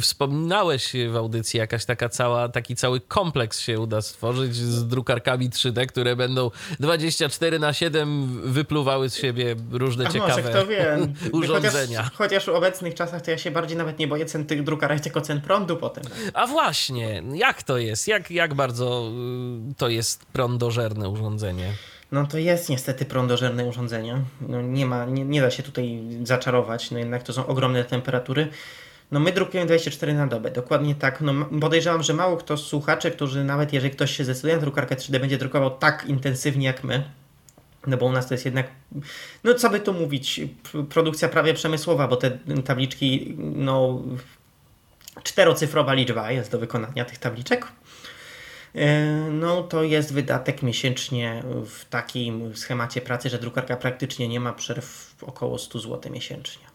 wspominałeś w audycji, jakaś taka cała, taki cały kompleks się uda stworzyć z drukarkami 3D, które będą 24 na 7 wypluwały z siebie różne a ciekawe może, kto wie. *laughs* urządzenia. Chociaż, chociaż w obecnych czasach to ja się bardziej nawet nie boję cen tych drukarek, tylko cen prądu potem. A właśnie, jak to jest? Jak, jak bardzo to jest prądożerne urządzenie? No to jest niestety prądożerne urządzenie. No nie, ma, nie, nie da się tutaj zaczarować, no jednak to są ogromne temperatury. No my drukujemy 24 na dobę, dokładnie tak. No podejrzewam, że mało kto z słuchaczy, którzy nawet jeżeli ktoś się zdecyduje na drukarkę 3D, będzie drukował tak intensywnie jak my. No bo u nas to jest jednak, no co by tu mówić, produkcja prawie przemysłowa, bo te tabliczki, no czterocyfrowa liczba jest do wykonania tych tabliczek. No to jest wydatek miesięcznie w takim schemacie pracy, że drukarka praktycznie nie ma przerw około 100 zł miesięcznie.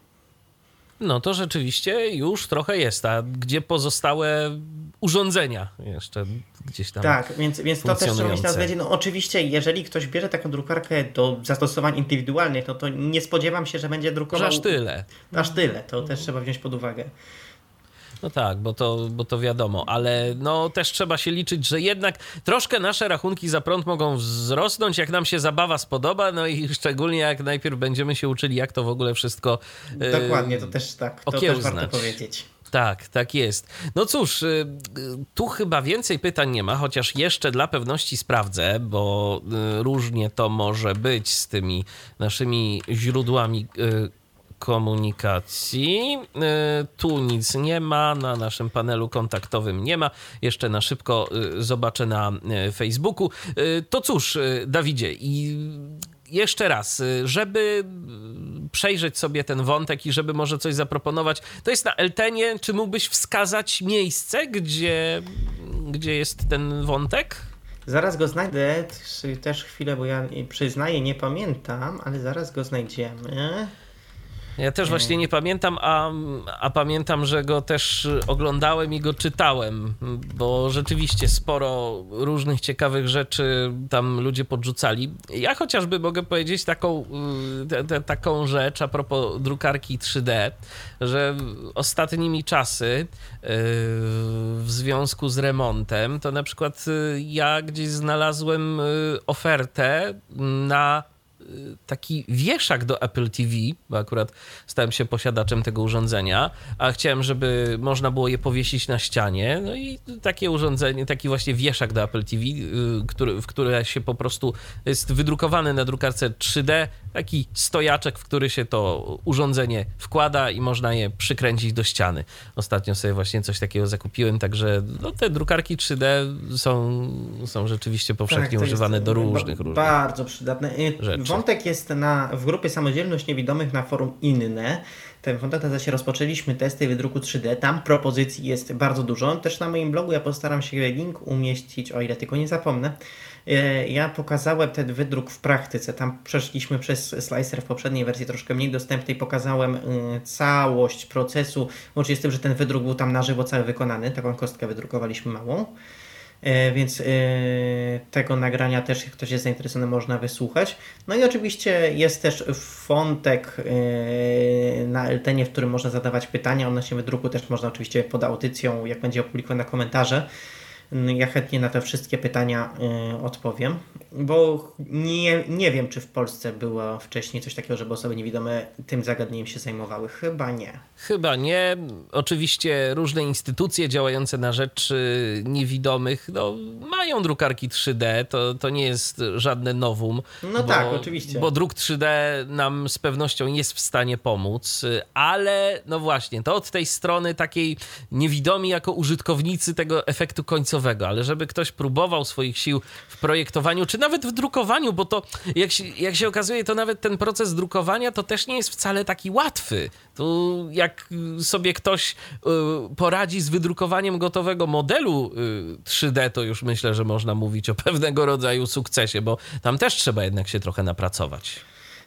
No to rzeczywiście już trochę jest, a gdzie pozostałe urządzenia jeszcze gdzieś tam Tak, więc, więc to też trzeba mieć na względzie. No oczywiście, jeżeli ktoś bierze taką drukarkę do zastosowań indywidualnych, no to nie spodziewam się, że będzie drukował... Aż tyle. Aż tyle, to też trzeba wziąć pod uwagę. No tak, bo to, bo to wiadomo, ale no też trzeba się liczyć, że jednak troszkę nasze rachunki za prąd mogą wzrosnąć, jak nam się zabawa spodoba, no i szczególnie jak najpierw będziemy się uczyli, jak to w ogóle wszystko Dokładnie, to też tak, to też warto powiedzieć. Tak, tak jest. No cóż, tu chyba więcej pytań nie ma, chociaż jeszcze dla pewności sprawdzę, bo różnie to może być z tymi naszymi źródłami komunikacji. Tu nic nie ma, na naszym panelu kontaktowym nie ma. Jeszcze na szybko zobaczę na Facebooku. To cóż, Dawidzie, i jeszcze raz, żeby przejrzeć sobie ten wątek i żeby może coś zaproponować, to jest na Eltenie. Czy mógłbyś wskazać miejsce, gdzie, gdzie jest ten wątek? Zaraz go znajdę, też chwilę, bo ja przyznaję, nie pamiętam, ale zaraz go znajdziemy. Ja też właśnie nie pamiętam, a, a pamiętam, że go też oglądałem i go czytałem, bo rzeczywiście sporo różnych ciekawych rzeczy tam ludzie podrzucali. Ja chociażby mogę powiedzieć taką, y, te, te, taką rzecz a propos drukarki 3D, że ostatnimi czasy y, w związku z remontem, to na przykład y, ja gdzieś znalazłem ofertę na taki wieszak do Apple TV, bo akurat stałem się posiadaczem tego urządzenia, a chciałem, żeby można było je powiesić na ścianie. No i takie urządzenie, taki właśnie wieszak do Apple TV, y, który, w które się po prostu jest wydrukowany na drukarce 3D, taki stojaczek, w który się to urządzenie wkłada i można je przykręcić do ściany. Ostatnio sobie właśnie coś takiego zakupiłem, także no, te drukarki 3D są, są rzeczywiście powszechnie tak, używane do różnych, różnych. Bardzo przydatne. Y, rzeczy. Wątek jest na, w grupie Samodzielność Niewidomych na forum Inne. Ten wątek się Rozpoczęliśmy testy wydruku 3D. Tam propozycji jest bardzo dużo. Też na moim blogu ja postaram się link umieścić, o ile tylko nie zapomnę. E, ja pokazałem ten wydruk w praktyce. Tam przeszliśmy przez slicer w poprzedniej wersji, troszkę mniej dostępnej. Pokazałem e, całość procesu, łącznie z tym, że ten wydruk był tam na żywo cały wykonany. Taką kostkę wydrukowaliśmy małą. E, więc tego nagrania też, jak ktoś jest zainteresowany, można wysłuchać. No i oczywiście jest też wątek na Eltenie, w którym można zadawać pytania odnośnie wydruku, też można oczywiście pod audycją, jak będzie opublikowane komentarze. Ja chętnie na te wszystkie pytania y, odpowiem, bo nie, nie wiem, czy w Polsce było wcześniej coś takiego, żeby osoby niewidome tym zagadnieniem się zajmowały. Chyba nie. Chyba nie. Oczywiście różne instytucje działające na rzecz y, niewidomych no, mają drukarki 3D. To, to nie jest żadne nowum. No bo, tak, oczywiście. Bo druk 3D nam z pewnością jest w stanie pomóc, ale no właśnie, to od tej strony takiej niewidomi jako użytkownicy tego efektu końcowego, ale żeby ktoś próbował swoich sił w projektowaniu, czy nawet w drukowaniu, bo to jak się, jak się okazuje, to nawet ten proces drukowania to też nie jest wcale taki łatwy. Tu jak sobie ktoś y, poradzi z wydrukowaniem gotowego modelu 3D, y, to już myślę, że można mówić o pewnego rodzaju sukcesie, bo tam też trzeba jednak się trochę napracować.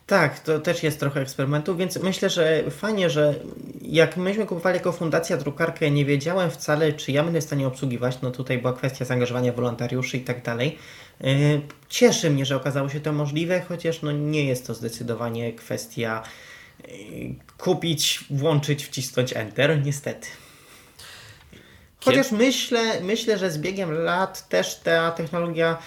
Tak, to też jest trochę eksperymentu, więc myślę, że fajnie, że jak myśmy kupowali jako fundacja drukarkę, nie wiedziałem wcale, czy ja będę w stanie obsługiwać. No tutaj była kwestia zaangażowania wolontariuszy i tak dalej. Y, cieszy mnie, że okazało się to możliwe, chociaż no nie jest to zdecydowanie kwestia kupić, włączyć, wcisnąć Enter, niestety. Chociaż myślę, myślę, że z biegiem lat też ta technologia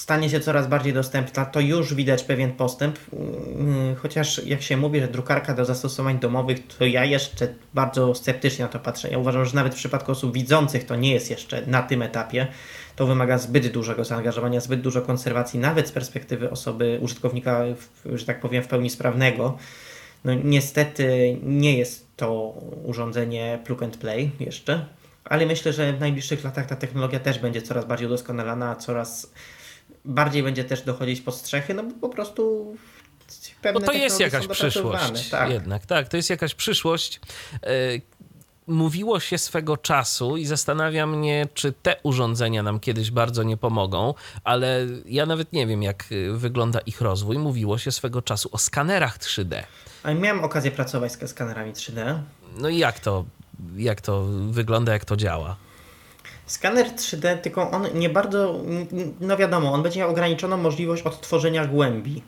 stanie się coraz bardziej dostępna, to już widać pewien postęp. Mm, chociaż jak się mówi, że drukarka do zastosowań domowych, to ja jeszcze bardzo sceptycznie na to patrzę. Ja uważam, że nawet w przypadku osób widzących to nie jest jeszcze na tym etapie. To wymaga zbyt dużego zaangażowania, zbyt dużo konserwacji, nawet z perspektywy osoby, użytkownika, że tak powiem, w pełni sprawnego. No niestety nie jest to urządzenie plug and play jeszcze, ale myślę, że w najbliższych latach ta technologia też będzie coraz bardziej udoskonalana, coraz bardziej będzie też dochodzić pod strzechy, no bo po prostu pewne no to jest jakaś przyszłość tak. jednak, tak, to jest jakaś przyszłość. E, mówiło się swego czasu i zastanawia mnie, czy te urządzenia nam kiedyś bardzo nie pomogą, ale ja nawet nie wiem, jak wygląda ich rozwój. Mówiło się swego czasu o skanerach 3D. A miałem okazję pracować z skanerami 3D. No i jak to, jak to wygląda, jak to działa? Skaner 3D, tylko on nie bardzo, no wiadomo, on będzie miał ograniczoną możliwość odtworzenia głębi.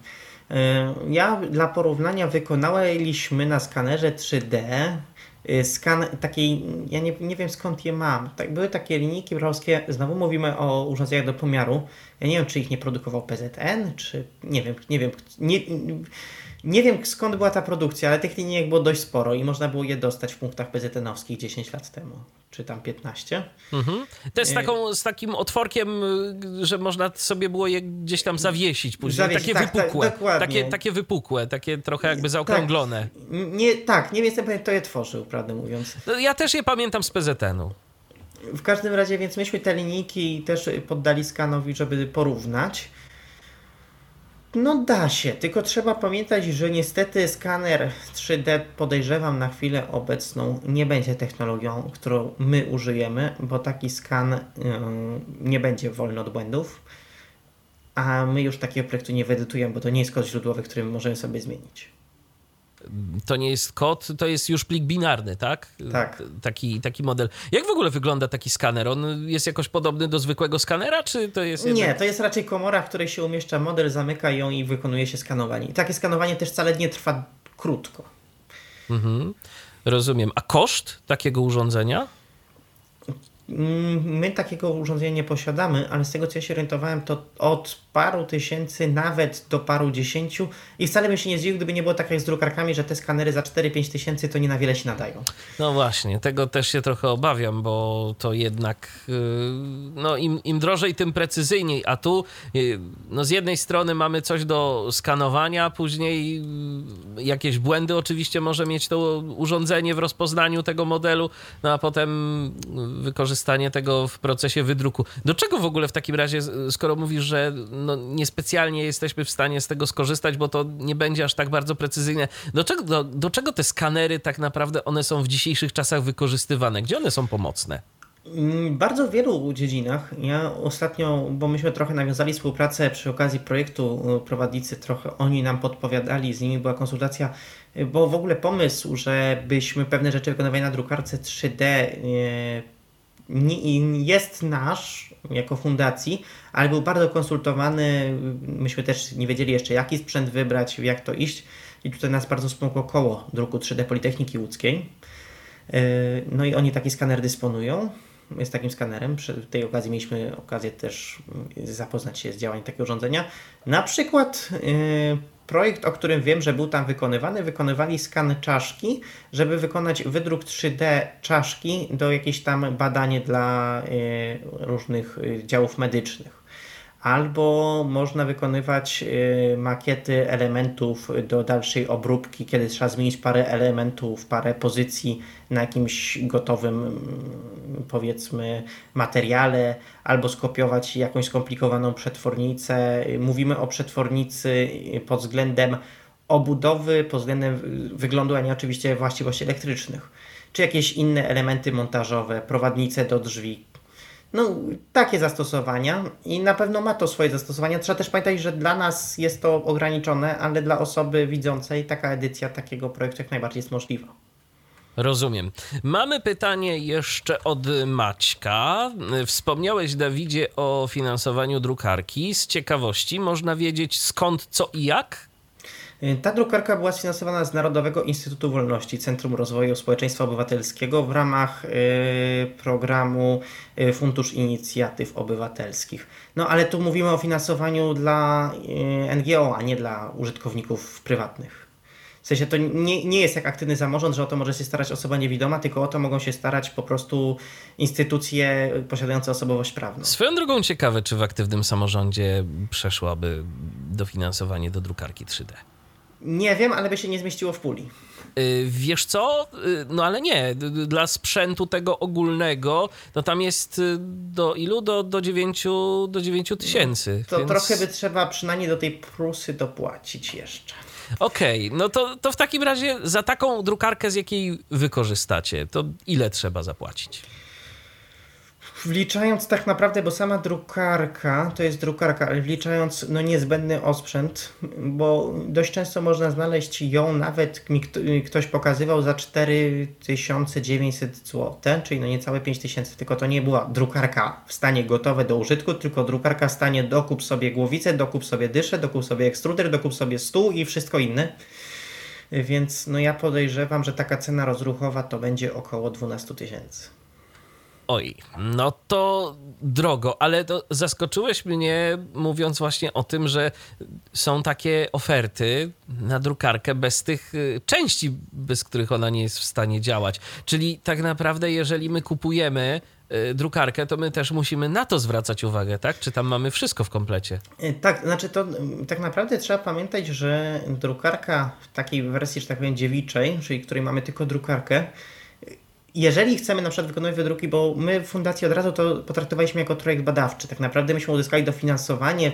E, ja dla porównania wykonaliśmy na skanerze 3D e, skan takiej, ja nie, nie wiem skąd je mam. Tak, były takie linijki browskie, znowu mówimy o urządzeniach do pomiaru. Ja nie wiem, czy ich nie produkował PZN, czy nie wiem, nie wiem. Nie, nie wiem skąd była ta produkcja, ale tych linijek było dość sporo i można było je dostać w punktach PZN-owskich 10 lat temu, czy tam 15. Mhm. To jest taką, z takim otworkiem, że można sobie było je gdzieś tam zawiesić później. Zawiesić, takie tak, wypukłe. Tak, takie, takie wypukłe, takie trochę jakby tak. zaokrąglone. Tak, nie, tak, nie jestem pewien, kto je tworzył, prawdę mówiąc. No, ja też je pamiętam z PZN-u. W każdym razie, więc myśmy te linijki też poddali skanowi, żeby porównać. No da się, tylko trzeba pamiętać, że niestety skaner 3D podejrzewam na chwilę obecną nie będzie technologią, którą my użyjemy, bo taki skan yy, nie będzie wolny od błędów, a my już takiego projektu nie wyedytujemy, bo to nie jest kod źródłowy, który możemy sobie zmienić. To nie jest kod, to jest już plik binarny, tak? Tak. Taki, taki model. Jak w ogóle wygląda taki skaner? On jest jakoś podobny do zwykłego skanera, czy to jest. Jednak... Nie, to jest raczej komora, w której się umieszcza model, zamyka ją i wykonuje się skanowanie. I takie skanowanie też wcale nie trwa krótko. Mhm. Rozumiem. A koszt takiego urządzenia? Mm, my takiego urządzenia nie posiadamy, ale z tego co ja się orientowałem, to od paru tysięcy nawet do paru dziesięciu i wcale bym się nie zdziwił, gdyby nie było tak jak z drukarkami, że te skanery za 4-5 tysięcy to nie na wiele się nadają. No właśnie, tego też się trochę obawiam, bo to jednak yy, no im, im drożej, tym precyzyjniej, a tu yy, no z jednej strony mamy coś do skanowania, później yy, jakieś błędy oczywiście może mieć to urządzenie w rozpoznaniu tego modelu, no a potem wykorzystanie tego w procesie wydruku. Do czego w ogóle w takim razie, skoro mówisz, że no, niespecjalnie jesteśmy w stanie z tego skorzystać, bo to nie będzie aż tak bardzo precyzyjne. Do czego, do, do czego te skanery tak naprawdę one są w dzisiejszych czasach wykorzystywane? Gdzie one są pomocne? Mm, bardzo w wielu dziedzinach. Ja ostatnio, bo myśmy trochę nawiązali współpracę przy okazji projektu y, prowadnicy, trochę oni nam podpowiadali, z nimi była konsultacja, y, bo w ogóle pomysł, żebyśmy pewne rzeczy wykonywali na drukarce 3D jest nasz jako fundacji, ale był bardzo konsultowany. Myśmy też nie wiedzieli jeszcze, jaki sprzęt wybrać, jak to iść. I tutaj nas bardzo wspomogło koło druku 3D Politechniki Łódzkiej. E, no i oni taki skaner dysponują. Jest takim skanerem. Przy tej okazji mieliśmy okazję też zapoznać się z działaniem takiego urządzenia. Na przykład e, projekt, o którym wiem, że był tam wykonywany, wykonywali skan czaszki, żeby wykonać wydruk 3D czaszki do jakieś tam badanie dla y, różnych y, działów medycznych albo można wykonywać y, makiety elementów do dalszej obróbki, kiedy trzeba zmienić parę elementów, parę pozycji na jakimś gotowym, mm, powiedzmy, materiale, albo skopiować jakąś skomplikowaną przetwornicę. Mówimy o przetwornicy pod względem obudowy, pod względem wyglądu, a nie oczywiście właściwości elektrycznych. Czy jakieś inne elementy montażowe, prowadnice do drzwi, no, takie zastosowania i na pewno ma to swoje zastosowania. Trzeba też pamiętać, że dla nas jest to ograniczone, ale dla osoby widzącej taka edycja takiego projektu jak najbardziej jest możliwa. Rozumiem. Mamy pytanie jeszcze od Maćka. Wspomniałeś, Dawidzie, o finansowaniu drukarki. Z ciekawości można wiedzieć skąd, co i jak? Ta drukarka była sfinansowana z Narodowego Instytutu Wolności, Centrum Rozwoju Społeczeństwa Obywatelskiego w ramach y, programu y, Fundusz Inicjatyw Obywatelskich. No ale tu mówimy o finansowaniu dla y, NGO, a nie dla użytkowników prywatnych. W sensie to nie, nie jest jak aktywny samorząd, że o to może się starać osoba niewidoma, tylko o to mogą się starać po prostu instytucje posiadające osobowość prawną. Swoją drogą ciekawe, czy w aktywnym samorządzie przeszłaby dofinansowanie do drukarki 3D. Nie wiem, ale by się nie zmieściło w puli. Y, wiesz co? Y, no ale nie. Dla sprzętu tego ogólnego, no tam jest y, do ilu? Do, do 9 do 9 tysięcy. To więc... trochę by trzeba przynajmniej do tej prusy dopłacić jeszcze. Okej, okay, no to, to w takim razie za taką drukarkę, z jakiej wykorzystacie, to ile trzeba zapłacić? Wliczając tak naprawdę, bo sama drukarka to jest drukarka, ale wliczając no niezbędny osprzęt, bo dość często można znaleźć ją, nawet mi ktoś pokazywał za 4900 zł, czyli no niecałe 5000, tylko to nie była drukarka w stanie gotowe do użytku, tylko drukarka w stanie dokup sobie głowicę, dokup sobie dyszę, dokup sobie ekstruder, dokup sobie stół i wszystko inne. Więc no ja podejrzewam, że taka cena rozruchowa to będzie około 12 tysięcy. Oj, no to drogo, ale to zaskoczyłeś mnie mówiąc właśnie o tym, że są takie oferty na drukarkę bez tych y, części, bez których ona nie jest w stanie działać. Czyli tak naprawdę, jeżeli my kupujemy y, drukarkę, to my też musimy na to zwracać uwagę, tak? Czy tam mamy wszystko w komplecie? Y, tak, znaczy to tak naprawdę trzeba pamiętać, że drukarka w takiej wersji, że tak powiem, dziewiczej, czyli której mamy tylko drukarkę, jeżeli chcemy na przykład wykonywać wydruki, bo my w fundacji od razu to potraktowaliśmy jako projekt badawczy, tak naprawdę myśmy uzyskali dofinansowanie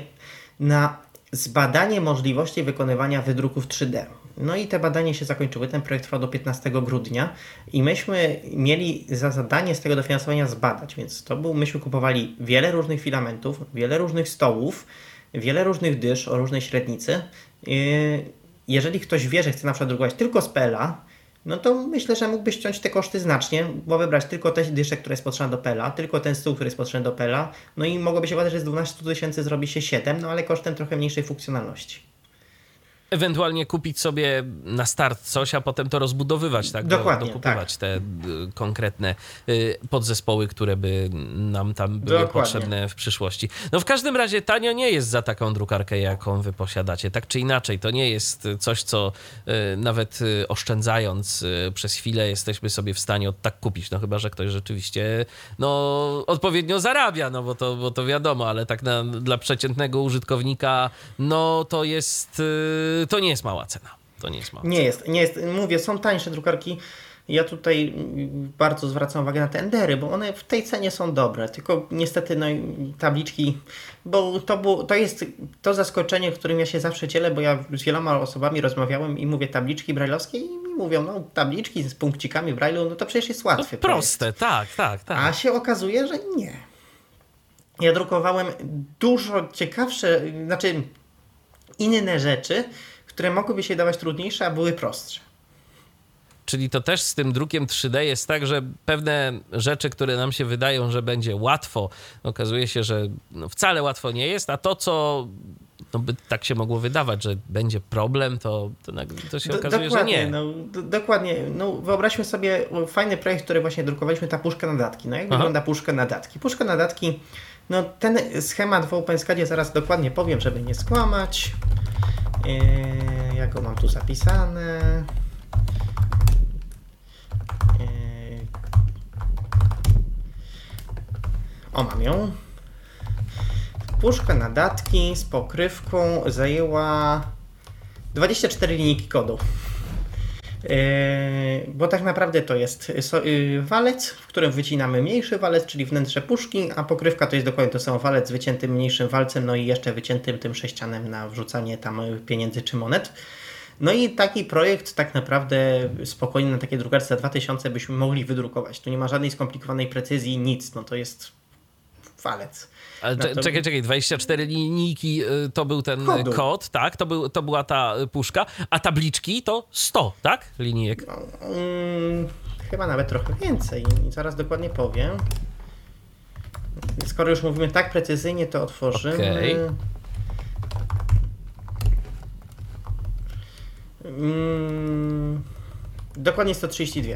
na zbadanie możliwości wykonywania wydruków 3D. No i te badania się zakończyły, ten projekt trwał do 15 grudnia i myśmy mieli za zadanie z tego dofinansowania zbadać, więc to był, myśmy kupowali wiele różnych filamentów, wiele różnych stołów, wiele różnych dysz o różnej średnicy yy, jeżeli ktoś wie, że chce na przykład drukować tylko z PLA, no to myślę, że mógłbyś ściąć te koszty znacznie, bo wybrać tylko te dyszek, które jest potrzebne do PLA, tylko ten stół, który jest potrzebny do PLA, no i mogłoby się okazać, że z 12 tysięcy zrobi się 7, no ale kosztem trochę mniejszej funkcjonalności ewentualnie kupić sobie na start coś, a potem to rozbudowywać, tak? Dokładnie, Dokupywać tak. te y, konkretne y, podzespoły, które by nam tam były Dokładnie. potrzebne w przyszłości. No w każdym razie tanio nie jest za taką drukarkę, jaką wy posiadacie. Tak czy inaczej, to nie jest coś, co y, nawet oszczędzając przez chwilę jesteśmy sobie w stanie od tak kupić. No chyba, że ktoś rzeczywiście no, odpowiednio zarabia, no bo to, bo to wiadomo, ale tak na, dla przeciętnego użytkownika, no to jest to nie jest mała cena. To nie jest mała Nie cena. jest, nie jest. Mówię, są tańsze drukarki. Ja tutaj bardzo zwracam uwagę na te endery, bo one w tej cenie są dobre, tylko niestety no, tabliczki, bo to, było, to jest to zaskoczenie, którym ja się zawsze dzielę, bo ja z wieloma osobami rozmawiałem i mówię tabliczki brajlowskie i mi mówią, no tabliczki z punkcikami brajlu, no to przecież jest łatwe. No, proste, tak, tak, tak. A się okazuje, że nie. Ja drukowałem dużo ciekawsze, znaczy inne rzeczy, które mogłyby się dawać trudniejsze, a były prostsze. Czyli to też z tym drukiem 3D jest tak, że pewne rzeczy, które nam się wydają, że będzie łatwo, okazuje się, że no wcale łatwo nie jest, a to, co no by tak się mogło wydawać, że będzie problem, to, to, to się okazuje, że nie. No, dokładnie. No, wyobraźmy sobie fajny projekt, który właśnie drukowaliśmy, ta puszka na datki. No jak Aha. wygląda puszka na datki? Puszka na datki, no ten schemat w OpenSCADzie zaraz dokładnie powiem, żeby nie skłamać. Yy, jak go mam tu zapisane? Yy. O, mam ją. Puszka na datki z pokrywką zajęła 24 linijki kodu. Yy, bo tak naprawdę to jest yy, walec, w którym wycinamy mniejszy walec, czyli wnętrze puszki, a pokrywka to jest dokładnie to samo walec z wyciętym mniejszym walcem, no i jeszcze wyciętym tym sześcianem na wrzucanie tam pieniędzy czy monet. No i taki projekt tak naprawdę spokojnie na takie drukarce za 2000 byśmy mogli wydrukować. Tu nie ma żadnej skomplikowanej precyzji, nic, no to jest walec. Ale czekaj, czekaj, 24 linijki to był ten Kodu. kod, tak? To, był, to była ta puszka, a tabliczki to 100, tak? Linijek. No, um, chyba nawet trochę więcej. Zaraz dokładnie powiem. Skoro już mówimy tak precyzyjnie, to otworzymy. Okay. Um, dokładnie 132.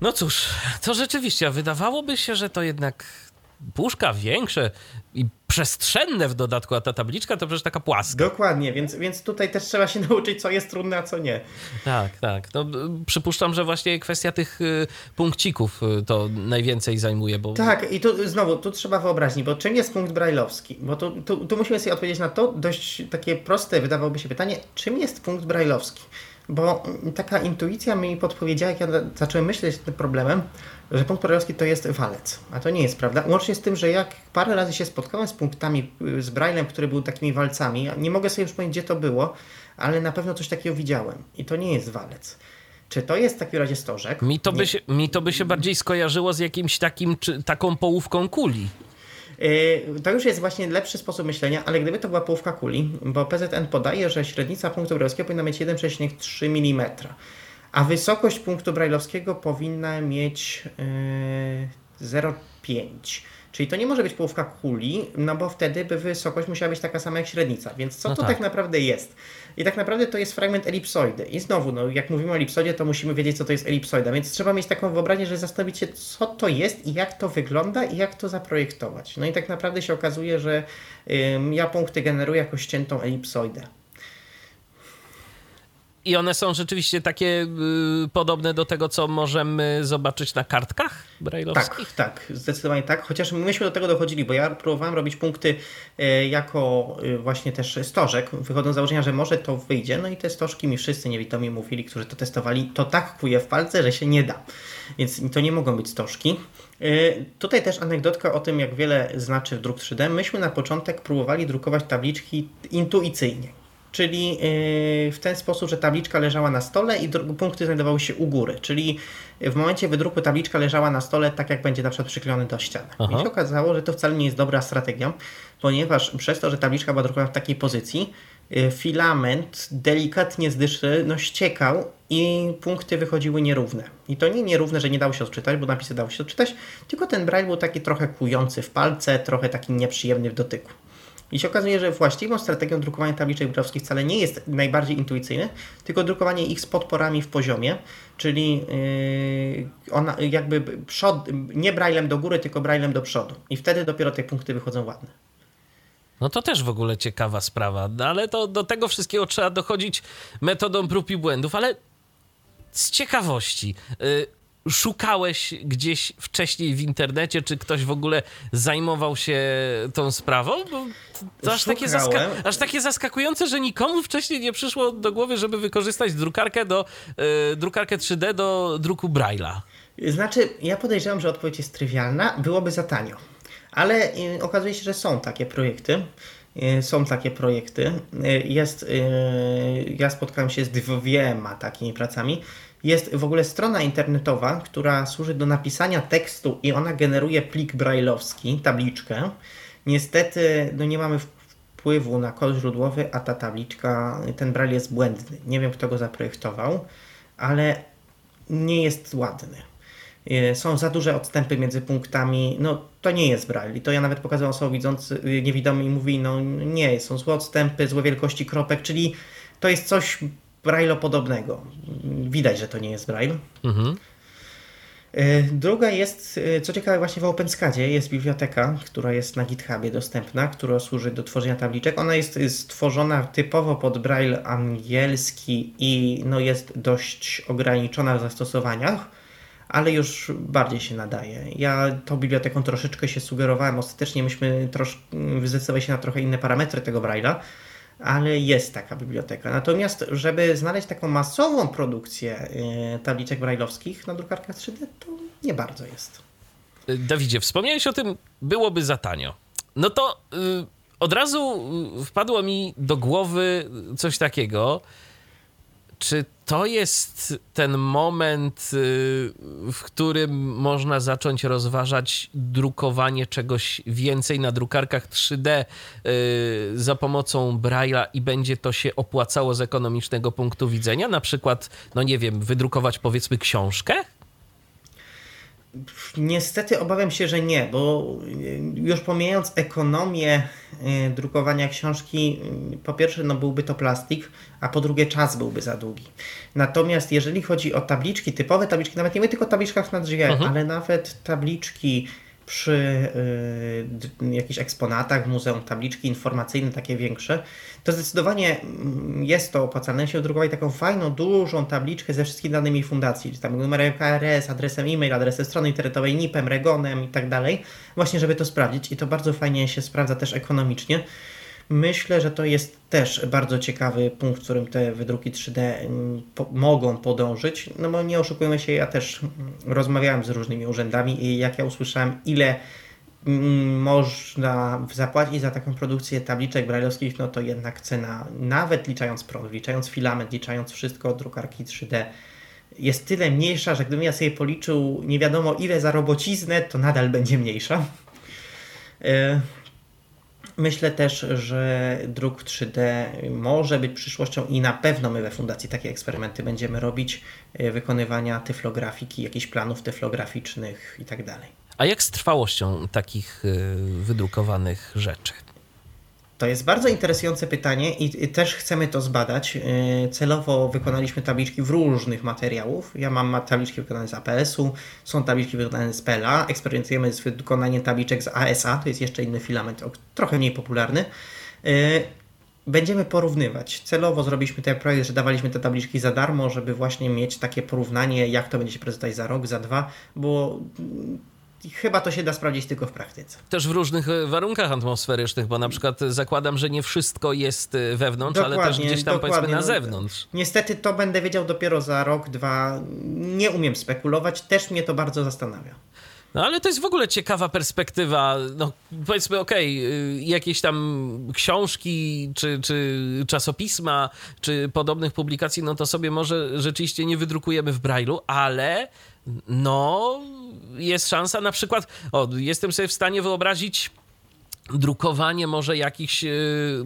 No cóż, to rzeczywiście, wydawałoby się, że to jednak puszka większe i przestrzenne w dodatku, a ta tabliczka to przecież taka płaska. Dokładnie, więc, więc tutaj też trzeba się *laughs* nauczyć, co jest trudne, a co nie. Tak, tak. No, przypuszczam, że właśnie kwestia tych y, punkcików y, to najwięcej zajmuje. Bo... Tak, i tu znowu, tu trzeba wyobraźni, bo czym jest punkt brajlowski? Bo tu, tu, tu musimy sobie odpowiedzieć na to dość takie proste, wydawałoby się pytanie, czym jest punkt brajlowski? Bo taka intuicja mi podpowiedziała, jak ja zacząłem myśleć nad tym problemem, że punkt brajlowski to jest walec, a to nie jest prawda. Łącznie z tym, że jak parę razy się spotkałem z punktami, z Braillem, który był takimi walcami, nie mogę sobie już powiedzieć, gdzie to było, ale na pewno coś takiego widziałem i to nie jest walec. Czy to jest w takim razie stożek? Mi to, by się, mi to by się bardziej skojarzyło z jakimś takim, czy, taką połówką kuli. To już jest właśnie lepszy sposób myślenia, ale gdyby to była połówka kuli, bo PZN podaje, że średnica punktu brajlowskiego powinna mieć 1,3 mm, a wysokość punktu brajlowskiego powinna mieć yy, 0,5. Czyli to nie może być połówka kuli, no bo wtedy by wysokość musiała być taka sama jak średnica. Więc co no to tak. tak naprawdę jest? I tak naprawdę to jest fragment elipsoidy. I znowu, no, jak mówimy o elipsoidzie, to musimy wiedzieć, co to jest elipsoida. Więc trzeba mieć taką wyobraźnię, że zastanowić się, co to jest i jak to wygląda i jak to zaprojektować. No i tak naprawdę się okazuje, że ym, ja punkty generuję jako ściętą elipsoidę. I one są rzeczywiście takie y, podobne do tego, co możemy zobaczyć na kartkach brailleowskich? Tak, tak, zdecydowanie tak. Chociaż myśmy do tego dochodzili, bo ja próbowałem robić punkty y, jako y, właśnie też stożek, wychodząc z założenia, że może to wyjdzie. No i te stożki mi wszyscy niewitomi mówili, którzy to testowali, to tak kuje w palce, że się nie da. Więc to nie mogą być stożki. Y, tutaj też anegdotka o tym, jak wiele znaczy druk 3D. Myśmy na początek próbowali drukować tabliczki intuicyjnie czyli y, w ten sposób, że tabliczka leżała na stole i punkty znajdowały się u góry, czyli w momencie wydruku tabliczka leżała na stole tak, jak będzie na przykład przyklejony do ściany. Aha. I się okazało, że to wcale nie jest dobra strategia, ponieważ przez to, że tabliczka była drukowana w takiej pozycji, y, filament delikatnie z dyszy no, ściekał i punkty wychodziły nierówne. I to nie nierówne, że nie dało się odczytać, bo napisy dało się odczytać, tylko ten braille był taki trochę kujący w palce, trochę taki nieprzyjemny w dotyku. I się okazuje, że właściwą strategią drukowania tabliczek brajlowskich wcale nie jest najbardziej intuicyjne, tylko drukowanie ich z podporami w poziomie, czyli yy, ona jakby przod, nie braillem do góry, tylko braillem do przodu. I wtedy dopiero te punkty wychodzą ładne. No to też w ogóle ciekawa sprawa, no ale to do tego wszystkiego trzeba dochodzić metodą prób i błędów, ale z ciekawości. Yy, szukałeś gdzieś wcześniej w internecie, czy ktoś w ogóle zajmował się tą sprawą? Bo to aż takie, zaska aż takie zaskakujące, że nikomu wcześniej nie przyszło do głowy, żeby wykorzystać drukarkę, do, yy, drukarkę 3D do druku Braille'a. Znaczy, ja podejrzewam, że odpowiedź jest trywialna, byłoby za tanio. Ale yy, okazuje się, że są takie projekty. Yy, są takie projekty. Jest, ja spotkałem się z dwiema takimi pracami. Jest w ogóle strona internetowa, która służy do napisania tekstu i ona generuje plik brailleowski, tabliczkę. Niestety no nie mamy wpływu na kod źródłowy, a ta tabliczka, ten braille jest błędny. Nie wiem, kto go zaprojektował, ale nie jest ładny. E, są za duże odstępy między punktami. No, to nie jest braille. To ja nawet pokazałem osobom widzący, e, niewidomy i mówi, no nie, są złe odstępy, złe wielkości kropek, czyli to jest coś braille podobnego. Widać, że to nie jest braille. Mhm. E, druga jest, e, co ciekawe, właśnie w OpenSCADzie jest biblioteka, która jest na GitHubie dostępna, która służy do tworzenia tabliczek. Ona jest stworzona typowo pod braille angielski i no, jest dość ograniczona w zastosowaniach, ale już bardziej się nadaje. Ja tą biblioteką troszeczkę się sugerowałem. Ostatecznie myśmy trosz, zdecydowali się na trochę inne parametry tego braille'a ale jest taka biblioteka. Natomiast, żeby znaleźć taką masową produkcję e, tabliczek brajlowskich na drukarkach 3D, to nie bardzo jest. Dawidzie, wspomniałeś o tym, byłoby za tanio. No to yy, od razu wpadło mi do głowy coś takiego, czy to jest ten moment, y, w którym można zacząć rozważać drukowanie czegoś więcej na drukarkach 3D y, za pomocą Braille'a i będzie to się opłacało z ekonomicznego punktu widzenia? Na przykład, no nie wiem, wydrukować powiedzmy książkę? Niestety obawiam się, że nie, bo już pomijając ekonomię y, drukowania książki, po pierwsze no byłby to plastik, a po drugie czas byłby za długi. Natomiast jeżeli chodzi o tabliczki, typowe tabliczki, nawet nie mówię tylko o tabliczkach na drzwiach, mhm. ale nawet tabliczki przy y, jakichś eksponatach w muzeum, tabliczki informacyjne takie większe, to zdecydowanie mm, jest to opłacalne się drukować taką fajną, dużą tabliczkę ze wszystkimi danymi fundacji, tam numerem KRS, adresem e-mail, adresem strony internetowej, NIP-em, REGONem i tak dalej, właśnie żeby to sprawdzić i to bardzo fajnie się sprawdza też ekonomicznie. Myślę, że to jest też bardzo ciekawy punkt, w którym te wydruki 3D mm, po mogą podążyć. No bo nie oszukujmy się, ja też mm, rozmawiałem z różnymi urzędami i jak ja usłyszałem, ile mm, można zapłacić za taką produkcję tabliczek brajlowskich, no to jednak cena, nawet liczając prąd, liczając filament, liczając wszystko drukarki 3D, jest tyle mniejsza, że gdybym ja sobie policzył nie wiadomo ile za robociznę, to nadal będzie mniejsza. *laughs* Myślę też, że druk 3D może być przyszłością i na pewno my we Fundacji takie eksperymenty będziemy robić, e, wykonywania tyflografiki, jakichś planów tyflograficznych itd. Tak A jak z trwałością takich e, wydrukowanych rzeczy? To jest bardzo interesujące pytanie i też chcemy to zbadać. E, celowo wykonaliśmy tabliczki w różnych materiałów. Ja mam tabliczki wykonane z APS-u, są tabliczki wykonane z PLA. Eksperymentujemy z wykonaniem tabliczek z ASA, to jest jeszcze inny filament, trochę mniej popularny. E, będziemy porównywać. Celowo zrobiliśmy ten projekt, że dawaliśmy te tabliczki za darmo, żeby właśnie mieć takie porównanie, jak to będzie się prezentować za rok, za dwa, bo chyba to się da sprawdzić tylko w praktyce. Też w różnych e, warunkach atmosferycznych, bo na przykład zakładam, że nie wszystko jest e, wewnątrz, dokładnie, ale też gdzieś tam powiedzmy na zewnątrz. Niestety to będę wiedział dopiero za rok, dwa. Nie umiem spekulować, też mnie to bardzo zastanawia. No ale to jest w ogóle ciekawa perspektywa. No, powiedzmy, okej, okay, jakieś tam książki, czy, czy czasopisma, czy podobnych publikacji, no to sobie może rzeczywiście nie wydrukujemy w Braille'u, ale no jest szansa na przykład, o, jestem sobie w stanie wyobrazić drukowanie może jakichś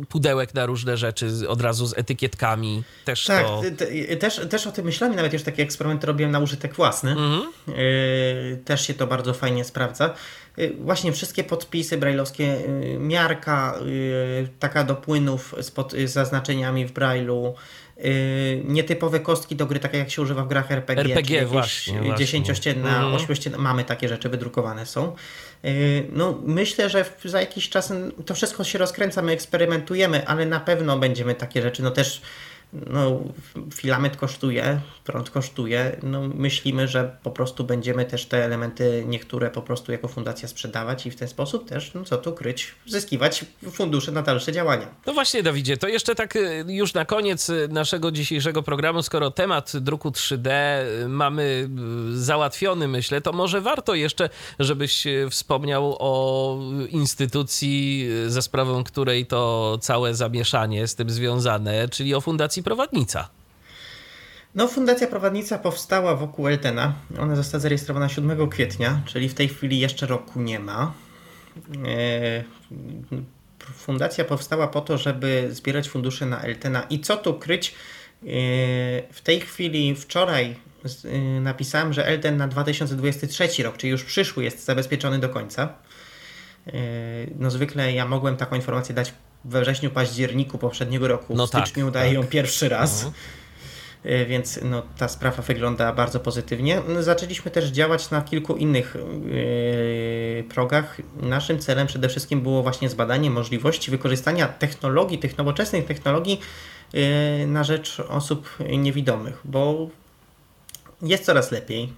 pudełek na różne rzeczy od razu z etykietkami. Też tak, to... też, też o tym myślałem, nawet już taki eksperyment robiłem na użytek własny. Mhm. Też się to bardzo fajnie sprawdza. Właśnie wszystkie podpisy brajlowskie, miarka taka do płynów z, pod, z zaznaczeniami w brailu, nietypowe kostki do gry, takie jak się używa w grach RPG. RPG właśnie. Dziesięciościenna, mhm. ośmiościenna, mamy takie rzeczy wydrukowane są. Yy, no, myślę, że za jakiś czas to wszystko się rozkręca, my eksperymentujemy, ale na pewno będziemy takie rzeczy, no też no, filament kosztuje, prąd kosztuje. No, myślimy, że po prostu będziemy też te elementy niektóre po prostu jako fundacja sprzedawać i w ten sposób też, no co tu kryć, zyskiwać fundusze na dalsze działania. No właśnie, Dawidzie, to jeszcze tak y, już na koniec y, naszego dzisiejszego programu, skoro temat druku 3D y, mamy załatwiony, myślę, to może warto jeszcze, żebyś wspomniał o instytucji, za sprawą której to całe zamieszanie z tym związane, czyli o Fundacji Prowadnica. No, Fundacja Prowadnica powstała wokół Eltena. Ona została zarejestrowana 7 kwietnia, czyli w tej chwili jeszcze roku nie ma. E, fundacja powstała po to, żeby zbierać fundusze na Eltena. I co tu kryć? E, w tej chwili, wczoraj e, napisałem, że Elten na 2023 rok, czyli już przyszły, jest zabezpieczony do końca. No zwykle ja mogłem taką informację dać we wrześniu, październiku poprzedniego roku. No w tak, styczniu tak, daję tak. ją pierwszy raz. No. E, więc no, ta sprawa wygląda bardzo pozytywnie. Zaczęliśmy też działać na kilku innych yy, progach. Naszym celem przede wszystkim było właśnie zbadanie możliwości wykorzystania technologii, tych nowoczesnych technologii yy, na rzecz osób niewidomych, bo jest coraz lepiej.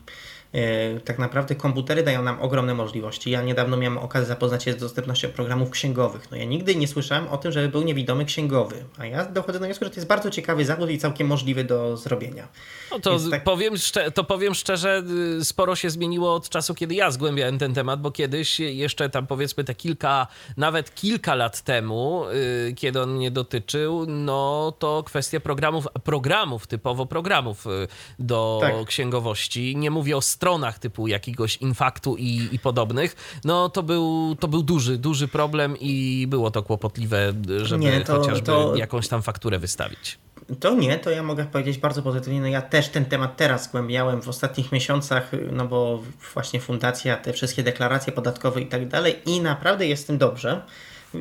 E, tak naprawdę komputery dają nam ogromne możliwości. Ja niedawno miałem okazję zapoznać się z dostępnością programów księgowych. No ja nigdy nie słyszałem o tym, żeby był niewidomy księgowy, a ja dochodzę do wniosku, że to jest bardzo ciekawy zawód i całkiem możliwy do zrobienia. No to, tak... powiem, to powiem szczerze, y, sporo się zmieniło od czasu, kiedy ja zgłębiałem ten temat, bo kiedyś jeszcze tam powiedzmy te kilka, nawet kilka lat temu, y, kiedy on mnie dotyczył, no to kwestia programów, programów typowo programów y, do tak. księgowości. Nie mówię o stronach typu jakiegoś infaktu i, i podobnych, no to był, to był duży, duży problem i było to kłopotliwe, żeby nie, to, chociażby to... jakąś tam fakturę wystawić. To nie, to ja mogę powiedzieć bardzo pozytywnie. No ja też ten temat teraz zgłębiałem w ostatnich miesiącach, no bo właśnie fundacja, te wszystkie deklaracje podatkowe i tak dalej i naprawdę jest tym dobrze.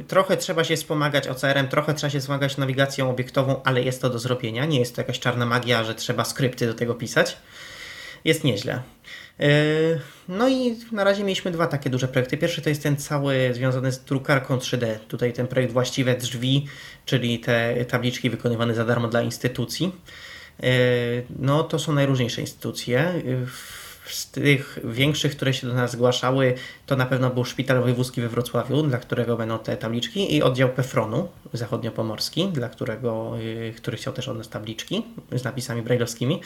Trochę trzeba się wspomagać OCR-em, trochę trzeba się wspomagać nawigacją obiektową, ale jest to do zrobienia. Nie jest to jakaś czarna magia, że trzeba skrypty do tego pisać. Jest nieźle. E, no i na razie mieliśmy dwa takie duże projekty. Pierwszy to jest ten cały związany z drukarką 3D. Tutaj ten projekt Właściwe Drzwi, czyli te tabliczki wykonywane za darmo dla instytucji. E, no to są najróżniejsze instytucje. Z tych większych, które się do nas zgłaszały, to na pewno był Szpital Wojewódzki we Wrocławiu, dla którego będą te tabliczki, i oddział Pefronu zachodniopomorski, dla którego, e, który chciał też od nas tabliczki z napisami brajlowskimi.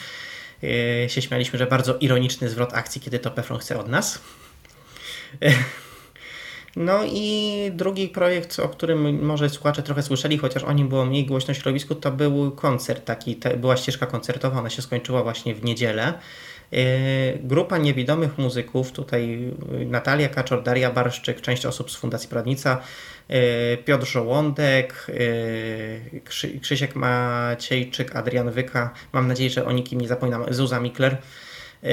Yy, się śmialiśmy, że bardzo ironiczny zwrot akcji, kiedy to Pefron chce od nas. No i drugi projekt, o którym może słuchacze trochę słyszeli, chociaż o nim było mniej głośno w środowisku, to był koncert taki, była ścieżka koncertowa, ona się skończyła właśnie w niedzielę. Yy, grupa niewidomych muzyków, tutaj Natalia Kaczor, Daria Barszczyk, część osób z Fundacji Pradnica, E, Piotr Żołądek, e, Krzysiek Maciejczyk, Adrian Wyka, mam nadzieję, że o nikim nie zapominam, Zuza Mikler. E,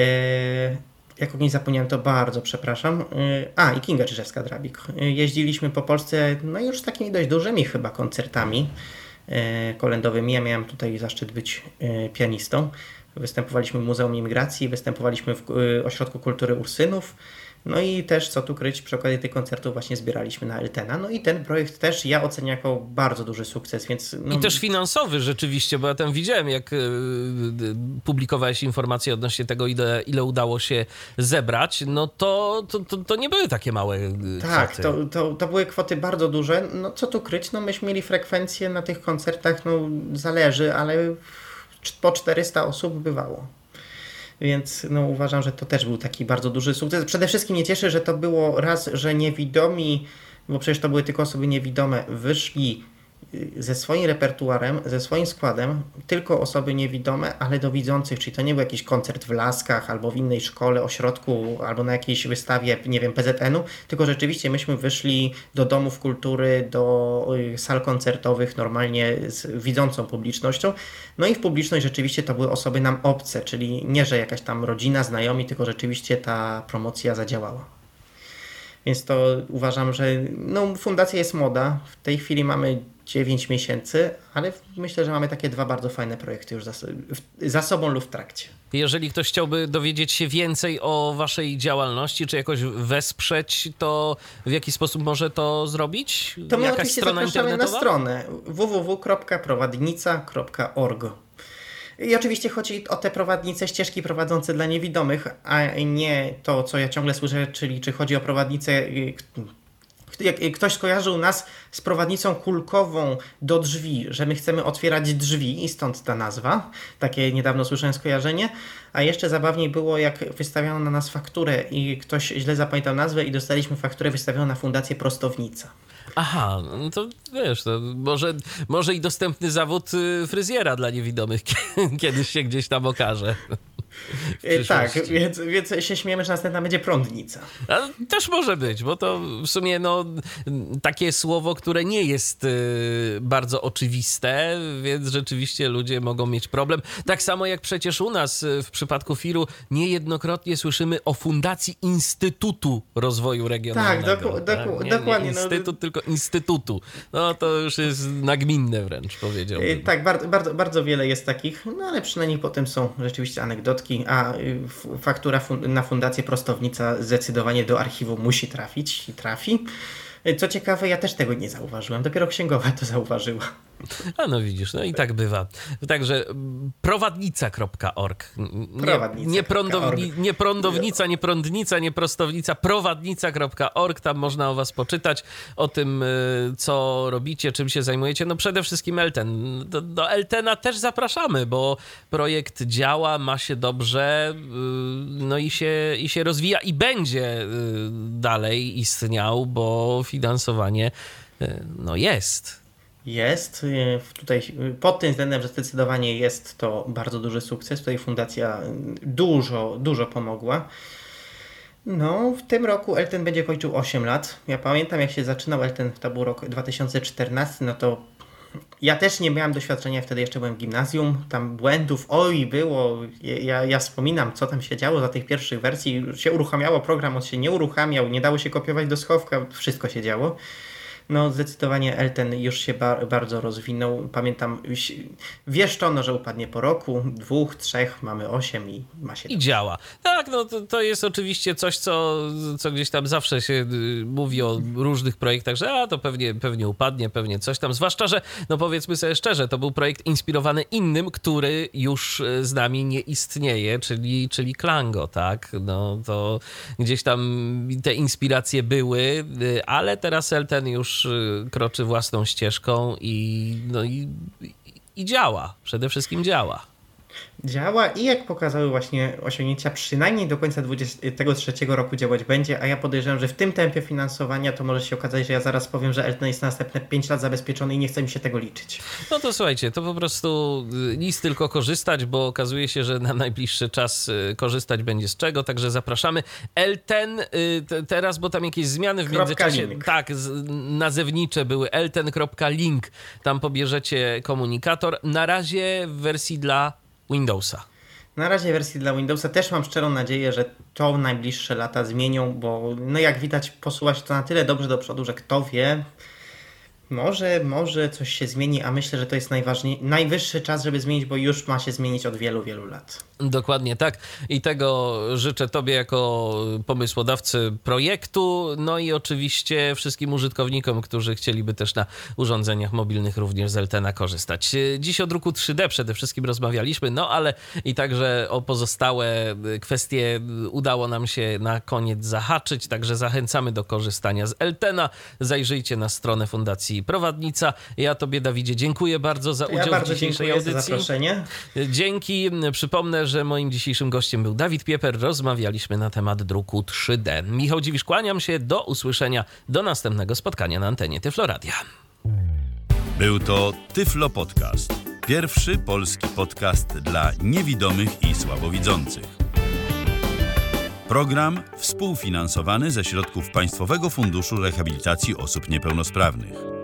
jak o niej zapomniałem, to bardzo przepraszam. A, i Kinga Czyżewska-Drabik. Jeździliśmy po Polsce, no już z takimi dość dużymi chyba koncertami kolendowymi. Ja miałem tutaj zaszczyt być pianistą. Występowaliśmy w Muzeum Imigracji, występowaliśmy w Ośrodku Kultury Ursynów, no i też, co tu kryć, przy okazji tych koncertów właśnie zbieraliśmy na Eltena. No i ten projekt też ja oceniam jako bardzo duży sukces, więc... No... I też finansowy rzeczywiście, bo ja tam widziałem, jak yy, publikowałeś informacje odnośnie tego, ile, ile udało się zebrać, no to, to, to, to nie były takie małe e, Tak, to, to, to były kwoty bardzo duże. No co tu kryć, no myśmy mieli frekwencję na tych koncertach, no zależy, ale po 400 osób bywało. Więc no, uważam, że to też był taki bardzo duży sukces. Przede wszystkim mnie cieszy, że to było raz, że niewidomi, bo przecież to były tylko osoby niewidome, wyszli ze swoim repertuarem, ze swoim składem, tylko osoby niewidome, ale do widzących, czyli to nie był jakiś koncert w Laskach albo w innej szkole, ośrodku, albo na jakiejś wystawie, nie wiem, PZN-u, tylko rzeczywiście myśmy wyszli do domów kultury, do y, sal koncertowych normalnie z widzącą publicznością, no i w publiczność rzeczywiście to były osoby nam obce, czyli nie, że jakaś tam rodzina, znajomi, tylko rzeczywiście ta promocja zadziałała. Więc to uważam, że no, fundacja jest moda. W tej chwili mamy 9 miesięcy, ale myślę, że mamy takie dwa bardzo fajne projekty już za, za sobą lub w trakcie. Jeżeli ktoś chciałby dowiedzieć się więcej o waszej działalności, czy jakoś wesprzeć, to w jaki sposób może to zrobić? To my Jakaś oczywiście strona zapraszamy na stronę www.prowadnica.org. I oczywiście chodzi o te prowadnice, ścieżki prowadzące dla niewidomych, a nie to, co ja ciągle słyszę, czyli czy chodzi o prowadnicę jak ktoś skojarzył nas z prowadnicą kulkową do drzwi, że my chcemy otwierać drzwi i stąd ta nazwa. Takie niedawno słyszałem skojarzenie. A jeszcze zabawniej było, jak wystawiano na nas fakturę i ktoś źle zapamiętał nazwę i dostaliśmy fakturę wystawioną na Fundację Prostownica. Aha, no to wiesz, to może, może i dostępny zawód y, fryzjera dla niewidomych *laughs* kiedyś się gdzieś tam okaże. E, tak, więc, więc się śmiemy, że następna będzie prądnica. A też może być, bo to w sumie no, takie słowo, które nie jest y, bardzo oczywiste, więc rzeczywiście ludzie mogą mieć problem. Tak samo jak przecież u nas y, w przypadku Firu niejednokrotnie słyszymy o Fundacji Instytutu Rozwoju Regionalnego. Tak, doku, tak? Doku, nie, dokładnie. Nie instytut, no, tylko Instytutu. No to już jest nagminne wręcz, powiedziałbym. E, tak, bardzo, bardzo, bardzo wiele jest takich, no ale przynajmniej potem są rzeczywiście anegdoty a y, faktura na Fundację Prostownica zdecydowanie do archiwum musi trafić i trafi. Y, co ciekawe, ja też tego nie zauważyłem, dopiero księgowa to zauważyła. A no widzisz, no i tak bywa. Także prowadnica.org. Nie, nie, prądowni, nie prądownica, nie prądnica, nie prostownica, prowadnica.org. Tam można o was poczytać, o tym, y, co robicie, czym się zajmujecie. No przede wszystkim Elten. Do, do Eltena też zapraszamy, bo projekt działa, ma się dobrze, y, no i się, i się rozwija i będzie y, dalej istniał, bo finansowanie no jest jest. Y, tutaj y, pod tym względem, że zdecydowanie jest to bardzo duży sukces. Tutaj fundacja dużo, dużo pomogła. No, w tym roku Elten będzie kończył 8 lat. Ja pamiętam, jak się zaczynał Elten, to był rok 2014, no to ja też nie miałem doświadczenia, wtedy jeszcze byłem w gimnazjum, tam błędów oj było, ja, ja wspominam co tam się działo za tych pierwszych wersji, się uruchamiało program, on się nie uruchamiał, nie dało się kopiować do schowka, wszystko się działo. No zdecydowanie Elten już się bar bardzo rozwinął. Pamiętam, wieszczono, że upadnie po roku, dwóch, trzech, mamy osiem i ma się... I działa. Tak, no to, to jest oczywiście coś, co, co gdzieś tam zawsze się y, mówi o różnych projektach, że a, to pewnie, pewnie upadnie, pewnie coś tam. Zwłaszcza, że no powiedzmy sobie szczerze, to był projekt inspirowany innym, który już y, z nami nie istnieje, czyli, czyli Klango, tak? No to gdzieś tam te inspiracje były, y, ale teraz Elten już Y, kroczy własną ścieżką i, no i, i działa. Przede wszystkim działa działa i jak pokazały właśnie osiągnięcia, przynajmniej do końca 2023 roku działać będzie, a ja podejrzewam, że w tym tempie finansowania to może się okazać, że ja zaraz powiem, że Elton jest na następne 5 lat zabezpieczony i nie chce mi się tego liczyć. No to słuchajcie, to po prostu y, nic tylko korzystać, bo okazuje się, że na najbliższy czas y, korzystać będzie z czego, także zapraszamy. Elten y, teraz, bo tam jakieś zmiany w międzyczasie, link. tak, nazewnicze były elten.link, tam pobierzecie komunikator. Na razie w wersji dla Windowsa. Na razie wersji dla Windowsa też mam szczerą nadzieję, że to najbliższe lata zmienią, bo no jak widać posuwa się to na tyle dobrze do przodu, że kto wie, może, może coś się zmieni, a myślę, że to jest najważniejszy, najwyższy czas, żeby zmienić, bo już ma się zmienić od wielu, wielu lat. Dokładnie tak. I tego życzę Tobie jako pomysłodawcy projektu, no i oczywiście wszystkim użytkownikom, którzy chcieliby też na urządzeniach mobilnych również z Eltena korzystać. Dziś o druku 3D przede wszystkim rozmawialiśmy, no ale i także o pozostałe kwestie udało nam się na koniec zahaczyć, także zachęcamy do korzystania z Eltena. Zajrzyjcie na stronę Fundacji Prowadnica. Ja Tobie, Dawidzie, dziękuję bardzo za udział ja bardzo w dzisiejszej audycji. Za zaproszenie. Dzięki. Przypomnę, że moim dzisiejszym gościem był Dawid Pieper. Rozmawialiśmy na temat druku 3D. Michał Dziwisz, kłaniam się. Do usłyszenia. Do następnego spotkania na antenie Tyfloradia. Był to Tyflo Podcast. Pierwszy polski podcast dla niewidomych i słabowidzących. Program współfinansowany ze środków Państwowego Funduszu Rehabilitacji Osób Niepełnosprawnych.